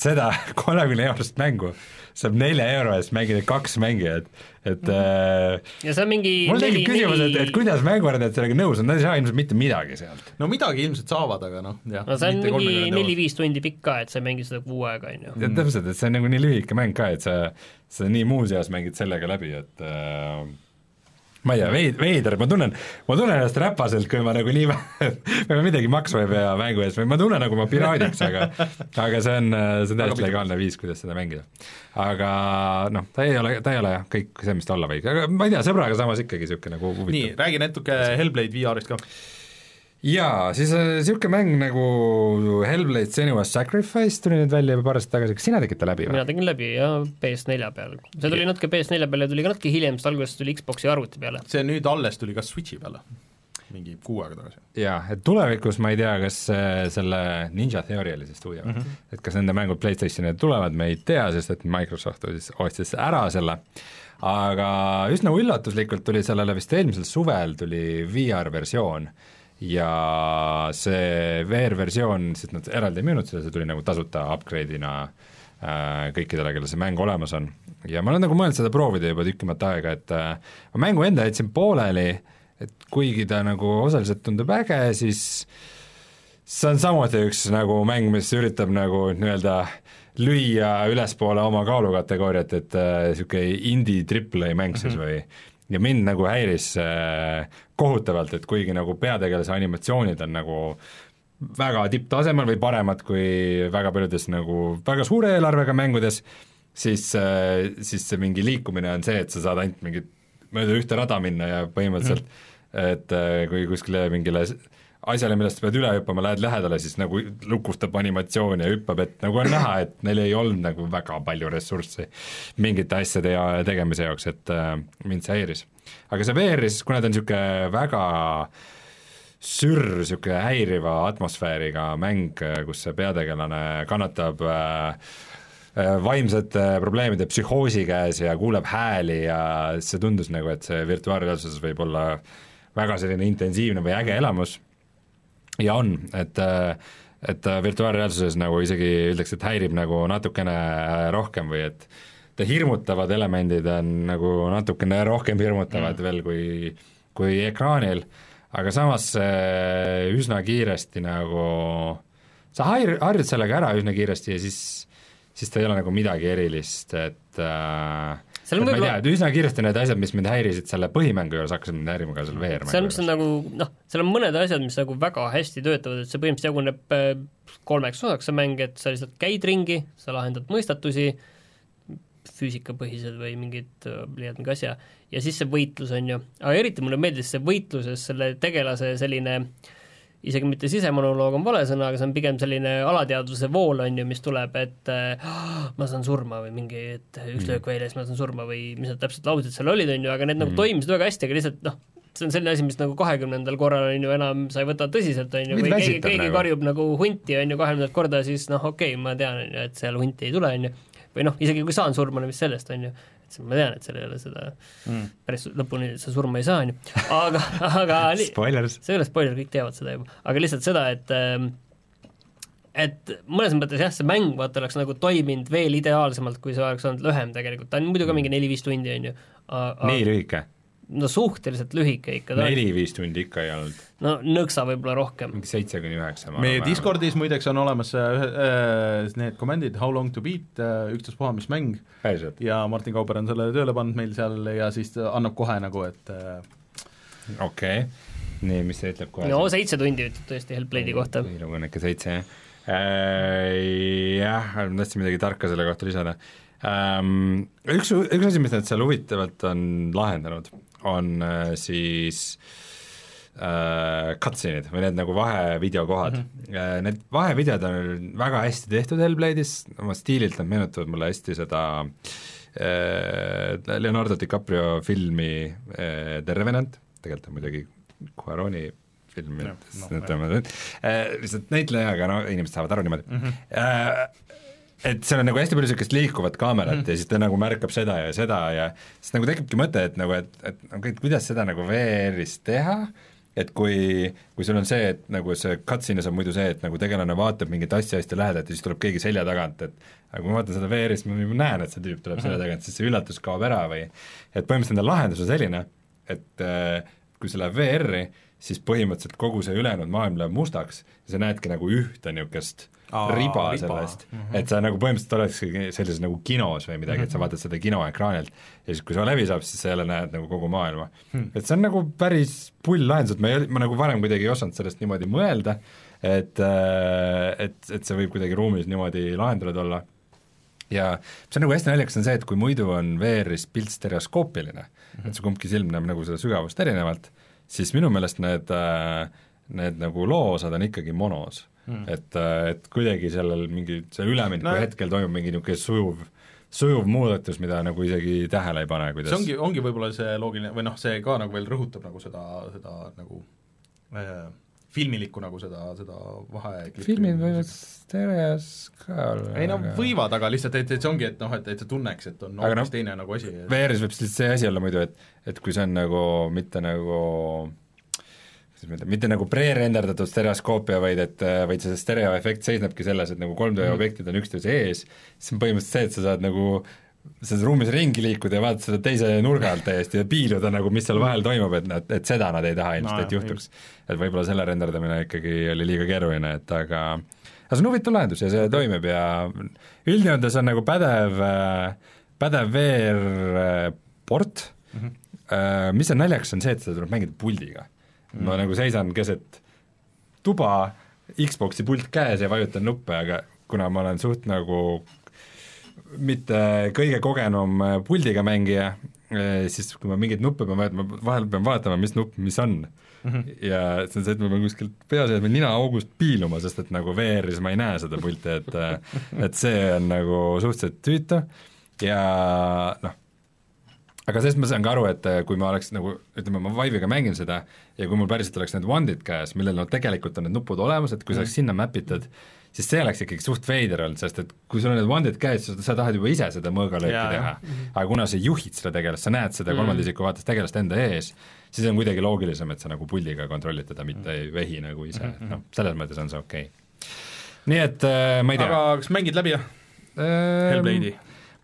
seda kolmekümne eurost mängu saab nelja euro eest mängida kaks mängijat, et äh, ja see on mingi mul tekib küsimus, et, et kuidas mänguarendajad sellega nõus on, nad ei saa ilmselt mitte midagi sealt. no midagi ilmselt saavad, aga noh, jah. no see on mingi neli-viis tundi pikk ka, et sa ei mängi seda kuu aega, on ju. täpselt, et see on nagu nii lühike mäng ka, et sa, sa nii muus eas mängid sellega läbi, et äh, ma ei tea, veid-, veider, ma tunnen, ma tunnen ennast räpaselt, kui ma nagu nii vähe väga midagi maksma ei pea mängu ees ma tunnen nagu ma piraadiks, aga aga see on, see on täiesti legaalne viis, kuidas seda mängida. aga noh, ta ei ole, ta ei ole jah, kõik see, mis ta olla võiks, aga ma ei tea, sõbraga samas ikkagi niisugune nagu nii huvitav., räägi natuke Hellblade VR-ist ka. jaa, siis niisugune mäng nagu Hellblade Senua's Sacrifice tuli nüüd välja juba paar aastat tagasi, kas sina tegid ta läbi või mina? tegin läbi ja PS4 peal. see tuli natuke PS4 peale ja tuli ka natuke hiljem, sest alguses tuli Xbox'i arvuti peale. see nüüd alles tuli ka Switchi peale, mingi kuu aega tagasi. jaa, et tulevikus ma ei tea, kas äh, selle Ninja Theory oli see stuudio mm, -hmm. et kas nende mängud PlayStationile tulevad, me ei tea, sest et Microsoft ostis, ostis ära selle, aga üsna üllatuslikult tuli sellele vist eelmisel suvel tuli VR-versioon ja see VR-versioon, sest nad eraldi ei müünud seda, see tuli nagu tasuta upgrade'ina äh, kõikidele, kellel see mäng olemas on. ja ma olen nagu mõelnud seda proovida juba tükimat aega, et äh, ma mängu enda jätsin pooleli, et kuigi ta nagu osaliselt tundub äge, siis see on samuti üks nagu mäng, mis üritab nagu nii-öelda lüüa ülespoole oma kaalukategooriat, et niisugune äh, indie triple A mäng siis mm -hmm. või ja mind nagu häiris äh, kohutavalt, et kuigi nagu peategelase animatsioonid on nagu väga tipptasemel või paremad kui väga paljudes nagu väga suure eelarvega mängudes, siis äh,, siis see mingi liikumine on see, et sa saad ainult mingit mööda ühte rada minna ja põhimõtteliselt mm. et äh, kui kuskile mingile s- asjale, millest sa pead üle hüppama, lähed lähedale, siis nagu lukustab animatsiooni ja hüppab, et nagu on näha, et neil ei olnud nagu väga palju ressurssi mingite asjade ja tegemise jaoks, et äh, mind see häiris. aga see VR-is, kuna ta on niisugune väga sürr, niisugune häiriva atmosfääriga mäng, kus see peategelane kannatab äh, äh, vaimsete probleemide psühhoosi käes ja kuuleb hääli ja see tundus nagu, et see virtuaalreaalsuses võib olla väga selline intensiivne või äge elamus ja on, et et virtuaalreaalsuses nagu isegi ütleks, et häirib nagu natukene rohkem või et ta hirmutavad elemendid on nagu natukene rohkem hirmutavad mm. veel kui, kui ekraanil, aga samas üsna kiiresti nagu sa har-, harjud sellega ära üsna kiiresti ja siis siis ta ei ole nagu midagi erilist, et äh, Seal on võib-olla- üsna kiiresti need asjad, mis mind häirisid selle põhimängu juures, hakkasid mind häirima ka seal VR-mängu seal, mis on nagu noh, seal on mõned asjad, mis nagu väga hästi töötavad, et see põhimõtteliselt jaguneb äh, kolmeks osaks, see mäng, et sa lihtsalt käid ringi, sa lahendad mõistatusi, füüsikapõhised või mingid, leiad mingi asja, ja siis see võitlus, on ju, aga eriti mulle meeldis see võitluses selle tegelase selline isegi mitte sisemonoloog on vale sõna, aga see on pigem selline alateadvuse vool, on ju, mis tuleb, et äh, ma saan surma või mingi, et üks löök väljas, ma saan surma või mis need täpselt laused seal olid, on ju, aga need nagu toimisid väga hästi, aga lihtsalt noh, see on selline asi, mis nagu kahekümnendal korral on ju enam sa ei võta tõsiselt, on ju, või keegi, keegi nagu. karjub nagu hunti, on ju, kahekümnendat korda, siis noh, okei okay,, ma tean, on ju, et seal hunti ei tule, on ju, või noh, isegi kui saan surma, no mis sellest, on ju, siis ma tean, et seal ei ole seda mm. päris lõpuni sa surma ei saa, on ju, aga, aga see ei ole spoiler, kõik teavad seda juba, aga lihtsalt seda, et ähm, et mõnes mõttes jah, see mäng vaata oleks nagu toiminud veel ideaalsemalt, kui see oleks olnud lühem tegelikult, ta on muidu ka mingi neli-viis tundi, on ju. nii lühike, no suhteliselt lühike ikka, neli-viis tundi ikka ei olnud, no nõksa võib-olla rohkem. mingi seitse kuni üheksa. meie Discordis muideks on olemas äh, äh, need komendid How long to beat äh,, ükstaspuha mis mäng ja Martin Kauber on selle tööle pannud meil seal ja siis annab kohe nagu, et äh, okei okay., nii, mis see ütleb kohe no seitse tundi ütleb tõesti Hellblade'i kohta. on ikka seitse, jah äh,. Jah, ma tahtsin midagi tarka selle kohta lisada ähm,. Üks, üks asi, mis nad seal huvitavalt on lahendanud, on äh, siis äh, cutscene'id või need nagu vahevideokohad mm. -hmm. Need vahevideod on väga hästi tehtud Hellblade'is, oma stiililt nad meenutavad mulle hästi seda äh, Leonardo DiCaprio filmi äh, The Revenant, tegelikult on muidugi Cuaroni film, et noh, ütleme nüüd, lihtsalt näitlejaga, no inimesed saavad aru niimoodi mm. -hmm. Et seal on nagu hästi palju niisugust liikuvat kaamerat mm -hmm. ja siis ta nagu märkab seda ja seda ja siis nagu tekibki mõte, et nagu, et, et et kuidas seda nagu VR-is teha, et kui, kui sul on see, et nagu see cutscene'is on muidu see, et nagu tegelane vaatab mingit asja hästi lähedalt ja siis tuleb keegi selja tagant, et aga kui ma vaatan seda VR-is, ma juba näen, et see tüüp tuleb selja tagant, siis see üllatus kaob ära või et põhimõtteliselt nende lahendus on selline, et äh, kui see läheb VR-i, siis põhimõtteliselt kogu see ülejäänud maailm läheb mustaks ja sa näedki nagu ühte niisugust Aa, riba riba. sellest mm, -hmm. et sa nagu põhimõtteliselt oledki sellises nagu kinos või midagi mm, -hmm. et sa vaatad seda kinoekraanilt ja siis, kui see läbi saab, siis sa jälle näed nagu kogu maailma mm.. et see on nagu päris pull lahendus, et ma ei, ma nagu varem kuidagi ei osanud sellest niimoodi mõelda, et, et, et see võib kuidagi ruumis niimoodi lahendatud olla ja mis on nagu hästi naljakas, on see, et kui muidu on VR-is pilt stereoskoopiline mm, -hmm. et see kumbki silm näeb nagu seda sügavust erinevalt, siis minu meelest need, need nagu loo-osad on ikkagi monos mm.. et, et kuidagi sellel mingi, see ülemineku no, hetkel toimub mingi niisugune sujuv, sujuv muudatus, mida nagu isegi tähele ei pane, kuidas see ongi, ongi võib-olla see loogiline või noh, see ka nagu veel rõhutab nagu seda, seda nagu äh, filmilikku nagu seda, seda vahe filmid võivad stereos ka olla. ei no võivad, aga lihtsalt, et, et see ongi, et noh, et, et sa tunneks, et on hoopis no, teine nagu asi. VR-is võib lihtsalt see asi olla muidu, et, et kui see on nagu mitte nagu kuidas ma ütlen, mitte nagu pre-renderdatud stereoskoopia, vaid et, vaid see stereoefekt seisnebki selles, et nagu 3D mm. objektid on üksteise ees, siis on põhimõtteliselt see, et sa saad nagu selles ruumis ringi liikuda ja vaadata seda teise nurga alt täiesti ja piiluda nagu, mis seal vahel toimub, et nad, et seda nad ei taha ilmselt no,, et juhtuks. et võib-olla selle renderdamine ikkagi oli liiga keeruline, et aga aga see on huvitav lahendus ja see toimib ja üldjoontes on nagu pädev, pädev VR-port mm, -hmm. mis on naljakas, on see, et seda tuleb mängida puldiga mm.. ma nagu seisan keset tuba, Xbox'i pult käes ja vajutan nuppe, aga kuna ma olen suht nagu mitte kõige kogenum puldiga mängija, siis kui ma mingeid nuppe pean vajutama, vahel pean vaatama, mis nupp mis on mm. -hmm. ja see on see, et ma pean kuskilt peaseadme ninaaugust piiluma, sest et nagu VR-is ma ei näe seda pulti, et et see on nagu suhteliselt tüütu ja noh, aga sellest ma saan ka aru, et äh, kui ma oleks nagu, ütleme, ma Vive'iga mängin seda ja kui mul päriselt oleks need wand'id käes, millel no tegelikult on need nupud olemas, et kui see oleks sinna map itud, siis see oleks ikkagi suht veider olnud, sest et kui sul on need wand'id käes, sa, sa tahad juba ise seda mõõgalööki teha, aga kuna sa juhid seda tegelast, sa näed seda kolmanda isiku vaates tegelast enda ees, siis on kuidagi loogilisem, et sa nagu puldiga kontrollid teda, mitte ei vehi nagu ise, et noh, selles mõttes on see okei. Okay.. nii et äh, ma ei tea. aga kas mängid läbi, jah? Hellblade'i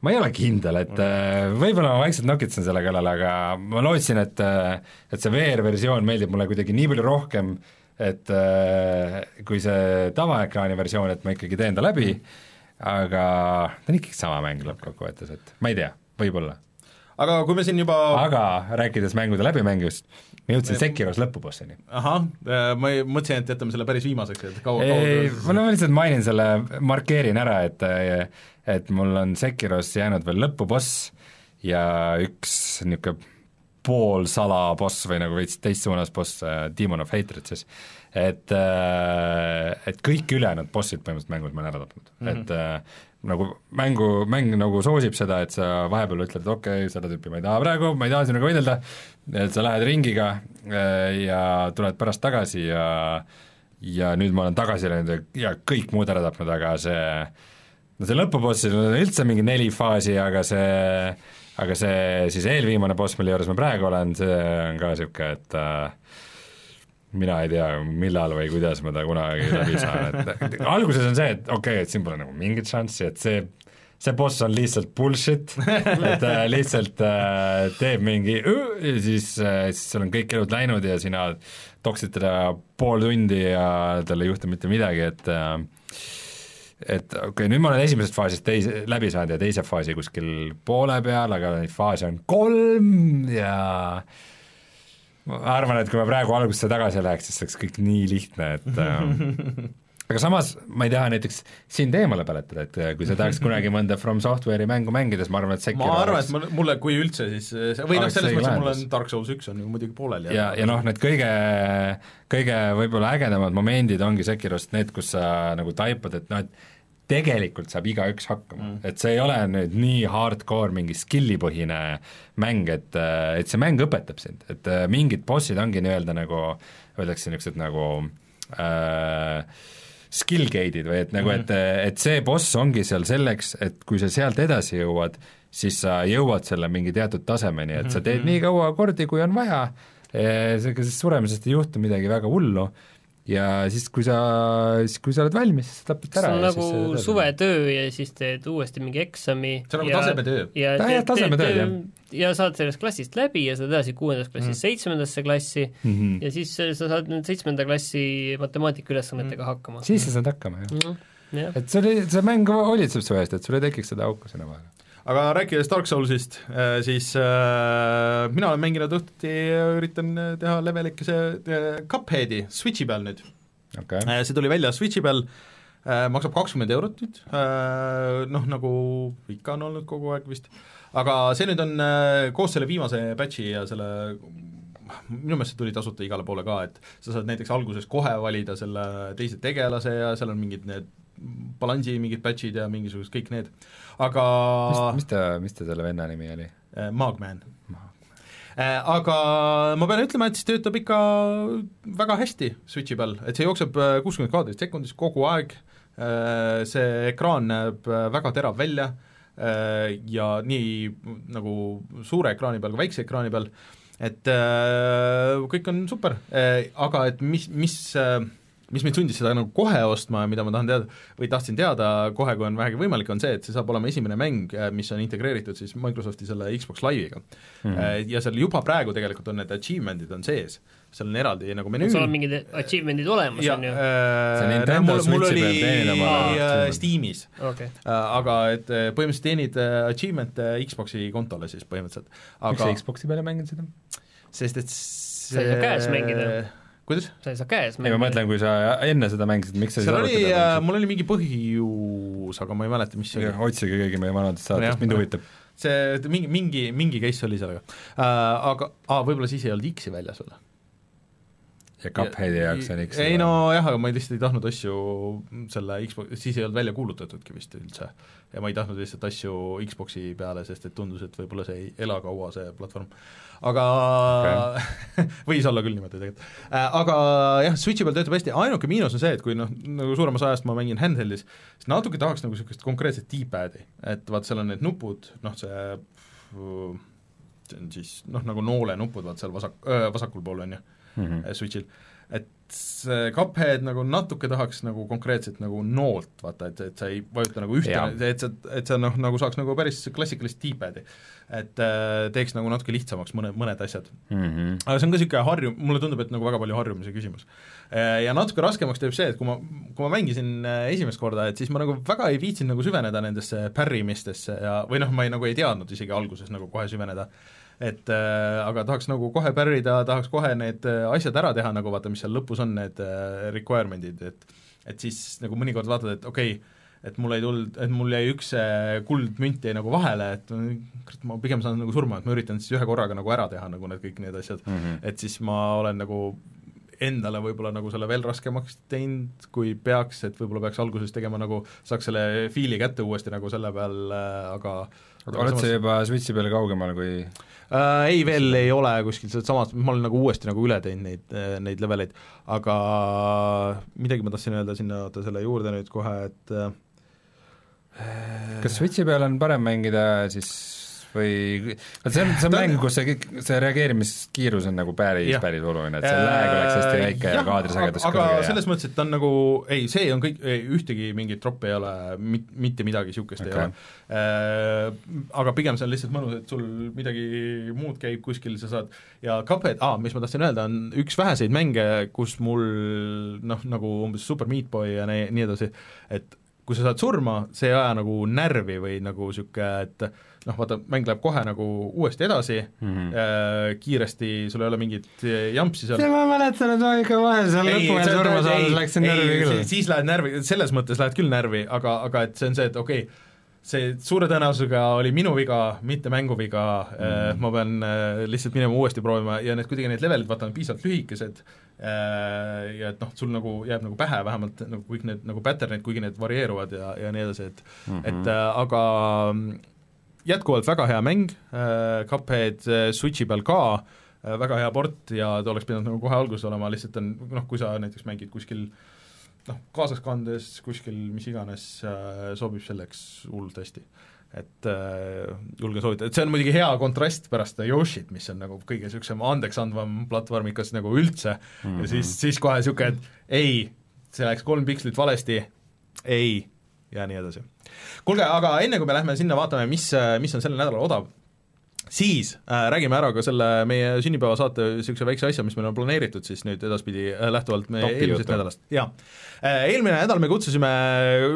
ma ei ole kindel, et äh, võib-olla ma vaikselt nokitsen selle kallal, aga ma lootsin, et äh, et see VR-versioon meeldib mulle kuidagi nii palju rohkem, et äh, kui see tavaekraani versioon, et ma ikkagi teen ta läbi, aga ta on ikkagi sama mäng lõppkokkuvõttes, et ma ei tea, võib-olla. aga kui me siin juba aga rääkides mängude läbimängust, ma jõudsin Sekiros lõpubossini. ahah, ma ei, mõtlesin, et jätame selle päris viimaseks, et kaua, ei, ma lihtsalt mainin selle, markeerin ära, et et mul on Sekiros jäänud veel lõpuboss ja üks niisugune poolsala boss või nagu veits teistsuunas boss, Demon of Hatred siis, et, et kõik ülejäänud bossid põhimõtteliselt mängus ma olen ära tapnud mm, -hmm. et äh, nagu mängu, mäng nagu soosib seda, et sa vahepeal ütled, et okei okay,, seda tüüpi ma ei taha praegu, ma ei taha sinuga võidelda, et sa lähed ringiga äh, ja tuled pärast tagasi ja ja nüüd ma olen tagasi läinud ja kõik muud ära tapnud, aga see no see lõpubossil on üldse mingi neli faasi, aga see, aga see siis eelviimane boss, mille juures ma praegu olen, see on ka niisugune, et äh, mina ei tea, millal või kuidas ma ta kunagi läbi saan, et alguses on see, et okei okay,, et siin pole nagu mingit šanssi, et see see boss on lihtsalt bullshit, et äh, lihtsalt äh, teeb mingi ja siis äh,, siis sul on kõik elud läinud ja sina toksid teda pool tundi ja tal ei juhtu mitte midagi, et äh, et okei okay,, nüüd ma olen esimesest faasist teise, läbi saanud ja teise faasi kuskil poole peal, aga neid faase on kolm ja ma arvan, et kui ma praegu algusesse tagasi läheks, siis oleks kõik nii lihtne, et äh, aga samas ma ei taha näiteks sind eemale peletada, et kui sa tahaks kunagi mõnda From Software'i mängu mängida, siis ma arvan, et Sekiro ma arvan, et mulle, kui üldse, siis või noh, selles mõttes, et mul on Dark Souls üks on ju muidugi pooleli. ja, ja noh, need kõige, kõige võib-olla ägedamad momendid ongi Sekirost need, kus sa nagu taipad, et noh, et tegelikult saab igaüks hakkama mm., et see ei ole nüüd nii hardcore mingi skill'i-põhine mäng, et, et see mäng õpetab sind, et mingid bossid ongi nii-öelda nagu, öeldakse niisugused nagu äh, skill gate'id või et nagu mm, -hmm. et, et see boss ongi seal selleks, et kui sa sealt edasi jõuad, siis sa jõuad selle mingi teatud tasemeni, et sa teed mm -hmm. nii kaua kordi, kui on vaja, ega siis suremisest ei juhtu midagi väga hullu ja siis, kui sa, siis kui sa oled valmis, siis sa tapad see ära on ja nagu suvetöö ja siis teed uuesti mingi eksami see on nagu ja, tasemetöö. ja tasemetööd, teed- jah. ja saad sellest klassist läbi ja saad edasi kuuendast klassist seitsmendasse klassi Mhm. ja siis sa saad nüüd seitsmenda klassi matemaatikaülesannetega hakkama. siis sa saad hakkama, jah. Mhm, jah, et see oli, see mäng hoolitseb su eest, et sul ei tekiks seda auku sinna vahele. Aga rääkides Dark Soulsist, siis äh, mina olen mänginud õhtuti, üritan teha levelikese äh, Cupheadi Switchi peal nüüd. okei, see tuli välja Switchi peal, maksab kakskümmend eurot nüüd, noh nagu ikka on olnud kogu aeg vist, aga see nüüd on äh, koos selle viimase patch'i ja selle minu meelest see tuli tasuta igale poole ka, et sa saad näiteks alguses kohe valida selle teise tegelase ja seal on mingid need balansi mingid patch'id ja mingisugused kõik need, aga mis, mis ta, mis ta selle venna nimi oli? äh, Magman. Aga ma pean ütlema, et see töötab ikka väga hästi Switchi peal, et see jookseb äh, kuuskümmend kaadrit sekundis kogu aeg, see ekraan näeb äh, väga terav välja. Äh, ja nii nagu suure ekraani peal kui väikse ekraani peal, et äh, kõik on super, aga et mis, mis äh, mis mind sundis seda nagu kohe ostma ja mida ma tahan teada või tahtsin teada kohe, kui on vähegi võimalik, on see, et see saab olema esimene mäng, mis on integreeritud siis Microsofti selle Xbox Live'iga mm. -hmm. ja seal juba praegu tegelikult on need achievement'id on sees, seal on eraldi nagu menüü. sul on mingid achievement'id olemas, on ju? äh, See Nintendo mul, mul Switchi oli äh. Steamis okei, äh, aga et äh, põhimõtteliselt teenid äh, achievement'e Xboxi kontole siis põhimõtteliselt, miks aga sa Xboxi peale mängid seda? sest et Sa ei saa käes mängida. kuidas? sa ei saa käes ei, ma mõtlen, kui sa enne seda mängisid, miks sa seal oli, arvuti mul oli mingi põhjus, aga ma ei mäleta, mis see oli otsige keegi meie vanadest saatest, mind huvitab. see mingi, mingi, mingi case oli sellega äh,, aga aa, võib-olla siis ei olnud X-i väljas veel. Ja Cupheadi jaoks on X. ei nojah, aga ma lihtsalt ei tahtnud asju selle Xbox, siis ei olnud välja kuulutatudki vist üldse. ja ma ei tahtnud lihtsalt asju Xboxi peale, sest et tundus, et võib-olla see ei ela kaua, see platvorm. aga okay. võis olla küll niimoodi tegelikult äh,. aga jah, Switchi peal töötab hästi, ainuke miinus on see, et kui noh, nagu suuremas ajast ma mängin handheld'is, siis natuke tahaks nagu niisugust konkreetset D-pad'i, et vaat seal on need nupud, noh see see on siis noh, nagu noolenupud, vaat seal vasak, vasakul pool on ju Mhm. äh, Switchil, et see Cuphead nagu natuke tahaks nagu konkreetselt nagu noolt, vaata, et, et sa ei vajuta nagu ühte et sa, et sa noh, nagu saaks nagu päris klassikalist D-pad'i. et äh, teeks nagu natuke lihtsamaks mõne, mõned asjad. Mhm. aga see on ka niisugune harju-, mulle tundub, et nagu väga palju harjumise küsimus. Ja natuke raskemaks teeb see, et kui ma, kui ma mängisin äh, esimest korda, et siis ma nagu väga ei viitsinud nagu süveneda nendesse pärrimistesse ja või noh, ma ei, nagu ei teadnud isegi alguses nagu kohe süveneda et äh, aga tahaks nagu kohe pärrida, tahaks kohe need äh, asjad ära teha, nagu vaata, mis seal lõpus on, need äh, requirement'id, et et siis nagu mõnikord vaatad, et okei okay,, et mul ei tulnud, et mul jäi üks äh, kuldmünt jäi nagu vahele, et ma pigem saan nagu surma, et ma üritan siis ühe korraga nagu ära teha nagu need kõik need asjad Mhm. et siis ma olen nagu endale võib-olla nagu selle veel raskemaks teinud, kui peaks, et võib-olla peaks alguses tegema nagu, saaks selle fiili kätte uuesti nagu selle peal äh,, aga aga oled sa juba Switchi peal kaugemal kui äh, ei, veel ei ole kuskil sealt samast, ma olen nagu uuesti nagu üle teinud neid, neid leveleid, aga midagi ma tahtsin öelda sinna, oota selle juurde nüüd kohe, et äh, kas Switchi peal on parem mängida siis või, see on, see on mäng, kus see kõik, see reageerimiskiirus on nagu päris päris oluline, et see lag oleks hästi väike ja Jah, kaadrisagedus aga kõrge ja selles mõttes, et ta on nagu, ei, see on kõik, ühtegi mingit troppi ei ole, mit-, mitte midagi niisugust Okei. ei ole äh,. Aga pigem see on lihtsalt mõnus, et sul midagi muud käib kuskil, sa saad ja Cuphead ah,, mis ma tahtsin öelda, on üks väheseid mänge, kus mul noh, nagu umbes Super Meat Boy ja nii, nii edasi, et kui sa saad surma, see ei aja nagu närvi või nagu niisugune, et noh, vaata, mäng läheb kohe nagu uuesti edasi mm. -hmm. äh,, kiiresti, sul ei ole mingit äh, jampsi seal ma mäletan, et ma ikka vahel seal lõpu see- surma saades läksin närvi küll. siis lähed närvi, selles mõttes lähed küll närvi, aga, aga et see on see, et okei okay,, see suure tõenäosusega oli minu viga, mitte mängu viga mm., ma pean äh, lihtsalt minema uuesti proovima ja need kuidagi need levelid, vaata, on piisavalt lühikesed ja et noh, sul nagu jääb nagu pähe vähemalt nagu kõik need nagu pattern'id, kuigi need varieeruvad ja, ja nii edasi, et mm. -hmm. et aga jätkuvalt väga hea mäng äh,, Cuphead äh, Switchi peal ka äh, väga hea port ja ta oleks pidanud nagu kohe alguses olema, lihtsalt on noh, kui sa näiteks mängid kuskil noh, kaasas kandes kuskil mis iganes äh, sobib selleks hullult hästi. et äh, julgen soovitada, et see on muidugi hea kontrast pärast Yoshit, mis on nagu kõige niisugusem andeksandvam platvormikas nagu üldse mm -hmm. ja siis, siis kohe niisugune, et ei, see läks kolm pikslit valesti, ei, ja nii edasi. Kuulge, aga enne, kui me lähme sinna vaatame, mis, mis on sellel nädalal odav, siis äh, räägime ära ka selle meie sünnipäevasaate niisuguse väikse asja, mis meil on planeeritud siis nüüd edaspidi äh, lähtuvalt meie Topi eelmisest jutu. nädalast, jaa äh,. Eelmine nädal me kutsusime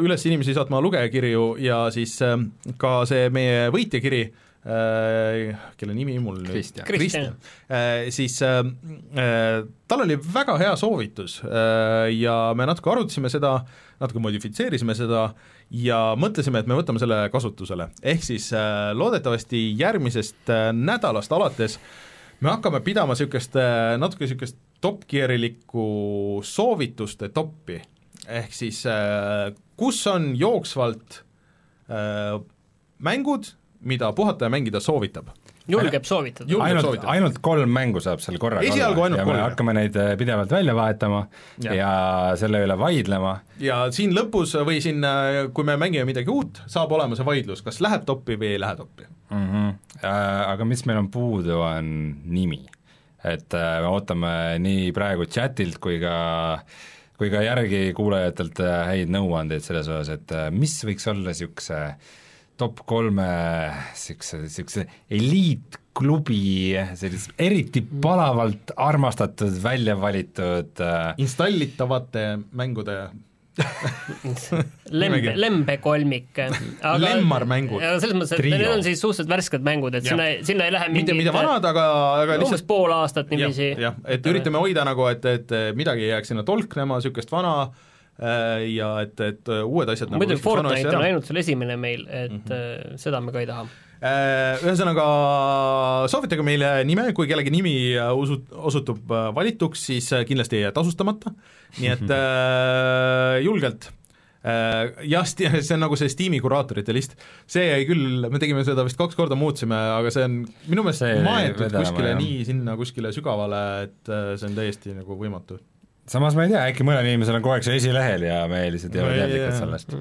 üles inimesi saatma lugejakirju ja siis äh, ka see meie võitjakiri äh, kelle nimi mul nüüd Kristjan. Kristjan. äh, siis äh, äh, tal oli väga hea soovitus äh, ja me natuke arutasime seda, natuke modifitseerisime seda ja mõtlesime, et me võtame selle kasutusele. ehk siis äh, loodetavasti järgmisest äh, nädalast alates me hakkame pidama niisugust äh, natuke niisugust top gear'ilikku soovituste toppi, ehk siis kus on jooksvalt mängud, mida puhataja mängida soovitab. Julgeb soovitada ainult, ainult kolm mängu saab seal korraga Esialgu ainult ja kolm, hakkame neid äh, pidevalt välja vahetama ja, ja selle üle vaidlema ja siin lõpus või siin, äh, kui me mängime midagi uut, saab olema see vaidlus, kas läheb toppi või ei lähe toppi. mm. -hmm. Aga mis meil on puudu, on nimi. et äh, me ootame nii praegu chatilt kui ka kui ka järgi kuulajatelt äh, häid nõuandeid selles osas, et äh, mis võiks olla niisuguse top kolme niisuguse, niisuguse eliitklubi sellist eriti palavalt armastatud, välja valitud äh, installitavate mängude lembe, lembekolmik. Lemmarmängud. selles mõttes, et need on siis suhteliselt värsked mängud, et Jah. sinna, sinna ei lähe mitte, mingid mitte vanad, aga, aga umbes lihtsalt pool aastat niiviisi. jah, et üritame hoida nagu, et, et midagi ei jääks sinna tolknema, niisugust vana äh, ja et, et uued asjad nagu muidugi asju Fortnite on ainult seal esimene meil, et mm -hmm. seda me ka ei taha. Äh, Ühesõnaga, soovitage meile nime, kui kellegi nimi äh, usu-, osutub äh, valituks, siis äh, kindlasti ei jää tasustamata, nii et äh, julgelt äh, jah, see on nagu see Steam'i kuraatorite list, see jäi küll, me tegime seda vist kaks korda, muutsime, aga see on minu meelest maetud kuskile jah. nii sinna kuskile sügavale, et äh, see on täiesti nagu võimatu. Samas ma ei tea, äkki mõnel inimesel on kogu aeg see esilehel ja me lihtsalt ei ole teadlikud sellest.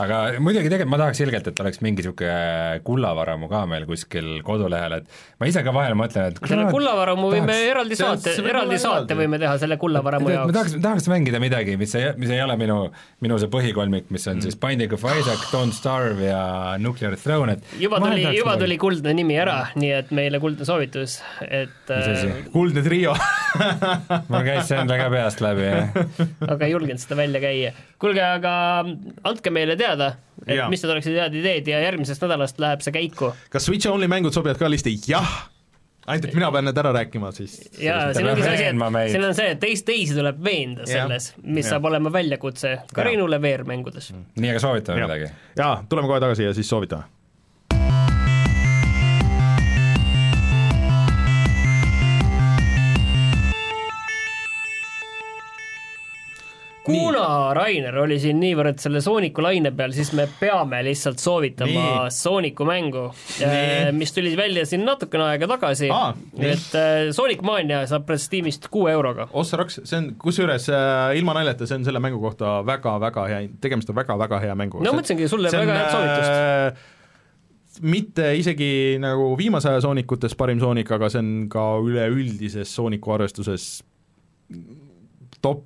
Aga muidugi tegelikult ma tahaks ilgelt, et oleks mingi niisugune kullavaramu ka meil kuskil kodulehel, et ma ise ka vahel mõtlen, et selle kullavaramu võime tahaks- eraldi see on- saate, eraldi saate eraldi. võime teha selle kullavaramu ma jaoks. tahaks, tahaks mängida midagi, mis ei, mis ei ole minu, minu see põhikolmik, mis on siis Binding of Isaac, Don't Starve ja Nuclear Throne, et juba tuli, juba tuli kuldne nimi ära, nii et meile kuldne soovitus, et Mis asi? äh, kuldne trio mul käis see enda ka peast läbi, jah. aga ei julgenud seda välja käia. Kuulge, aga andke meile teada, et Jaa. mis need oleksid head ideed ja järgmisest nädalast läheb see käiku. kas Switch Only mängud sobivad ka listi? jah! ainult et mina pean need ära rääkima siis. ja Ta siin ongi see asi, et siin on see, et teist, teisi tuleb veenda selles, mis Jah. saab olema väljakutse ka Reinule VR-mängudes. nii, aga soovitame midagi. jaa, tuleme kohe tagasi ja siis soovitame. Kuna Rainer oli siin niivõrd selle Sooniku laine peal, siis me peame lihtsalt soovitama Nii. Sooniku mängu, Nii. mis tuli välja siin natukene aega tagasi nii. et äh, Sonic Mania saab Steamist kuue euroga. Ossa Rocks, see on kusjuures äh, ilma naljata, see on selle mängu kohta väga-väga hea, tegemist on väga-väga hea mänguga. no mõtlesingi sulle väga head soovitust. soovitust. mitte isegi nagu viimase aja soonikutes parim soonik, aga see on ka üleüldises sooniku arvestuses top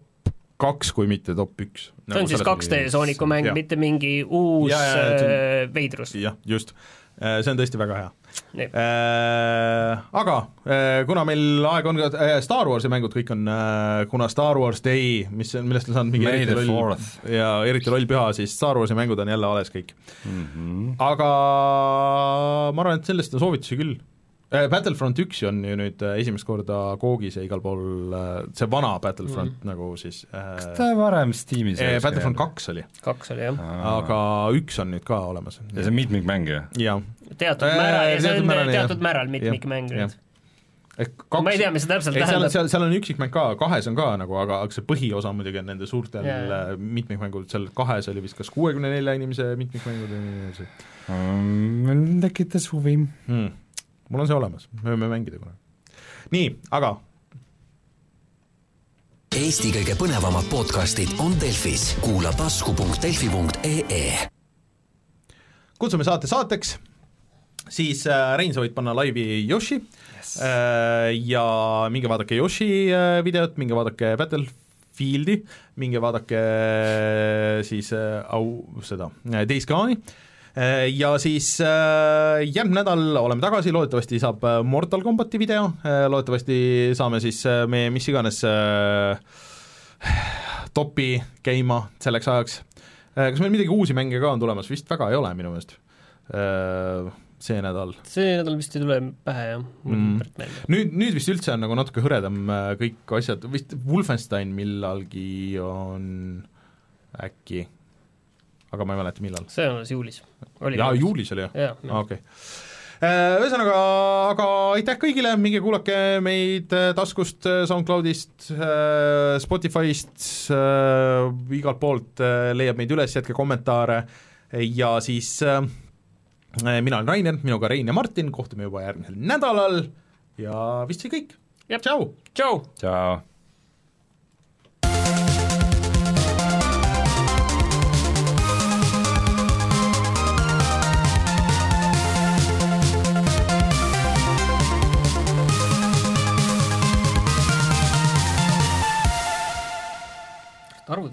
kaks, kui mitte top üks. see on siis 2D Sooniku mäng, mitte mingi uus Ja, ja, on- äh, veidrus. jah, just. see on tõesti väga hea. Nii. Äh, aga äh, kuna meil aeg on ka äh, Star Warsi mängud kõik on äh,, kuna Star Wars Day, mis on, millest on saanud mingi May eriti loll fourth. ja eriti loll püha, siis Star Warsi mängud on jälle alles kõik mm. -hmm. aga ma arvan, et sellest on soovitusi küll. Battlefront üks on ju nüüd äh, esimest korda Koogis ja igal pool, äh, see vana Battlefront mm. nagu siis kas äh, ta varem Steamis eh, Battlefront kaks oli, kaks oli jah, aga üks on nüüd ka olemas. ja see on mitmikmäng ju? jah. teatud Äh, määral ja see teatud on määral, jah. teatud määral mitmikmäng Jah, nüüd. ehk kaks ma ei tea, mis see täpselt ei, seal, tähendab. seal, seal on üksikmäng ka, kahes on ka nagu, aga, aga see põhiosa muidugi on nende suurtel yeah. mitmikmängud, seal kahes oli vist kas kuuekümne nelja inimese mitmikmängud või nii edasi mul tekitas huvi. hmm. Mul on see olemas, me võime mängida kunagi. nii, aga Eesti kõige põnevamad podcastid on Delfis, kuula tasku.delfi.ee. kutsume saate saateks, siis äh, Rein, sa võid panna laivi Yoshi yes. äh, ja minge vaadake Yoshi äh, videot, minge vaadake Battlefieldi, minge vaadake siis au, seda Days Gone'i ja siis äh, järgmine nädal oleme tagasi, loodetavasti saab äh, Mortal Combati video. Äh,, loodetavasti saame siis äh, meie mis iganes äh, topi käima selleks ajaks. kas meil midagi uusi mänge ka on tulemas, vist väga ei ole minu meelest. See nädal. see nädal vist ei tule pähe jah. Mm., nüüd, nüüd vist üldse on nagu natuke hõredam äh, kõik asjad, vist Wolfenstein millalgi on äkki, aga ma ei mäleta, millal. see on alles juulis. jaa, juulis oli jah? jaa, jaa. okei okay ühesõnaga, aga aitäh kõigile, minge kuulake meid äh, taskust, SoundCloudist, Spotify'st, igalt poolt leiab meid üles, jätke kommentaare ja siis äh, mina olen Rainer, minuga Rein ja Martin, kohtume juba järgmisel nädalal ja vist see kõik, tšau! tšau! tšau! вторую